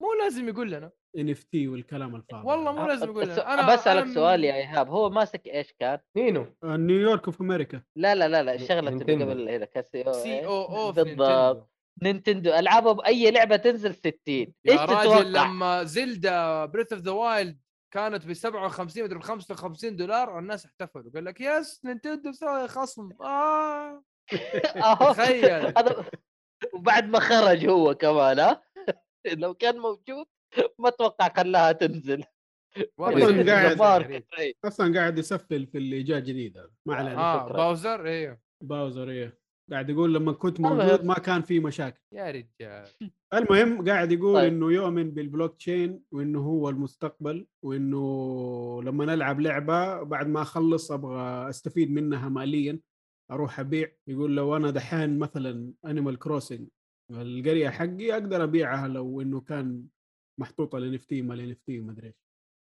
مو لازم يقول لنا NFT والكلام الفاضي والله. مو لازم يقول لنا أنا بسألك أنا- سؤال يا إيهاب هو ماسك إيش كان؟ نينو آه، نيويورك أوف أمريكا لا لا لا لا الشغله اللي. قبل هنا ك CEO CEO أو في بالضبط نينتندو. ألعابه بأي لعبة تنزل 60 إيش يا راجل تتوقع؟ لما Zelda Breath of the Wild كانت ب 57 مدري ب 55 دولار الناس احتفلوا قال لك yes نينتندو مسوي خصم آه. تخيل وبعد ما خرج هو كمان ها لو كان موجود ما أتوقع خلاها تنزل شيء قاعد-. كده. أصلا قاعد يسفل في اللي جاء جديد هذا ما علينا آه. باوزر أيوه باوزر إيه قاعد يقول لما كنت. موجود ما كان في مشاكل يا رجال المهم قاعد يقول طيب. إنه يؤمن بالبلوك تشين وإنه هو المستقبل وإنه لما نلعب لعبة بعد ما أخلص أبغى أستفيد منها ماليا أروح أبيع يقول لو أنا دحين مثلا Animal Crossing القرية حقي أقدر أبيعها لو إنه كان محطوطة ال NFT ما ال NFT ما أدري.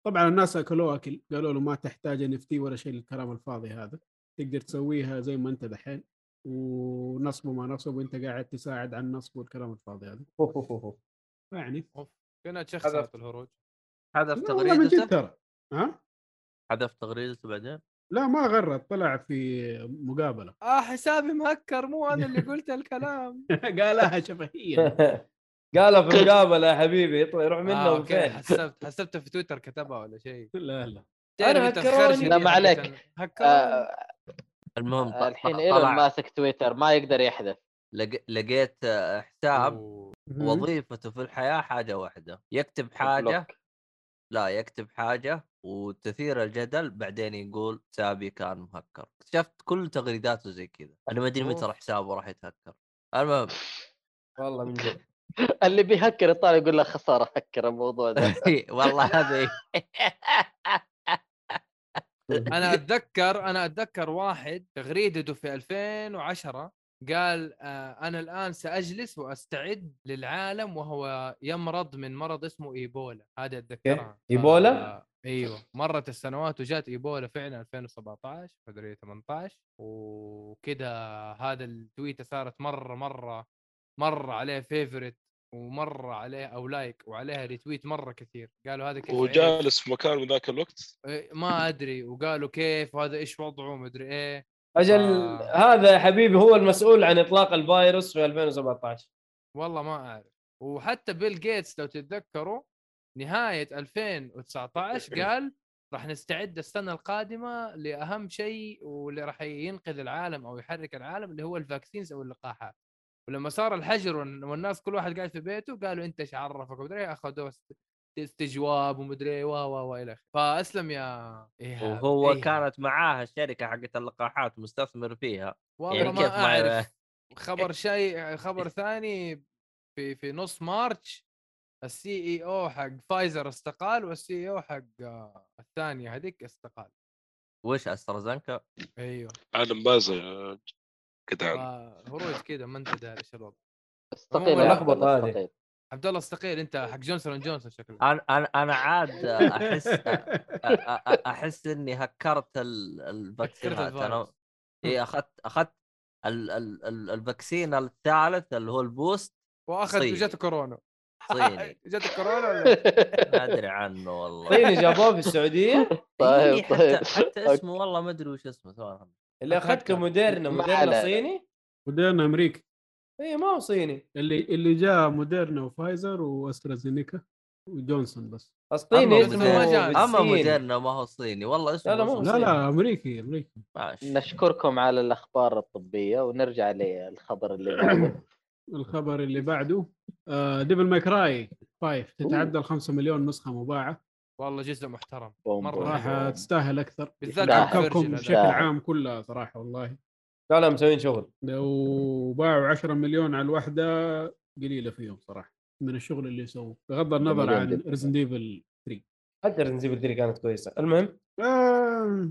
طبعا الناس أكلوه أكل قالوا له ما تحتاج NFT ولا شيء الكلام الفاضي هذا تقدر تسويها زي ما أنت دحين ونصب وما نصب وأنت قاعد تساعد على النصب والكلام الفاضي هذا. يعني. كنا تشخصت الهروج؟ حذف تغريدته؟ ترى. ها؟ حذف تغريدته بعدين؟ لا ما غرد طلع في مقابلة. آه حسابي مهكر مو أنا اللي قلت الكلام. قالها شفهيا. قالها في مقابلة يا حبيبي يطلع يروح منه آه، أوكي، وفين حسبت حسبته في تويتر كتبها ولا شيء. لا لا. أنت هكروني. لا، ما عليك. هكروني. المهم الحين إيلون ماسك تويتر ما يقدر يحذف. لق- لقيت حساب أوه. وظيفته في الحياة حاجة واحدة يكتب حاجة بلوك. لا يكتب حاجة وتثير الجدل بعدين يقول حسابي كان مهكر. اكتشفت كل تغريداته زي كذا. أنا ما أدري متى. راح حسابه راح يتهكر. المهم. والله من جد. اللي بيهكر يطالع يقول له خسارة هكر الموضوع ده. والله هذه أنا أتذكر أنا أتذكر واحد تغريدته في 2010 قال آه أنا الآن سأجلس وأستعد للعالم وهو يمرض من مرض اسمه إيبولا. هذا أتذكرها. إيبولا؟ آه أيوه. مرت السنوات وجات إيبولا فعلا 2017 مدري 18 وكذا هذا التويتة صارت مرة مرة مرة عليه favorite ومره عليه أو like وعليها retweet مرة كثير. قالوا هذا كيف. وجالس في مكان بذاك الوقت؟ إيه، ما أدري. وقالوا كيف وهذا إيش وضعه مدري إيه. أجل آه. هذا يا حبيبي هو المسؤول عن إطلاق الفيروس في 2017 والله ما أعرف. وحتى بيل جيتس لو تتذكروا نهاية 2019 قال راح نستعد السنة القادمة لأهم شيء واللي راح ينقذ العالم أو يحرك العالم اللي هو ال vaccines أو اللقاحات. ولما صار الحجر والن- والناس كل واحد قاعد في بيته قالوا أنت إيش عرفك؟ ومدري أخذوه است- استجواب ومدري إيه و و والى آخره. فأسلم يا إيهاب، وهو إيهاب. كانت معاه الشركة حقت اللقاحات مستثمر فيها. والله يعني ما كيف ما أعرف. خبر شيء خبر ثاني في في نص March ال CEO حق فايزر استقال وال CEO حق آه، الثانية هذيك استقال. وش أسترازينيكا أيوه. عالم بازا جدعان هروج كذا ما انت داري إيش الوضع استقيل عموماً يا لخبط عبد الله، هذه. استقيل. عبد الله استقيل انت حق جونسون جونسون شكله أنا أنا أنا عاد أحس أحس إني هكرت ال- الفاكسينات. أنا. إي أخذت أخذت ال- ال- ال- ال vaccine الثالث اللي هو ال booster واخذ. جاته كورونا. صيني. جاته كورونا ولا؟ ما أدري عنه والله. صيني جابوه في السعودية؟ طيب إيه، حتى طيب حتى اسمه والله ما أدري وش اسمه صراحة اللي اخذت موديرنا موديرنا. صيني. موديرنا أمريكا اي ما هو صيني. اللي اللي جاء موديرنا وفايزر وأسترازينيكا وجونسون بس. الصيني أما اسمه موديرنا. ما جاء. اما. موديرنا ما هو صيني. والله اسمه لا، لا، اسمه لا. لا أمريكي أمريكي. ماشي نشكركم على الأخبار الطبية ونرجع للخبر اللي بعده. الخبر اللي بعده آه Devil May Cry 5 تتعدى ال 5 مليون نسخة مباعة. والله جزء محترم صراحة boom. تستاهل أكثر بالذات. بشكل عام كلها صراحة والله لا لا مسويين شغل لو باعوا 10 مليون على الواحده قليلة فيهم صراحة من الشغل اللي يسووه بغض النظر عن. Resident Evil حتى Resident Evil 3 كانت كويسة المهم آه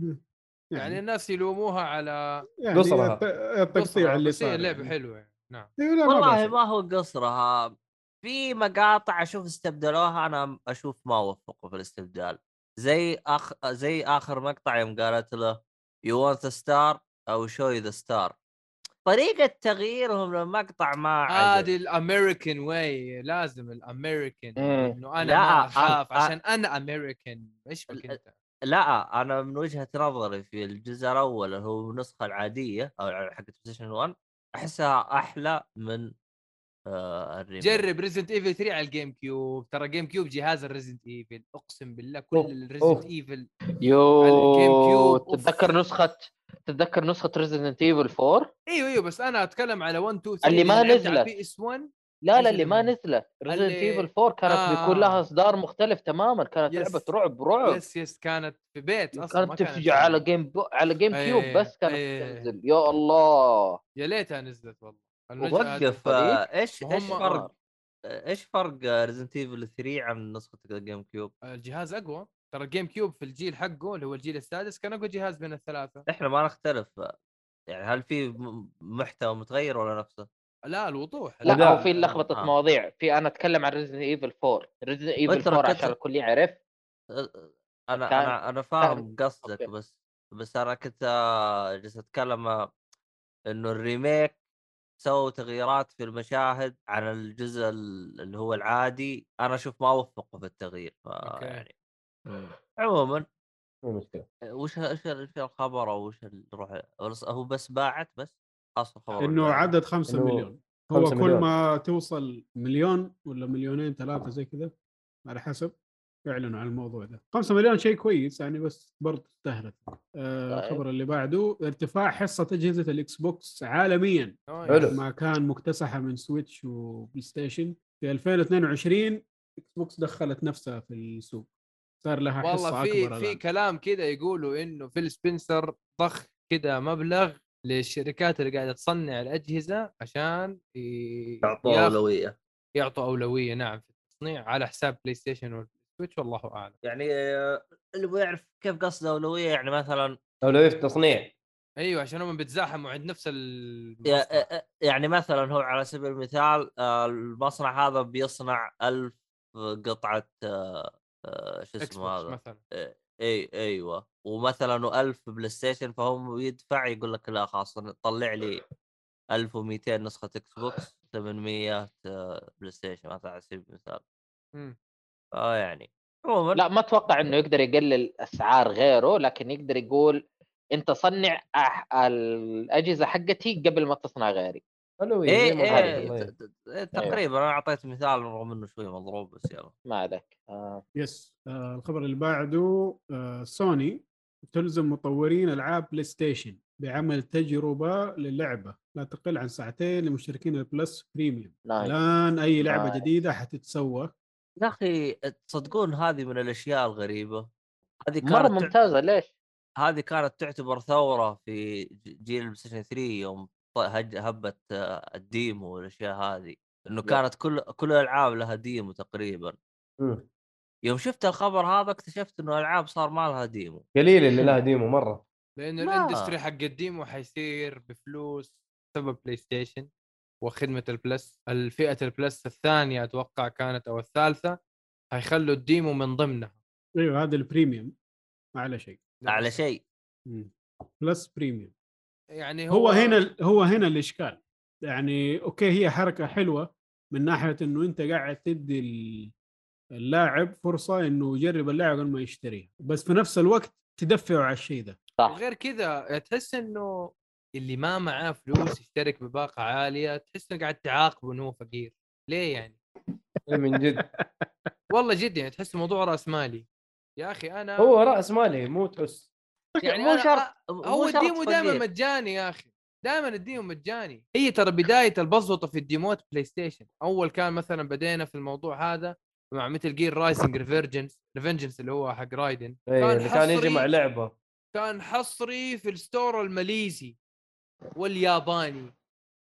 يعني الناس يلوموها على يعني قصرها. الت- التقطيع قصرها، اللي صار اللعبة يعني. حلوة يعني. نعم إيه، والله. ما هو قصرها في مقاطع أشوف استبدلوها أنا أشوف ما وفقوا في الاستبدال زي أخ... زي آخر مقطع يوم قالت له you want stars I'll show the ستار طريقة تغييرهم للمقطع ما هذه. ال American way لازم الأمريكان مم. إنه أنا لا، ما أخاف أ- أ- عشان أنا أمريكان إيش بك أنت؟ لا أنا من وجهة نظري في الجزء الأول اللي هو النسخة العادية أو حقت Station 1 أحسها أحلى من آه ال remake جرب Resident Evil 3 على ال GameCube ترى GameCube جهاز ال Resident Evil. أقسم بالله كل ال Resident. Evil يو على ال GameCube،. تتذكر نسخة تتذكر نسخة Resident Evil 4 أيوه أيوه بس أنا أتكلم على 1 2 3 اللي ما نزلت. PS 1 لا لا اللي ما نزلت. Resident اللي- Evil 4 كانت آه. بيكون لها إصدار مختلف تماما. كانت yes. لعبة رعب رعب. يس يس كانت في بيت أصلا ما كانت تفجع على Game بو... على GameCube إيه، بس كانت إيه. تنزل. يا الله. يا ليتها نزلت والله. وقف هذه- آه، إيش إيش فرق آه. إيش فرق Resident Evil 3 عن نسخة ال GameCube؟ الجهاز أقوى ترى ال GameCube في الجيل حقه اللي هو الجيل السادس كان أقوى جهاز بين الثلاثة إحنا ما نختلف يعني هل في محتوى متغير ولا نفسه؟ لا الوضوح لا لا. هو في لخبطة آه. مواضيع في أنا أتكلم عن Resident Evil 4 ريزدنت Evil وترى 4 كنت- عشان الكل يعرف أنا كان- أنا أنا فاهم قصدك. بس بس أنا كنت آه، جالس أتكلم آه، إنه ال remake سووا تغييرات في المشاهد عن الجزء ال- اللي هو العادي أنا أشوف ما وفقوا في التغيير أوكي. يعني عموما مو مشكلة وش وش وش الخبر أو وش الروح هو بس باعت بس اصل الخبر إنه. عدد 5 إنه مليون هو خمسة كل مليون. ما توصل مليون ولا مليونين ثلاثة زي كذا على حسب يعلنوا عن الموضوع ده 5 مليون شيء كويس يعني بس برضه استهلت آه طيب. الخبر اللي بعده ارتفاع حصة أجهزة ال Xbox عالميا حلو. ما كان مكتسحة من Switch و PlayStation في 2022 Xbox دخلت نفسها في السوق صار لها حصة والله في أكبر في. كلام كذا يقولوا إنه فيل سبنسر ضخ كذا مبلغ للشركات اللي قاعدة تصنع الأجهزة عشان ي- يعطوا أولوية يعطوا أولوية نعم في التصنيع على حساب PlayStation وال Switch والله أعلم. يعني اللي بيعرف كيف قصد اولويه يعني مثلا اولويه في التصنيع أيوه عشان هم بيتزاحموا عند نفس المصنع. آه، يعني مثلا هو على سبيل المثال المصنع هذا بيصنع ألف قطعة آه، شو X اسمه box هذا؟ مثلا. أي أيوه. ومثلا ألف PlayStation فهم يدفع يقول لك لا خلاص طلع لي 1200 نسخة Xbox 800 آه، PlayStation مثلا على سبيل المثال. آه يعني. عموما لا ما أتوقع إنه يقدر يقلل أسعار غيره لكن يقدر يقول أنت صنع أح- الأجهزة حقتي قبل ما تصنع غيري. والله. ت- ت- إيه، تقريبا أنا أعطيت مثال رغم إنه شوي مضروب بس يلا. ما عليك. آه. yes. آه الخبر اللي بعده آه سوني تلزم مطورين ألعاب PlayStation بعمل تجربة للعبة لا تقل عن ساعتين لمشتركين ال Plus Premium الآن أي لعبة nice. جديدة حتتسوى. يا أخي تصدقون هذه من الأشياء الغريبة؟ هذه مرة كانت تع- ممتازة ليش؟ هذه كانت تعتبر ثورة في جيل ال PlayStation 3 يوم هبت آه، ال demo والأشياء هذه. إنه كانت كل كل الألعاب لها demo تقريبا. مم. يوم شفت الخبر هذا اكتشفت إنه الألعاب صار ما لها ديمو. قليل اللي لها demo مرة. لأنه ال industry حق ال demo حيصير بفلوس بسبب PlayStation وخدمة ال Plus الفئة ال Plus الثانية أتوقع كانت أو الثالثة حيخلوا ال demo من ضمنها. أيوه هذا ال Premium ما على شيء. على شيء. Plus Premium يعني هو هنا هو هنا الإشكال. يعني okay هي حركة حلوة من ناحية إنه أنت قاعد تدي ال- اللاعب فرصة إنه يجرب اللعبه قبل ما يشتريها. بس في نفس الوقت تدفعه على الشيء ده. صح. وغير كذا تحس إنه اللي ما معاه فلوس يشترك بباقة عالية تحس إنه قاعد تعاقبه إنه هو فقير. ليه يعني؟ إيه من جد. والله جد يعني تحس الموضوع رأس مالي. يا أخي أنا هو رأس مالي مو تحس. يعني مو شرط هو ال demo دائما. مجاني يا أخي. دائما ال demo مجاني. هي ترى بداية البزوطة في الديموات PlayStation أول كان مثلا بدينا في الموضوع هذا مع Metal Gear Rising Revengeance Revengeance اللي هو حق رايدن اللي كان يجي مع لعبة. كان حصري في ال store الماليزي. والياباني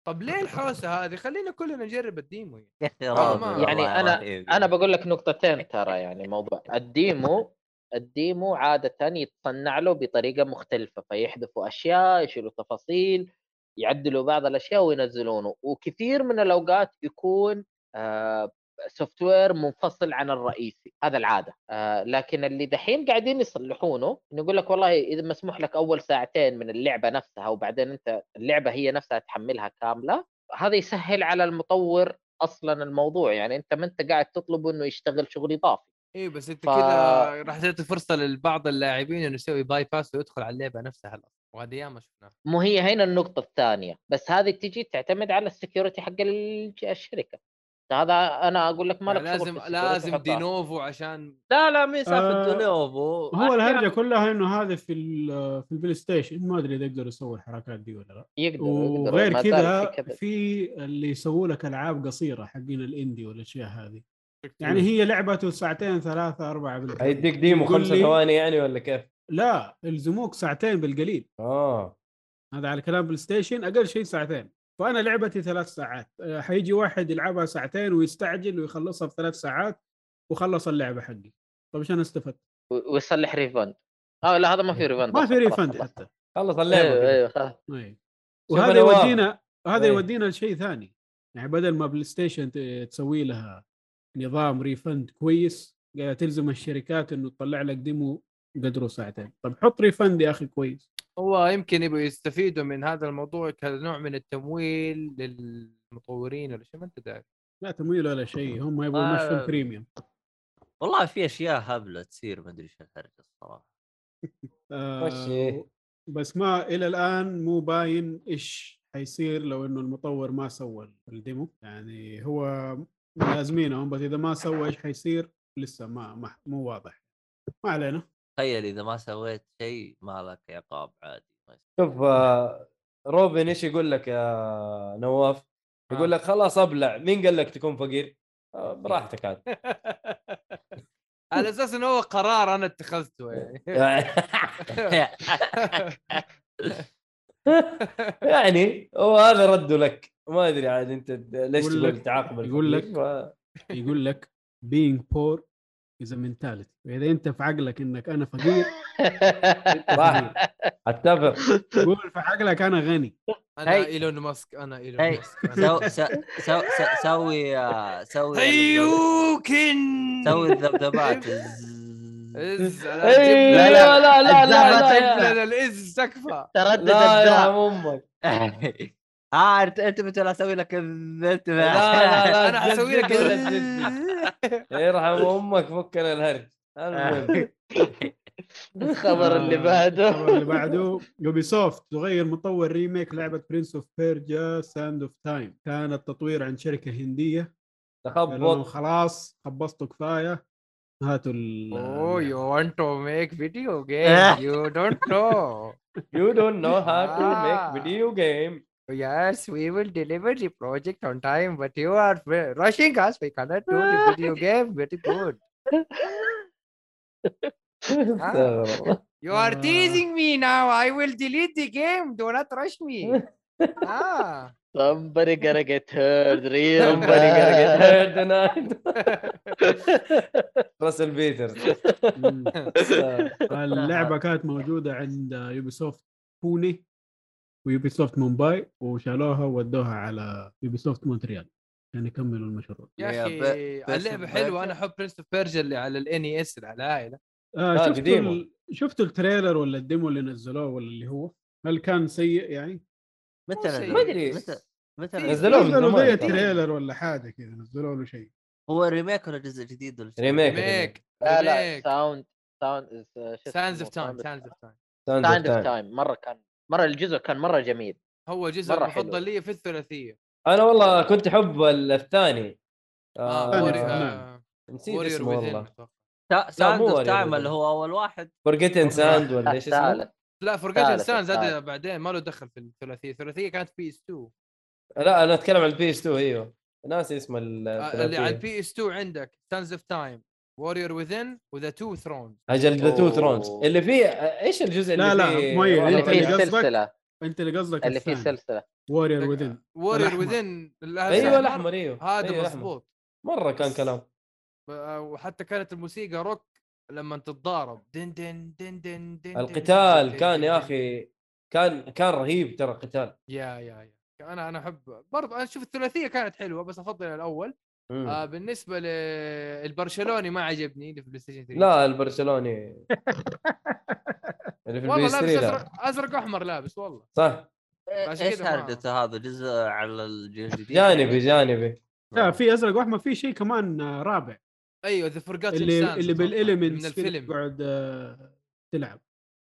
طب ليه الحوسة هذه خلينا كلنا نجرب ال demo يعني. والله يعني أنا- رهيب. أنا بقول لك نقطتين ترى يعني موضوع ال demo ال demo عادة يتصنع له بطريقة مختلفة فيحذفوا أشياء يشيلوا تفاصيل يعدلوا بعض الأشياء وينزلونه وكثير من الأوقات يكون آه software منفصل عن الرئيسي هذا العادة. آه لكن اللي دحين قاعدين يصلحونه يقول لك والله إذا مسموح لك أول ساعتين من اللعبة نفسها وبعدين أنت اللعبة هي نفسها تحملها كاملة هذا يسهل على المطور أصلا الموضوع. يعني أنت ما أنت قاعد تطلب إنه يشتغل شغل إضافي. إيه بس أنت ف- كذا راح تعطي فرصة لبعض اللاعبين إنه يسوي bypass ويدخل على اللعبة نفسها. وهذه ياما شفناها. مو هي هنا النقطة الثانية بس هذه تجي تعتمد على ال security حق الشركة. هذا أنا أقول لك ما لك يعني شغل لازم لازم. Denuvo عشان لا لا مين سالفه آه، Denuvo هو الهرجة كلها إنه هذا في ال- في ال PlayStation ما أدري إذا يقدروا يسووا الحركات دي ولا لا. يقدروا يقدروا وغير كذا في اللي يسووا لك ألعاب قصيرة حقين ال indie والأشياء هذه. يعني هي لعبته ساعتين ثلاثة أربعة بالكثير هيديك demo خمسة ثواني يعني ولا كيف؟ لا يلزموك ساعتين بالقليل. آه. هذا على كلام PlayStation أقل شيء ساعتين. فأنا لعبتي ثلاث ساعات أه، حيجي واحد يلعبها ساعتين ويستعجل ويخلصها في ثلاث ساعات وخلص اللعبة حقي طيب إيش أنا استفدت؟ ويصلح refund آه لا هذا ما في refund ما أصلاً، في refund. حتى خلص اللعبة أيوه. أيوه خلاص. شوف وهذا. يودينا هذا إيه. يودينا لشيء ثاني يعني بدل ما PlayStation تسوي لها نظام refund كويس تلزم الشركات إنه تطلع لك demo قدره ساعتين طب حط refund يا أخي كويس هو يمكن يبغوا يستفيدوا من هذا الموضوع كنوع من التمويل للمطورين ولا شيء ما أنت داري. لا تمويل ولا شيء هم يبغوا آه. يمشوا ال premium. والله في أشياء هبلة تصير ما أدري إيش الهرجه الصراحة. آه. بس ما إلى الآن مو باين إيش حيصير لو إنه المطور ما سوى ال demo. يعني هو لازمينهم بس إذا ما سوى إيش حيصير لسه ما, ما مو واضح. ما علينا. تخيل إذا ما سويت شيء ما لك عقاب عادي شوف آه، روبن إيش يقول لك يا نواف؟ يقول آه. لك خلاص أبلع مين قال لك تكون فقير؟ آه، براحتك عاد على أساس انه هو قرار أنا اتخذته يعني يعني هو هذا رده لك ما أدري عاد أنت ليش تقول لك- تعاقب يقول؟ ف- يقول لك being poor a mentality. واذا أنت في عقلك إنك أنا فقير صح. أتفق. قول في عقلك أنا غني. أنا هي. إيلون ماسك أنا إيلون هي ماسك. أنا- سو سو سو سو- سوي آه، سوي هيوكن سوي الذبذبات. إز إيه، لا، لا لا لا لا لا الذهب يا- الإز تكفى تردد لا يا الذهب أمك. آه انت أنت لا أسوي لك الذبذب لا لا لا أنا حسوي لك جزء. يرحم أمك فكنا الهرج. المهم. الخبر اللي آه، بعده. الخبر اللي بعده Ubisoft تغير مطور remake لعبة Prince of Persia Sands of Time كان التطوير عن شركة هندية. تخبط. خلاص خبصتوا كفاية. هاتوا ال Oh, you want to make video game? you don't know. You don't know how to Ah. make video game. Yes, we will deliver the project on time, but you are ve- rushing us. We cannot do the video game very good. استغفر الله. You are Ah. teasing me now. I will delete the game. Do not rush me. ah. somebody gonna get hurt real Somebody gonna get bad. hurt tonight. راسل بيترز مم. اللعبه كانت موجوده عند يوبي سوفت بوني و Ubisoft مومباي وشالوها وودوها على Ubisoft مونتريال. عشان يكملوا المشروع. يا أخي اللعبة حلوة. أنا أحب Prince of Persia اللي على ال NES على العائله آه آه، شفتوا. ال... شفتوا ال trailer ولا ال demo اللي نزلوه ولا اللي هو؟ هل كان سيء يعني؟ متى؟ ما أدري. متى متى؟ نزلوه نزلوا زي. ال trailer ولا حاجة كذا نزلوا له شيء. هو remake ولا جزء جديد ولا شيء؟ remake remake لا لا Sands Sands Sands of Time Sands of Time Sands of Time مرة كان مرة الجزء كان مرة جميل هو جزء مرة حلو. لي في الثلاثية أنا والله كنت أحب ال- الثاني آه ثاني Warrior Within. آه، نسيت اسمه والله. Sands of Time. اللي هو أول واحد Forgotten Sands ولا إيش اسمه؟ لا Forgotten Sands هذا. بعدين ما له دخل في الثلاثية الثلاثية كانت PS 2 لا أنا أتكلم عن ال PS 2 أيوه ناسي اسم آه، اللي على. ال P S 2 عندك Sands of Time Warrior Within و The Two Thrones أجل The Two. Thrones اللي فيه إيش الجزء اللي لا لا فيه؟ مؤيد أنت فيه اللي قصدك أنت اللي قصدك اللي فيه سلسلة. Warrior Within Warrior. Within أيوه الأحمر أيوه. هذا أيوة. مضبوط مرة كان كلام. آه، وحتى كانت الموسيقى روك لما تتضارب. دن دن دن دن دن القتال دن كان يا. أخي كان كان رهيب ترى القتال. يا يا يا. أنا أنا أحب برضه أنا أشوف الثلاثية كانت حلوة بس أفضل الأول. آه بالنسبة للبرشلوني ما عجبني اللي في ال PlayStation 3 لا البرشلوني. اللي في والله 3 لابس لا. ازرق أزرق واحمر لابس والله. صح. إيش هرجته هذا؟ جزء على الجيل الجديد جانبي جانبي. لا في أزرق وأحمر في شيء كمان آه، رابع. أيوه the Forgotten اللي اللي بال elements من الفيلم. تقعد آه، تلعب.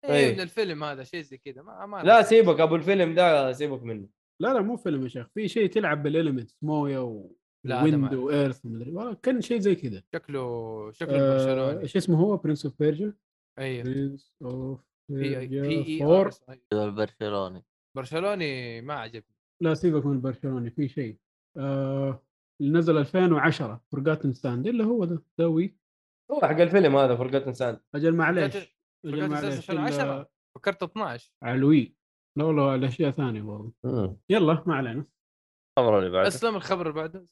أيوه أي. من الفيلم هذا شيء زي كذا. ما, ما لا سيبك أبو الفيلم ده سيبك منه. لا لا مو فيلم يا شيخ. في شيء تلعب بالاليمنتس مويه و لا، ويند. وإيرث ومدري والله كان شيء زي كذا شكله شكله آه، برشلوني. إيش اسمه هو؟ برنس اوف بيرجا أيوه. برنس اوف بيرجا ار 4 البرشلوني برشلوني. ما عجبني. لا سيبك من البرشلوني في شيء. آه اللي نزل 2010 فرقات ستاند الا هو ده دوي هو حق الفيلم هذا فرقات انسان أجل معليش أجل معليش Sons 2010 إلا فكرت 12 على الوي لا والله الاشياء ثانية والله. يلا ما علينا. الخبر اللي بعده. أسلم الخبر اللي بعده.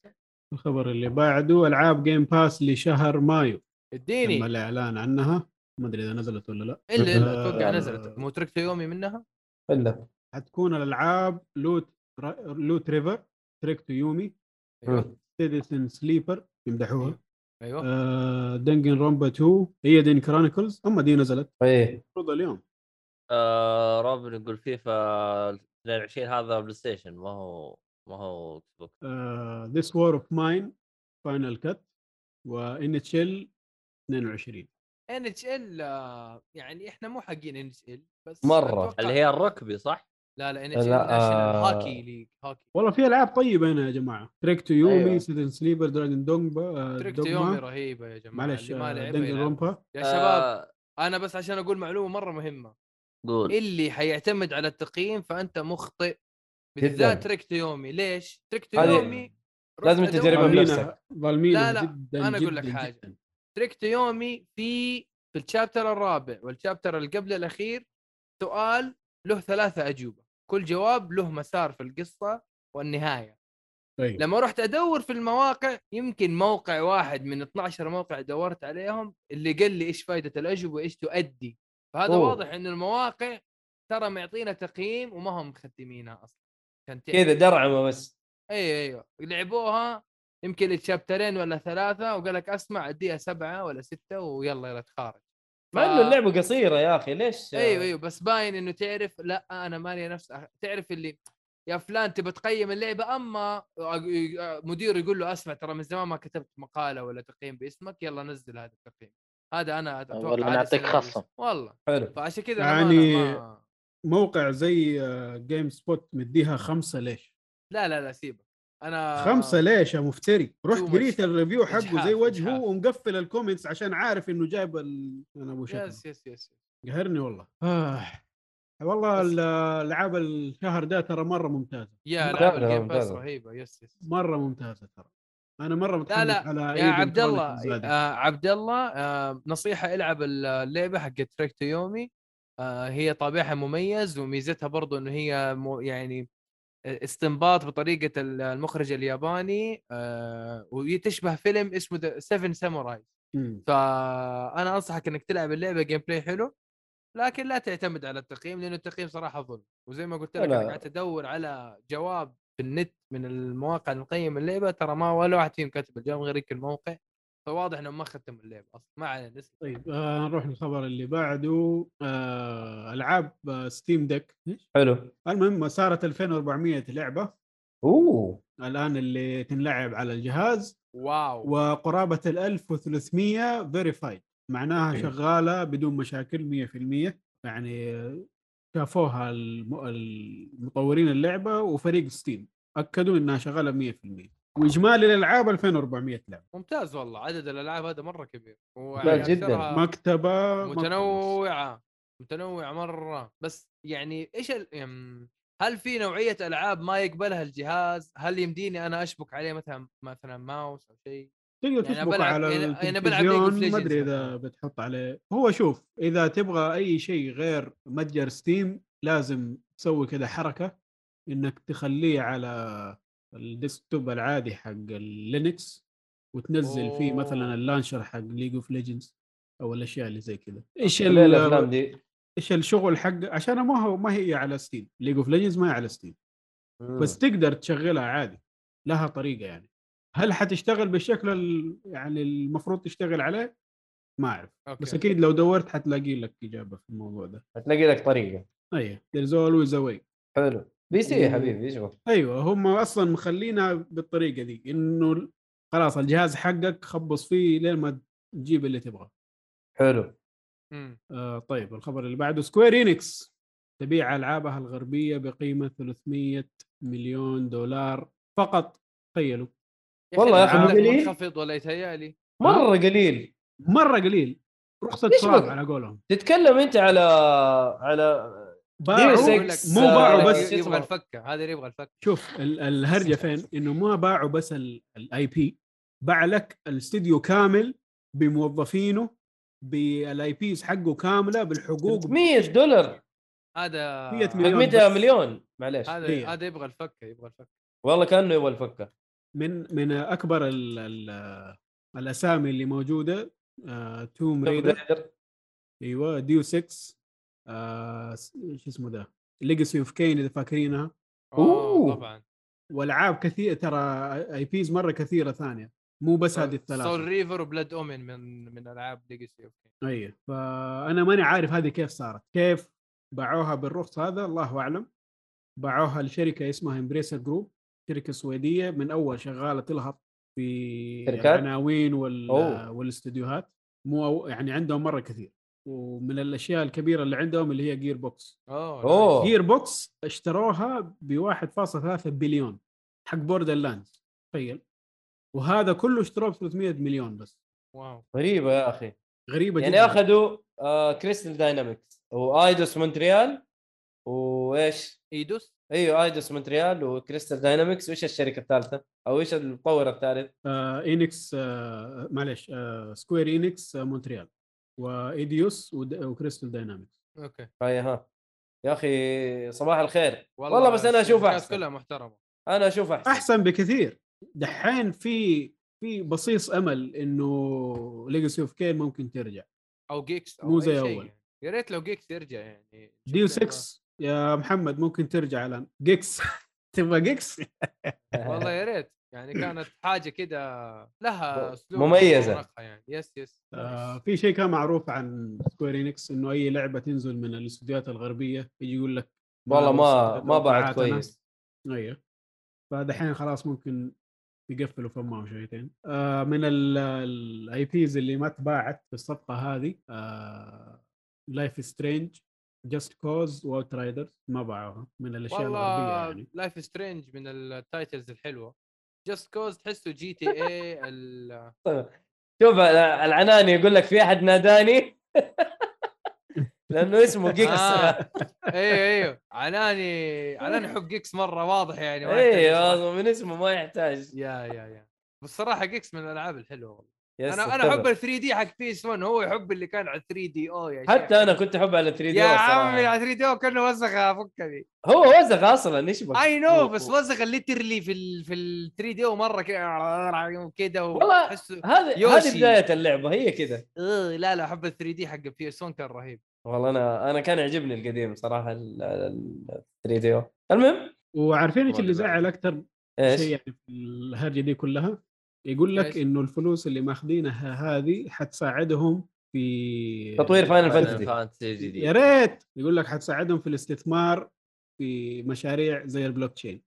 الخبر اللي بعده العاب جيم باس لشهر مايو. تم اديني الإعلان عنها. ما أدري إذا نزلت ولا لا. إلا الا أتوقع آه. نزلت. مو تركت يومي منها؟ إلا. حتكون الألعاب لوت را... لوت ريفر تريك تو يومي Citizen Sleeper يمدحوها. أيوه. آه Danganronpa 2 Eiyuden Chronicles أما دي نزلت. إيه. المفروض اليوم. آه روبن يقول فيفا 22 هذا PlayStation ما هو ما هو Xbox This War of Mine Final Cut و NHL 22 NHL يعني إحنا مو حقين NHL بس مرة. أتوقع- اللي هي الركبي صح؟ لا لا NHL آه. hockey league hockey والله في ألعاب طيبة هنا يا جماعة Trek to Yomi أيوة. Citizen Sleeper Danganronpa Trek to Yomi رهيبة يا جماعة معلش اللي ما آه، لعبها Dangan. ronpa يا شباب آه أنا بس عشان أقول معلومة مرة مهمة قول اللي حيعتمد على التقييم فأنت مخطئ. بالذات تريك تو يومي ليش؟ Trek to هذه Yomi رحت لازم تجربها بنفسك. ظالمينها لا، لا، جدا أنا أقول لك جداً حاجة. جداً. Trek to Yomi في في ال chapter الرابع وال chapter اللي قبل الأخير سؤال له ثلاثة أجوبة كل جواب له مسار في القصة والنهاية طيب لما رحت أدور في المواقع يمكن موقع واحد من 12 موقع دورت عليهم اللي قال لي إيش فائدة الأجوبة وإيش تؤدي فهذا أوه. واضح إن المواقع ترى معطينا تقييم وما هم مختمينها أصلا تعرف. كذا درعمة بس أيوه أيوه لعبوها يمكن الشابترين ولا ثلاثة وقال لك أسمع اديها سبعة ولا ستة ويلا يلا تخارج مع إنه اللعبة قصيرة يا أخي ليش أيوه أيوه بس باين إنه تعرف لا أنا مالي نفس تعرف اللي يا فلان تبى تقيم اللعبة أما مدير يقول له أسمع ترى من زمان ما كتبت مقالة ولا تقييم باسمك يلا نزل هذا التقييم هذا أنا أتوقع ولا هذا نعطيك. خصم. والله حلو فعشان كذا يعني- يعني ما... موقع زي GameSpot مديها خمسة ليش؟ لا لا لا سيبك أنا خمسة ليش يا مفتري؟ رحت. قريت ال review حقه زي وجهه إجحاف. ومقفل ال comments عشان عارف إنه جايب ال... أنا أبو شكل yes yes yes قهرني والله آه. والله بس- ال- العاب الشهر ده ترى مرة ممتازة يا لا، العاب لا، ال Game Pass ممتازة. رهيبة yes yes مرة ممتازة ترى أنا مرة لا متحمس لا على يا عبد الله. آه عبد الله آه نصيحة إلعب اللعبة حقت Trek to Yomi آه هي طابعها مميز وميزتها برضو انه هي يعني استنباط بطريقة المخرج الياباني آه وتشبه فيلم اسمه 7 ساموراي. فأنا أنصحك إنك تلعب اللعبة gameplay حلو لكن لا تعتمد على التقييم لأنه التقييم صراحة ظلم وزي ما قلت لك. أنا قاعد أدور على جواب في النت من المواقع اللي تقيم اللعبة ترى ما ولا واحد فيهم كاتب الجواب غير الموقع فواضح إنهم ما ختموا اللعبه أصلا. ما علينا طيب آه نروح للخبر اللي بعده. آه ألعاب آه Steam Deck حلو. المهم صارت 2400 لعبة. أوه. الآن اللي تنلعب على الجهاز. wow. وقرابة ال 1300 verified معناها شغالة بدون مشاكل 100% يعني شافوها الم- المطورين اللعبة وفريق Steam أكدوا إنها شغالة 100% وإجمالي الالعاب 2400 لعبة ممتاز والله عدد الألعاب هذا مرة كبير ممتاز جداً. مكتبة مكتبة. متنوعة متنوعة مرة بس يعني إيش ال... هل في نوعية ألعاب ما يقبلها الجهاز؟ هل يمديني أنا أشبك عليه مثلا مثلا ماوس أو شيء؟ تقدر يعني تشبك بلعب- على يعني أنا بلعب ما أدري إذا. بتحط عليه هو شوف إذا تبغى أي شيء غير متجر ستيم لازم تسوي كذا حركة إنك تخليه على ال desktop العادي حق ال Linux وتنزل فيه مثلا أوه. ال launcher حق League of Legends أو الأشياء اللي زي كذا إيش الأفلام دي؟ إيش الشغل حق؟ عشان ما هو ما هي على Steam League of Legends ما هي على Steam بس تقدر تشغلها عادي لها طريقة يعني. هل حتشتغل بالشكل ال- يعني المفروض تشتغل عليه؟ ما أعرف. بس أكيد لو دورت حتلاقي لك إجابة في الموضوع ده. هتلاقي لك طريقة. أيوه there's always a way. حلو. PC يا حبيبي إيش؟ أيوه هم أصلا مخلينها بالطريقة دي إنه خلاص الجهاز حقك خبص فيه لين ما تجيب اللي تبغاه حلو. آه طيب الخبر اللي بعده Square Enix تبيع ألعابها الغربية بقيمة 300 مليون دولار فقط تخيلوا والله يا مو قليل. منخفض ولا يتهيألي مرة قليل مرة قليل رخصة تراب بك؟ على قولهم تتكلم أنت على على باعوا مو آه، باعوا شو بس؟ يبغى الفكة هذا اللي يبغى الفكة. شوف ال- الهرجة فين؟ إنه ما باعوا بس الاي بي باع لك الاستديو كامل بموظفينه بالآي بيز حقه كاملة بالحقوق 100 دولار. هذا 100 حق مليون 100 بس. مليون. معليش هذا. هذا يبغى الفكة يبغى الفكة. والله كأنه يبغى الفكة. من من أكبر ال ال الأسامي اللي موجودة آه Tomb Raider أيوه Deus Ex آه شو اسمه ده Legacy of Kain إذا فاكرينها. اوه أوه. طبعا. وألعاب كثير ترى IPs مرة كثيرة ثانية مو بس هذه Soul الثلاثة. Reaver و Blood Omen من من ألعاب Legacy okay أيوه فأنا ماني عارف هذه كيف صارت. كيف باعوها بالرخص هذا؟ الله أعلم. باعوها لشركة اسمها Embracer Group شركة سويدية من أول شغالة تلهط في؟ العناوين وال. والاستديوهات مو يعني عندهم مرة كثير. ومن الأشياء الكبيرة اللي عندهم اللي هي Gearbox أوه. Gearbox اشتروها ب 1.3 بليون حق Borderlands تخيل. وهذا كله اشتروه ب 300 مليون بس. wow. غريبة يا أخي. غريبة يعني جدا. أخذوا آه Crystal Dynamics و Eidos Montreal وإيش؟ Eidos إيوه Eidos Montreal و Crystal Dynamics وإيش الشركة الثالثة؟ أو إيش المطور الثالث؟ آه Enix آه معلش آه Square Enix آه Montreal و Eidos ود- و Crystal Dynamics okay. هاي ها. يا أخي صباح الخير. والله بس أنا أشوف أحسن. كلها محترمة. أنا أشوف أحسن. أحسن بكثير. دحين في في بصيص أمل إنه Legacy of Kain ممكن ترجع. أو Gex أو مو زي أول. يعني. يا ريت لو Gex يرجع يعني. Deus شوف لنا Ex يا محمد ممكن ترجع الآن. Gex تبغى Gex والله يا ريت. يعني كانت حاجة كده لها أسلوب. ورونقها يعني. yes yes آه في شيء كان معروف عن Square Enix إنه أي لعبة تنزل من الاستديوهات الغربية يجي يقول لك والله ما ما باعت. كويس. أيوه. فدحين خلاص ممكن يقفلوا فمهم شويتين آه من ال IPs اللي ما تباعت في الصفقة هذه Life Strange Just Cause و Outriders ما باعوها. من الأشياء الغربية يعني. Life Strange من ال titles الحلوة. Just Cause تحسه GTA ال شوف العناني يقول لك في أحد ناداني؟ لأنه اسمه Gex آه. أيوه أيوه. عناني عناني حب Gex مرة واضح يعني. أيوه من اسمه ما يحتاج. يا يا يا. بس صراحة Gex من الألعاب الحلوة والله. يس أنا أنا أحب. ال 3 دي حق بيس 1 هو يحب اللي كان على 3 دي أو يا شيخ. حتى أنا كنت أحب على 3 دي يا عمي على 3 دي أو كأنه وسخه فكني هو وزغ أصلا إيش بك اي نو بس هو- وسخه ليترلي في ال في ال 3 دي أو مرة كذا كذا والله هذه. هذه بداية اللعبة هي كذا. إيه، لا لا أحب ال 3 دي حق بيس 1 كان رهيب. والله أنا أنا كان يعجبني القديم صراحة ال 3 دي أو. المهم؟ وعارفين إيش اللي. زعل أكثر إيش؟ شيء يعني في الهرجة دي كلها؟ يقول لك؟ إنه الفلوس اللي ماخذينها هذه حتساعدهم في تطوير Final Fantasy يا جديد. right! يقول لك حتساعدهم في الاستثمار في مشاريع زي البلوك تشين.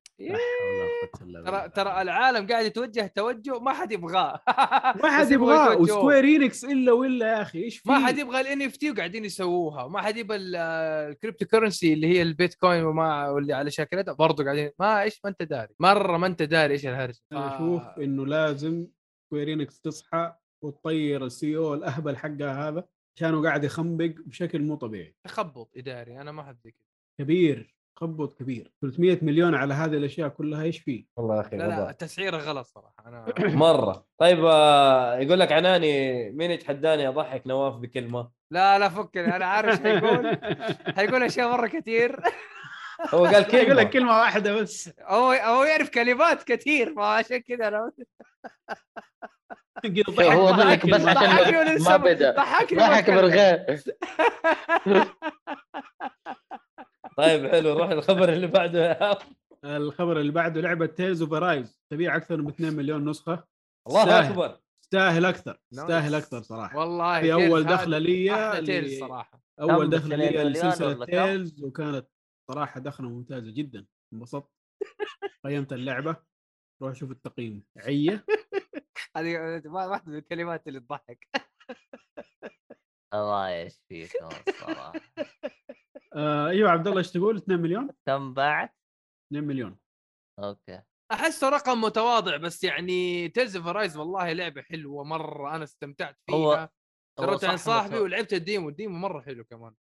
ترى ترى العالم قاعد يتوجه توجه ما حد يبغاه. ما حد يبغاه. و Square Enix إلا ولا يا أخي إيش في ما حد يبغى ال NFT وقاعدين يسووها. ما حد يبغى ال cryptocurrency اللي هي البيتكوين وما واللي على شاكلتها برضه قاعدين ما إيش ما أنت داري. مرة ما أنت داري إيش الهرجة. أنا أشوف إنه لازم Square Enix تصحى وتطير ال CEO الأهبل حقها هذا عشانه قاعد يخنبق بشكل مو طبيعي. تخبط إداري. أنا ما أحب كبير. تخبط كبير. 300 مليون على هذه الأشياء كلها إيش فيه؟ والله يا أخي لا لا غباء. تسعيره غلط صراحة. أنا مرة. طيب آه، يقول لك عناني مين يتحداني أضحك نواف بكلمة؟ لا لا فكني أنا عارف إيش حيقول حيقول أشياء مرة كثير. هو قال يقول كلمه لك كلمة. واحدة بس. هو هو يعرف كلمات كثير فعشان كذا أنا هو ضحك بس عشان ما بدا. ضحكني ضحك. بالغير طيب حلو. نروح الخبر اللي بعده يا. الخبر اللي بعده لعبة Tales of Arise تبيع أكثر من 2 مليون نسخة. الله تستاهل. أكبر. تستاهل أكثر. تستاهل أكثر صراحة. والله في أول دخلة لي Tales صراحة. أول؟ دخلة لي لسلسلة؟ Tales وكانت صراحة دخلة ممتازة جدا. انبسطت. قيمت اللعبة. روح شوف التقييم. عية. هذه واحدة من الكلمات اللي تضحك. الله يشفيكم الصراحه آه أيوه عبد الله إيش تقول؟ 2 مليون؟ كم باعت؟ 2 مليون. okay. احسه رقم متواضع بس يعني Tales of Arise والله لعبة حلوة مرة أنا استمتعت فيها. هو جربت عن صاحبي ولعبت ال demo ال demo مرة حلو كمان.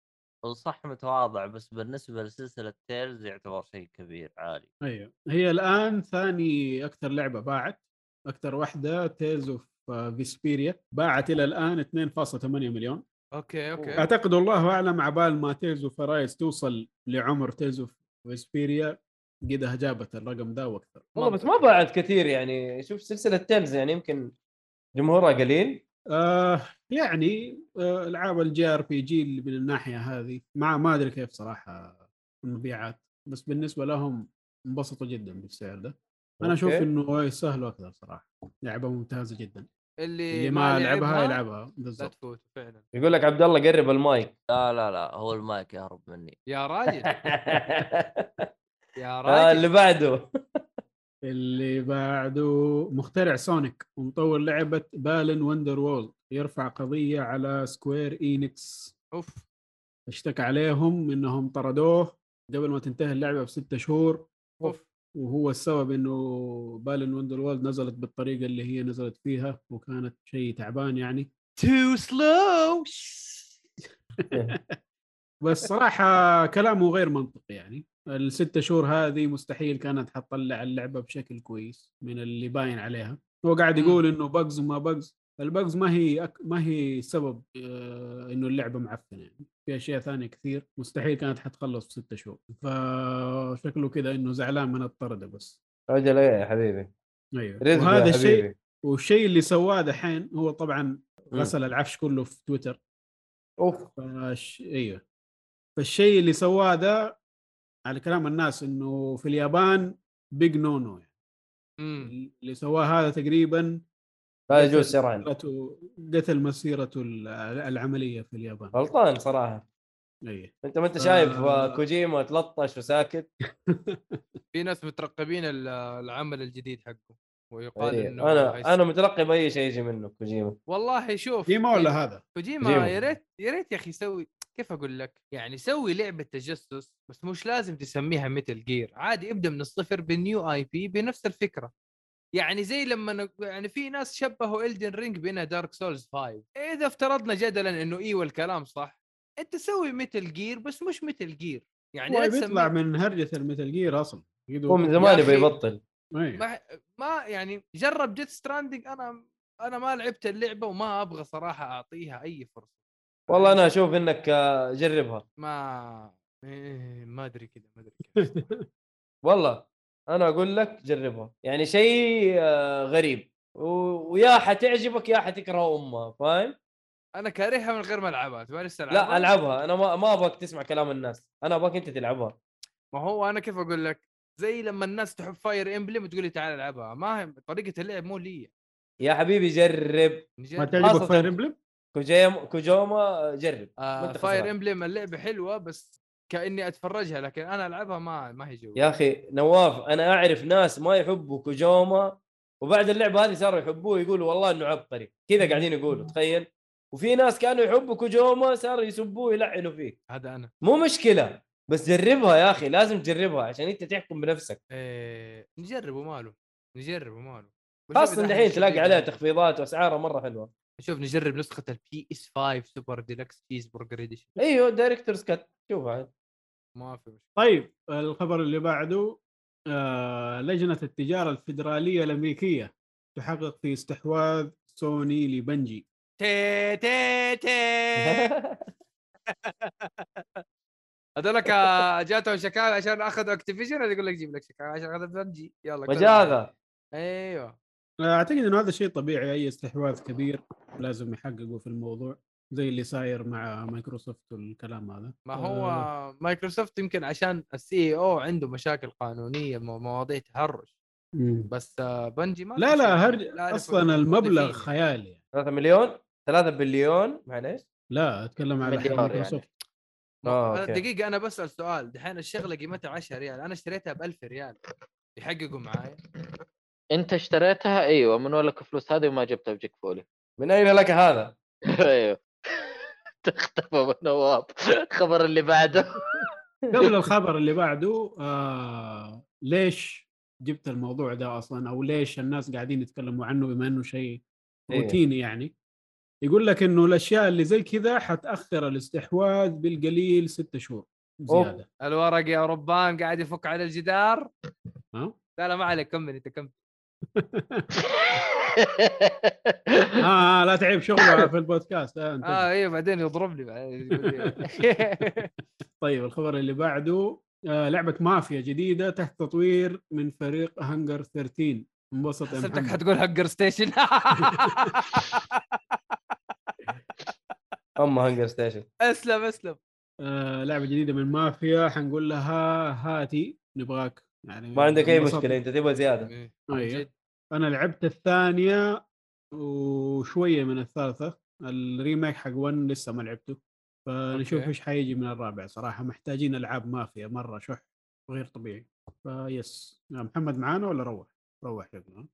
هو صح متواضع بس بالنسبة لسلسلة Tales يعتبر شيء كبير عالي. أيوه. هي الآن ثاني أكثر لعبة باعت أكثر واحدة Tales of Vesperia باعت إلى الآن 2.8 مليون. okay okay. أعتقد والله أعلم عبال ما Tales of Arise توصل لعمر Tales of Vesperia قدها جابت الرقم ده وأكثر. والله بس ما باعت كثير يعني. شوف سلسلة Tales يعني يمكن جمهورها قليل. آه يعني آه العاب ال JRPG اللي من الناحية هذه ما ما أدري كيف صراحة المبيعات بس بالنسبة لهم انبسطوا جدا بالسعر ده. أنا أشوف. إنه يستاهلوا أكثر صراحة. لعبة ممتازة جدا. اللي, اللي ما لعبها لعبها يلعبها. بالضبط. تفوت فعلا. يقول لك عبد الله قرب المايك. لا لا لا هو المايك يهرب مني. يا راجل. يا آه، اللي راجل بعده. اللي بعده مخترع Sonic ومطور لعبة Balan Wonderworld يرفع قضية على Square Enix أوف. اشتكى عليهم إنهم طردوه. قبل ما تنتهي اللعبة بستة شهور. أوف. وهو السبب إنه Balan Wonderworld نزلت بالطريقة اللي هي نزلت فيها وكانت شيء تعبان يعني. too slow بس صراحة كلامه غير منطقي يعني. الستة شهور هذه مستحيل كانت حتطلع اللعبة بشكل كويس من اللي باين عليها. هو قاعد. يقول إنه بجز وما بجز البجز ما هي أك... ما هي سبب آه إنه اللعبة معفنة يعني. في أشياء ثانية كثير مستحيل كانت حتخلص في ستة شهور. فشكله كذا إنه زعلان من الطرد بس. رجل إيه يا حبيبي. أيوه. وهذا الشيء والشيء اللي سواه دحين هو طبعا غسل العفش كله في تويتر. أوف. فش... أيوه. فالشيء اللي سواه ده على كلام الناس إنه في اليابان big no no يعني. اللي سواه هذا تقريبا لا يجوز شرعا قتل مسيرته ال- العملية في اليابان غلطان صراحة أيوه انت ما أنت. شايف آه، كوجيما تلطش وساكت في ناس مترقبين ال- العمل الجديد حقه ويقال إيه. إنه أنا هيس- أنا مترقب أي شيء يجي منه كوجيما والله شوف ديما ولا هذا؟ كوجيما كوجيما. يا ريت يا ريت يا أخي يسوي كيف أقول لك؟ يعني سوي لعبة تجسس بس مش لازم تسميها Metal Gear، عادي ابدأ من الصفر ب new IP بنفس الفكرة. يعني زي لما ن... يعني في ناس شبهوا Elden Ring بإنها Dark Souls 5 إذا افترضنا جدلا إنه أيوه الكلام صح أنت سوي Metal Gear بس مش Metal Gear يعني هو بيطلع من هرجة ال Metal Gear أصلا. هو من زمان أخي. يبطل. أيوة. ما ما يعني جرب Death Stranding أنا أنا ما لعبت اللعبة وما أبغى صراحة أعطيها أي فرصة. والله أنا أشوف إنك آه، جربها. ما إيه ما أدري كذا ما أدري والله. أنا أقول لك جربها. يعني شيء آه، غريب. و- ويا حتعجبك يا حتكره أمها فاهم؟ أنا كارهها من غير ما ألعبها. تبغى لسه لا ألعبها. أنا ما ما أبغاك تسمع كلام الناس. أنا أبغاك أنت تلعبها. ما هو أنا كيف أقول لك؟ زي لما الناس تحب Fire Emblem وتقول لي تعال ألعبها. ما هي طريقة اللعب مو لي يا حبيبي جرب. ما تعجبك Fire Emblem؟ كوجيما كوجوما جرب. آه Fire. امبلم اللعبة حلوة بس كأني أتفرجها لكن أنا ألعبها ما ما هي جو يا أخي نواف أنا أعرف ناس ما يحبوا كوجوما وبعد اللعبة هذه صاروا يحبوه يقولوا والله إنه عبقري. كذا قاعدين يقولوا تخيل. وفي ناس كانوا يحبوا كوجوما صاروا يسبوه يلعنوا فيه هذا أنا. مو مشكلة بس جربها يا أخي لازم تجربها عشان أنت تحكم بنفسك. إيه نجرب وماله نجرب وماله خاصة أحد تلاقي عليها. تخفيضات وأسعارها مرة حلوة. شوف نجرب نسخة ال PS 5 super deluxe cheeseburger edition أيوه Director's Cut شوفها. ما في مشكله طيب الخبر اللي بعده آه لجنة التجارة الفيدرالية الأمريكية تحقق في استحواذ سوني ل Bungie. تي تي تي هذولك جاتهم شكاوى عشان أخذوا Activision ولا يقول لك جيب لك شكاوى عشان اخذ Bungie. يلا كل مجاغة. أيوه. أعتقد انه هذا شيء طبيعي أي استحواذ كبير لازم يحققوا في الموضوع. زي اللي صاير مع مايكروسوفت والكلام هذا. ما آه، هو مايكروسوفت يمكن عشان ال CEO عنده مشاكل قانونية مو- مواضيع تهرج. بس آه، بنجي ما لا. لا هر... لا أعرف أصلا المبلغ. خيالي 3 مليون؟ 3 بليون؟ معليش. لا أتكلم على يعني. مايكروسوفت. آه، آه أوكي. دقيقة أنا بسأل سؤال. دحين الشغلة قيمتها 10 ريال. أنا اشتريتها ب 1000 ريال. يحققوا معاي. أنت اشتريتها؟ إيوه من وين لك الفلوس هذه وما جبتها بجيك فولي. من أين لك هذا؟ أيوه. تختفى أبو نواف. الخبر اللي بعده. قبل الخبر اللي بعده آه ليش جبت الموضوع ده أصلا؟ أو ليش الناس قاعدين يتكلموا عنه بما إنه شيء إيه. روتيني يعني؟ يقول لك إنه الأشياء اللي زي كذا حتأخر الاستحواذ بالقليل ستة شهور زيادة. الورق يا ربان قاعد يفك على الجدار؟ ها؟ لا لا ما عليك كمل أنت كمل. آه لا تعيب شغله في البودكاست. آه, آه إيه بعدين يضربني بعدين يقول لي- طيب الخبر اللي بعده آه لعبة مافيا جديدة تحت تطوير من فريق هانجر 13 انبسط يا حسبتك محمد. حتقول هنجر ستيشن ام هانجر ستيشن أسلم أسلم. آه لعبة جديدة من مافيا حنقول لها هاتي نبغاك. يعني ما عندك أي. مشكلة أنت تبغى زيادة. إيه،. جد. أنا لعبت الثانية وشوية من الثالثة ال remake حق 1 لسه ما لعبته فنشوف. إيش حيجي من الرابع. صراحة محتاجين ألعاب مافيا مرة شح غير طبيعي. فيس محمد معانا ولا روح؟ روح شكله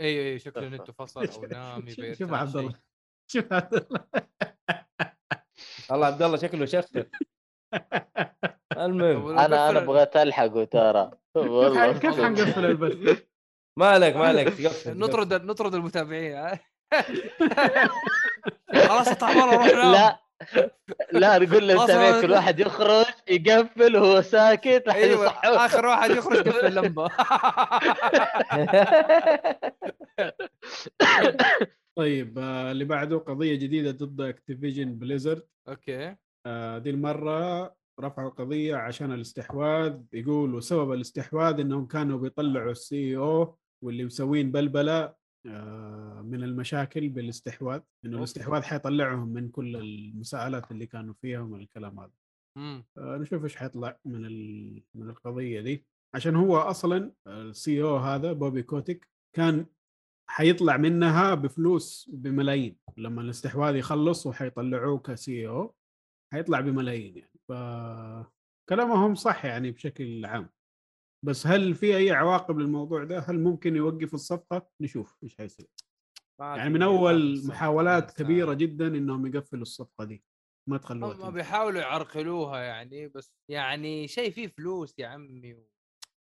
أيوه أيوه شكله نت فصل أو نام شوف- عبد الله. شوف عبد الله. الله عبد الله شكله شخر المهم. أنا أنا بغيت ألحقه ترى. والله. كيف حنقفل البث؟ ما عليك ما عليك تقفل نطرد نطرد المتابعين ها؟ خلاص برا روح لا لا نقول للمتابعين كل واحد يخرج يقفل وهو ساكت لحد أيوه آخر واحد يخرج قفل اللمبه طيب آه، اللي بعده قضية جديدة ضد Activision Blizzard okay. آه، دي المرة رفعوا قضية عشان الاستحواذ يقولوا سبب الاستحواذ إنهم كانوا بيطلعوا ال CEO واللي مسوين بلبلة آه، من المشاكل بالاستحواذ إنه الاستحواذ حيطلعهم من كل المساءلات اللي كانوا فيها ومن الكلام هذا. مم. آه، نشوف إيش حيطلع من من القضية دي. عشان هو أصلا ال CEO هذا بوبي كوتيك كان حيطلع منها بفلوس بملايين. لما الاستحواذ يخلص وحيطلعوه كسي أو حيطلع بملايين يعني. ف كلامهم صح يعني بشكل عام. بس هل في أي عواقب للموضوع ده؟ هل ممكن يوقفوا الصفقة؟ نشوف إيش حيصير. يعني من أول محاولات. كبيرة جدا إنهم يقفلوا الصفقة دي ما تخلوها هم. بيحاولوا يعرقلوها يعني بس يعني شيء فيه فلوس يا عمي و...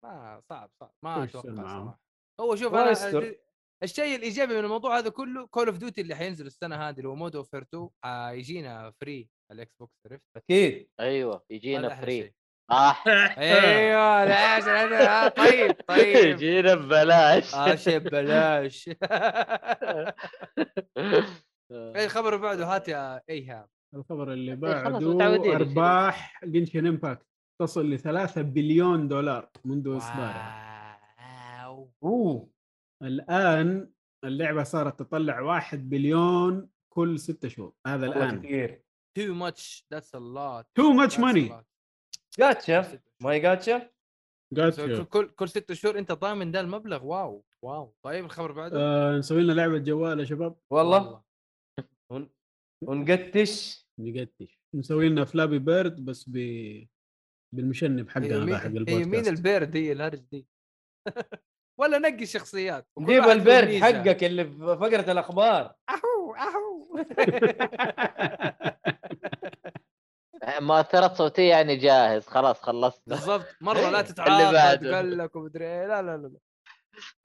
ما صعب صعب ما أتوقع؟ صراحة هو شوف أنا يستر. الشيء الإيجابي من الموضوع هذا كله Call of Duty اللي حينزل السنة هذه اللي هو Modern Warfare 2 حيجينا free ال Xbox عرفت أكيد أيوه يجينا فري. صح. أيوه ليش أنا- آه، طيب طيب. يجينا ببلاش. آه شيء ببلاش. اي الخبر اللي بعده؟ هات يا إيهاب. الخبر اللي إيه، بعده. أرباح Genshin Impact تصل ل 3 بليون دولار منذ اصدارها wow. أوه. الآن اللعبة صارت تطلع 1 بليون كل ستة شهور. هذا الآن. كثير. too much that's a lot too much money جاتشا ما هي جاتشا جاتشا كل كل ست شهور انت ضامن ده المبلغ. wow wow. طيب الخبر بعده. آه نسوي لنا لعبة جوال يا شباب. والله. ون- ونقتش. نقتش. نسوي لنا فلابي بيرد بس ب بالمشنب ذا مين حق هي مين البودكاست البيرد هي الهرج دي. ولا نقي الشخصيات وكل جيب البيرد. حقك اللي في فقرة الأخبار. أهو أهو. ما اثرت صوتية يعني جاهز. خلاص خلصت. بالضبط. مرة لا تتعاقد بعده. قال لك ومدري إيه. لا لا لا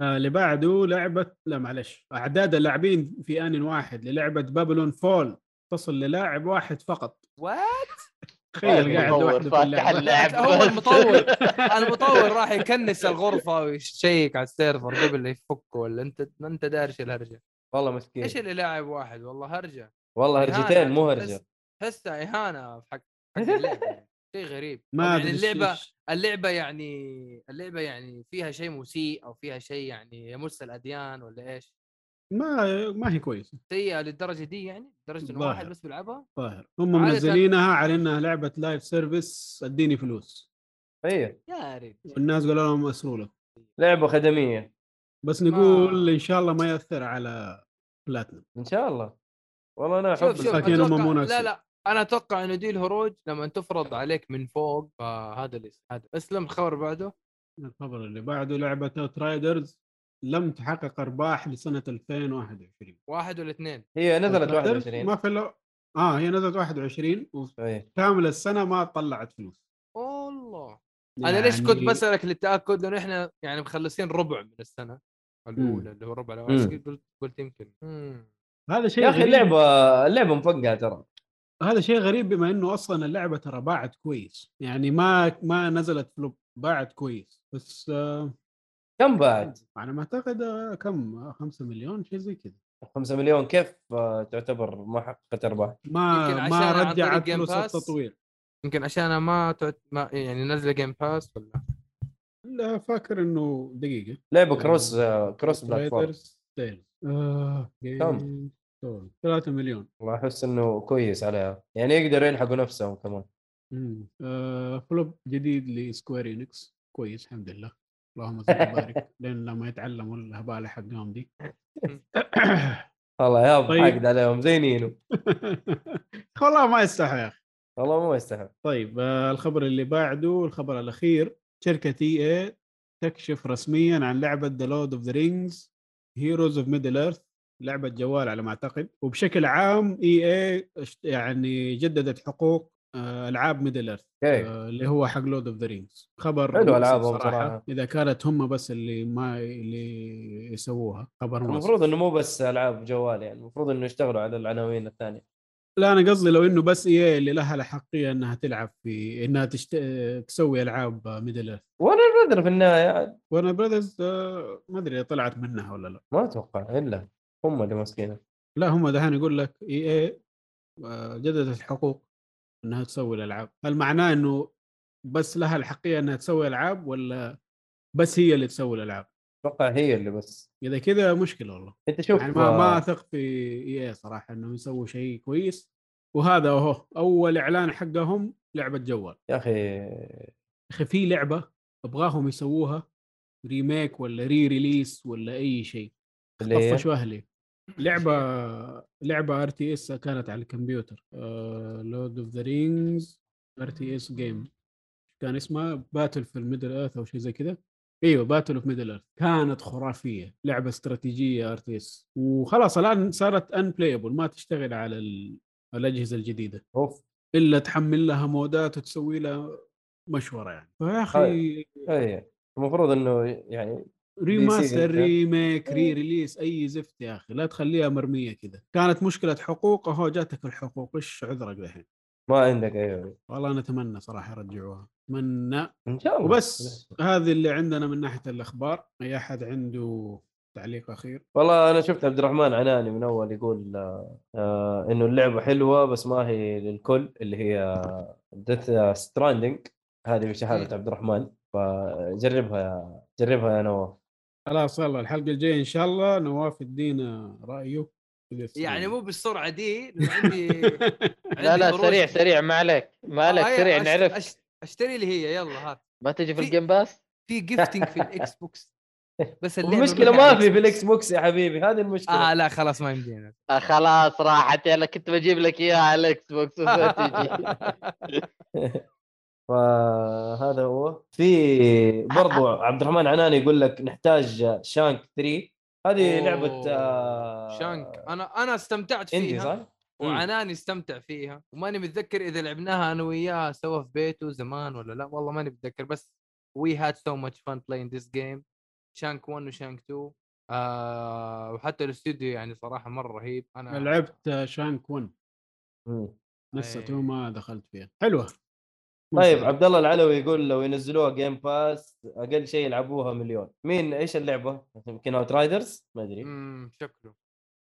آه، اللي بعده لعبة لا معلش أعداد اللاعبين في آن واحد للعبة Babylon's Fall. تصل للاعب واحد فقط. what تخيل قاعد مطور لوحده في فاتح اللعبة. اللعب هو. المطور. المطور راح يكنس الغرفة ويشيك على ال server قبل لا يفكه ولا أنت ما أنت داري إيش الهرجة؟ والله مسكين. إيش اللي لاعب واحد؟ والله هرجة. والله إهانة. هرجتين مو هرجة. تحسها إهانة في حق حق اللعبه يعني. شيء غريب. ما يعني اللعبة اللعبة يعني اللعبة يعني فيها شيء مسيء أو فيها شيء يعني يمس الأديان ولا إيش؟ ما ما هي كويسة. سيئة للدرجة دي يعني؟ لدرجه إنه. واحد بس بيلعبها؟ ظاهر. هم منزلينها على إنها لعبة live service اديني فلوس. اي يا ريت. والناس قالوا لهم مسروله لعبة خدمية. بس ما- نقول إن شاء الله ما يأثر على بلاتنم إن شاء الله. والله أنا أحب مساكين هم مو لا. لا. أنا أتوقع إنه دي الهروج لما تفرض عليك من فوق فهذا اللي هذا. اسلم الخبر بعده. الخبر اللي بعده لعبة Outriders لم تحقق أرباح لسنة 2021 واحد ولا اثنين؟ هي نزلت Outriders 21 ما في الا آه هي نزلت 21 اي وكامل السنة ما طلعت فلوس. والله. أنا ليش كنت يعني بسألك للتأكد؟ لأنه إحنا يعني مخلصين ربع من السنة الأولى اللي هو ربع الأول. قلت قلت يمكن. مم. هذا شيء يا أخي. اللعبه اللعبة مفقعه ترى. هذا شيء غريب بما إنه أصلا اللعبة ترى باعت كويس. يعني ما ما نزلت flop باعت كويس. بس آه كم بعد؟ على ما أعتقد آه كم؟ 5 مليون شيء زي كذا. 5 مليون كيف آه، تعتبر ما حققت ارباح؟ ما ما رجعت فلوس. التطوير. يمكن عشان ما, تعت... ما يعني نزل Game Pass ولا؟ لا فاكر إنه دقيقة. لعبة cross cross platform كم؟ Game Store. 3 مليون. والله أحس إنه كويس عليها يعني يقدروا يلحقوا نفسهم كمان. مم. آه flop جديد ل Square Enix. كويس الحمد لله. اللهم زد وبارك. لين لما يتعلموا الهبالة حقهم دي. والله يا طيب. حاقد عليهم زي نينو والله ما يستحق. يا أخي والله ما يستحق. طيب آه الخبر اللي بعده الخبر الأخير. شركة EA تكشف رسميا عن لعبة The Lord of the Rings Heroes of Middle-earth لعبة جوال على ما أعتقد. وبشكل عام EA يعني جددت حقوق آه، ألعاب Middle-earth آه، اللي هو حق Lord of the Rings خبر حلو مؤسف ألعابهم صراحة. إذا كانت هم بس اللي ما اللي يسووها خبر المفروض إنه مو بس ألعاب جوال يعني المفروض إنه يشتغلوا على العناوين الثانية. لا أنا قصدي لو إنه بس EA اللي لها الحقية إنها تلعب في إنها تشت... تسوي ألعاب Middle-earth. وأنا بدر في النهاية. Warner Brothers ما أدري طلعت منها ولا لا. ما أتوقع إلا هم اللي ماسكينها. لا هم دحين يقول لك EA جددت الحقوق إنها تسوي الألعاب. هل معناه إنه بس لها الحقيه إنها تسوي ألعاب ولا بس هي اللي تسوي الألعاب؟ أتوقع هي اللي بس. إذا كذا مشكلة والله. أنت شوف يعني ما ما آه، أثق في EA صراحة انه يسووا شيء كويس. وهذا اهو أول إعلان حقهم لعبة جوال. يا أخي. يا أخي في لعبة أبغاهم يسووها remake ولا re-release ولا أي شيء. طفشوا أهلي لعبة لعبة RTS كانت على الكمبيوتر Lord of the Rings RTS game كان اسمها Battle في ال Middle-earth أو شيء زي كذا. أيوه Battle of Middle-earth كانت خرافية لعبة استراتيجية RTS وخلاص الآن صارت unplayable ما تشتغل على ال- الأجهزة الجديدة. أوف. إلا تحمل لها مودات وتسوي لها مشورة يعني. فيا أخي المفروض إنه يعني remaster. remake re-release أي زفت يا أخي لا تخليها مرمية كذا كانت مشكلة حقوق اهو جاتك الحقوق إيش عذرك دحين ما عندك أيوه والله أنا أتمنى صراحة يرجعوها أتمنى. إن شاء الله. وبس هذه اللي عندنا من ناحية الأخبار. أي أحد عنده تعليق أخير؟ والله أنا شفت عبد الرحمن عناني من أول يقول آه إنه اللعبة حلوة بس ما هي للكل اللي هي Death Stranding هذه من شهادة مم. عبد الرحمن. فجربها يا جربها يا نواف. خلاص والله الحلقة الجاية إن شاء الله نواف يدينا رأيه يعني. مو بالسرعة دي لأن عندي لا عندي لا. سريع سريع ما عليك ما عليك آه، أيوة، سريع أشت- نعرف. أشت- أشتري لي هي يلا هات ما تجي في في- ال Game Pass؟ في gifting في ال Xbox بس المشكلة ما في في ال Xbox يا حبيبي هذه المشكلة. آه لا خلاص ما يمدينا. آه خلاص راحت يلا كنت بجيب لك إياها على ال Xbox فهذا هو. في برضو عبد الرحمن عناني يقول لك نحتاج Shank 3 هذه لعبة أوه، آه، Shank. أنا أنا استمتعت فيها صح؟ وعناني استمتع فيها. وماني متذكر إذا لعبناها أنا وياه سوا في بيته زمان ولا لا. والله ماني متذكر. بس we had so much fun playing this game Shank 1 و Shank 2 آه وحتى الاستوديو يعني صراحة مرة رهيب. أنا لعبت Shank 1 مم. لسه أي. two ما دخلت فيها. حلوة. طيب منتهي. عبد الله العلوي يقول لو ينزلوها Game Pass أقل شيء يلعبوها مليون مين إيش اللعبة؟ يمكن Outriders ما أدري امم شكله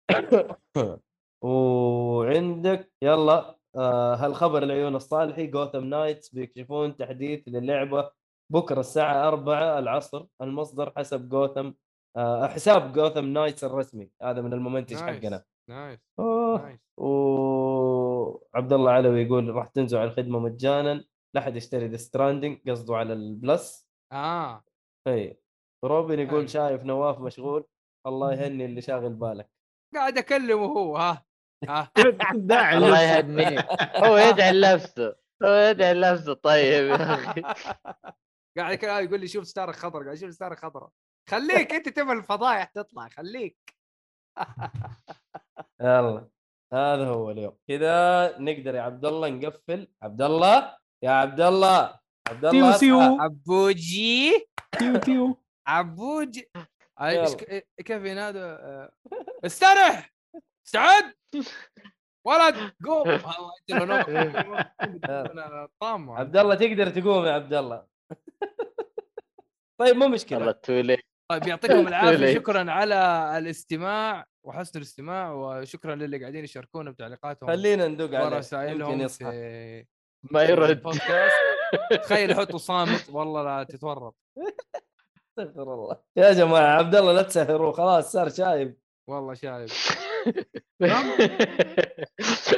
وعندك يلا آه هالخبر العيون الصالحي Gotham Knights بيكشفون تحديث للعبة بكرة الساعة 4 العصر المصدر حسب جوثم آه حساب Gotham Knights الرسمي هذا من المنتج nice. حقنا nice. nice وعبد الله علوي يقول راح تنزل على الخدمة مجانا لا حد يشتري Death Stranding قصده على ال Plus. آه. إي. روبن يقول أي. شايف نواف مشغول الله يهني اللي شاغل بالك. قاعد أكلمه هو ها ها. الله. يهنيه. هو يدعي لنفسه. هو يدعي لنفسه. طيب يا أخي. قاعد يقول لي شوف ستار خضر قاعد شوف ستار خضراء خليك أنت تبغى الفضايح تطلع خليك. يلا هذا هو اليوم. كذا نقدر يا عبد الله نقفل. عبد الله؟ يا عبد الله عبد تيو الله سيو اصحى. عبوجي تيو تيو. عبوجي كيف ينادوا آه، استرح! استعد! ولد قوم! طامع عبد الله تقدر تقوم يا عبد الله. طيب مو مشكلة. تولي طيب يعطيكم العافية. شكرا على الاستماع وحسن الاستماع وشكرا للي قاعدين يشاركونا بتعليقاتهم خلينا ندق عليه يمكن يصحى. في ما يرد. تخيل يحطوا صامت والله لا تتورط. استغفر الله. يا جماعة عبد الله لا تسهروه خلاص صار شايب. والله شايب.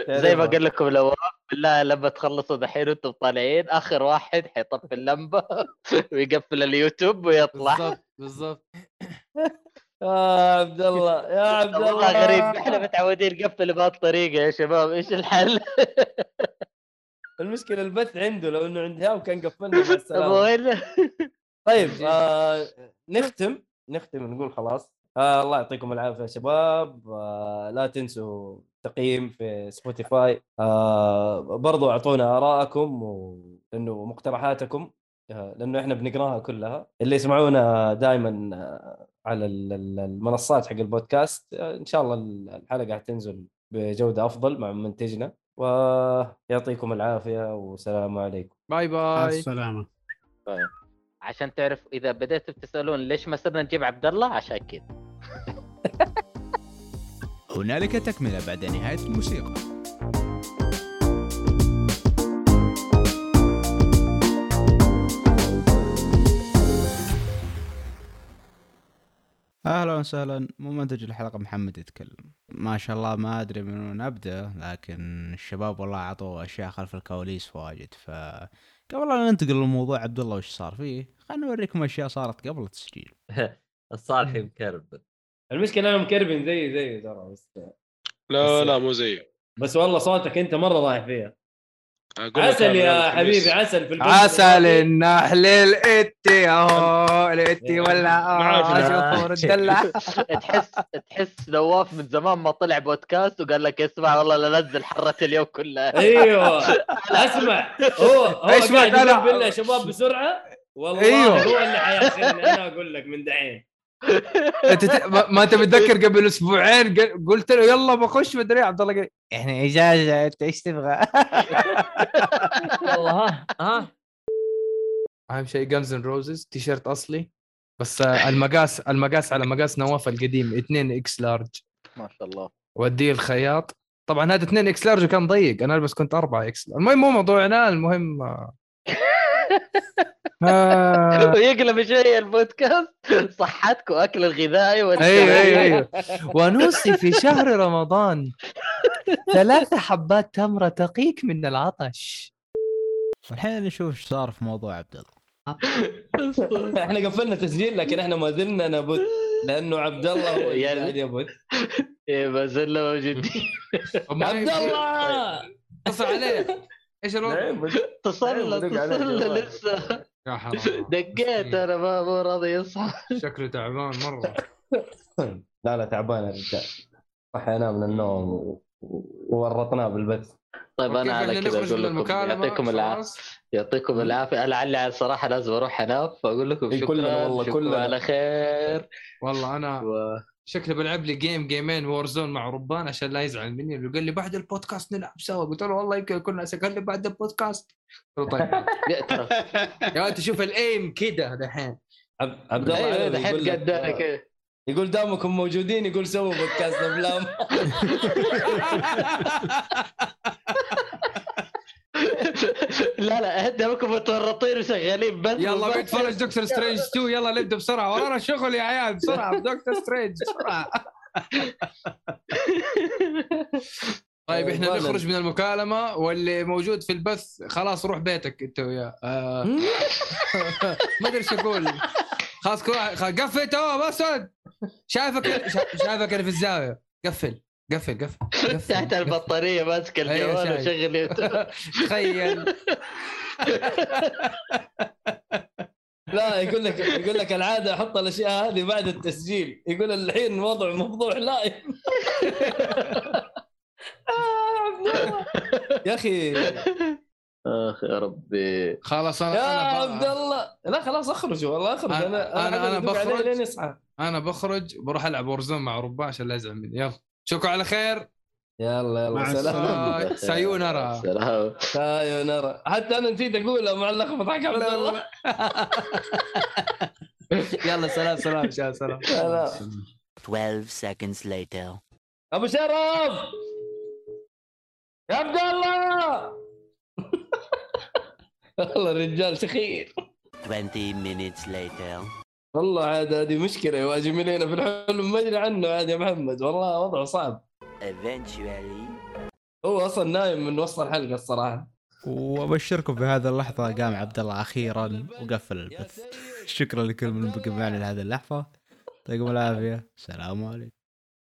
زي ما قال لكم لو بالله لما تخلصوا دحين وأنتم طالعين آخر واحد حيطفي اللمبة ويقفل اليوتيوب ويطلع. بالضبط بالضبط. يا عبد الله يا عبد الله. والله غريب إحنا متعودين نقفل بهذه الطريقة يا شباب إيش الحل؟ المشكلة البث عنده لو إنه عند هاو كان قفلنا مع السلامة. طيب آه نختم نختم نقول خلاص. آه الله يعطيكم العافية يا شباب. آه لا تنسوا تقييم في سبوتيفاي آه برضو أعطونا ارائكم وإنه مقترحاتكم آه لأنه إحنا بنقراها كلها. اللي يسمعونا دائما آه على ال- ال- المنصات حق البودكاست آه إن شاء الله الحلقة حتنزل بجودة أفضل مع منتجنا. ويعطيكم العافية والسلام عليكم. باي باي. السلامة. عشان تعرف إذا بديتوا تسألون ليش ما صرنا نجيب عبد الله عشان كذا هنالك تكملة بعد نهاية الموسيقى. أهلا وسهلا. ممنتج الحلقة محمد يتكلم. ما شاء الله ما أدري من وين أبدأ لكن الشباب والله عطوا أشياء خلف الكواليس واجد. ف قبل لا ننتقل لموضوع عبد الله وش صار فيه؟ خلينا نوريكم أشياء صارت قبل التسجيل. الصالحي مكرب. المشكلة أنا مكربن زي زي ترى بس لا بس- لا مو زيه بس والله صوتك أنت مرة رايح فيها. عسل يا. حبيبي عسل في البث عسل. النحل الإتي اهو الاتي ولا الدلع تحس تحس نواف من زمان ما طلع بودكاست وقال لك اسمع والله لا نزل حرة اليوم كلها أيوه. اسمع هو هو إيش قاعد يقول بالله شباب بسرعة والله أيوه. هو اللي حياخذني أنا أقول لك من دحين. ما- ما انت متذكر قبل أسبوعين قل- قلت له يلا بخش مدري عبد الله قال إحنا إجازة أنت إيش تبغى؟ والله ها ها. أهم شيء Guns and Roses T-shirt أصلي بس آه، المقاس المقاس على مقاس نواف القديم 2 X-large. ما شاء الله. وديه الخياط. طبعا هذا 2 X-large وكان ضيق أنا بس كنت 4 X المهم مو موضوعنا المهم آه، ويقلب شوية البودكاست. صحتك واكل الغذائي أيوه أيوه. أيوه. ونوصي في شهر رمضان. ثلاث حبات تمرة تقيك من العطش. والحين نشوف إيش صار في موضوع عبد الله. إحنا قفلنا تسجيل لكن إحنا ما زلنا نبث لأنه عبد الله هو اللي يعني- يبث إيه، ما زلنا موجودين. عبد الله! اتصل عليه. إيش الوضع؟ نعم، اتصل عليه اتصل جوال. لسه. يا حرام دقيت أنا ما مو راضي يصحى. شكله تعبان مرة. لا لا تعبان يا رجال صحينا من النوم وورطناه بالبث. طيب أنا على كذا أقول لكم يعطيكم العافيه؟ يعطيكم العافية. أنا لعلي الصراحه لازم أروح أنام فأقول لكم شكرا كلنا والله، كلنا. على خير. والله أنا و... شكله بلعب لي game game ين Warzone مع ربان عشان لا يزعل مني اللي قال لي بعد البودكاست نلعب سوا. قلت له والله يمكن كنا قال لي بعد البودكاست. قلت له طيب. يا ترى. يا ولد تشوف ال aim كده دحين. عب- عبد الله علي دحين قدامك كذا يقول دامكم موجودين يقول سووا بودكاست افلام لا لا دامكم متورطين وشغالين. بس يلا بيتفرج دكتور سترينج 2 يلا نبدا بسرعة. ورانا شغل يا عيال بسرعة. دكتور سترينج بسرعة. طيب إحنا. نخرج من المكالمة. واللي موجود في البث خلاص روح بيتك أنت وياه. آه، ما أدري إيش أقول. خلاص كل واحد قفل. تو بس اقعد. شايفك شا- شايفك أنا في الزاوية. قفل. قفل قفل قفل تحت البطانية ماسك الجوال. وشغل. يوتيوب. تخيل. لا يقول لك يقول لك العادة أحط الأشياء هذه بعد التسجيل. يقول الحين وضع مفضوح لايف يا أخي. آخ يا ربي. خلاص أنا يا أنا عبد الله. لا خلاص أخرج والله أخرج. أنا- أنا أنا أدق عليه بخرج. لين يصحى. أنا بخرج بروح ألعب ورزون مع ربان عشان لا يزعل مني. يلا. اشوفكم على خير. يلا يلا. مع سلام. سايونارا. سلام. سايونارا. حتى أنا نسيت اقولها مع اللخبطه حق عبد الله. يلا سلام سلام شا- سلام. سلام. 12 seconds later. أبو شرف! يا عبد الله! والله الرجال سخير 20 minutes later. والله عاد هذه مشكلة يواجه علينا في الحلم ما أدري عنه عاد يا محمد. والله وضعه صعب. Eventually. هو أصلا نايم من وسط الحلقة الصراحة. وأبشركم بهذه اللحظة قام عبد الله أخيرا وقفل البث. شكرا لكل من بقي معنا لهذه اللحظة. يعطيكم العافية. السلام عليكم.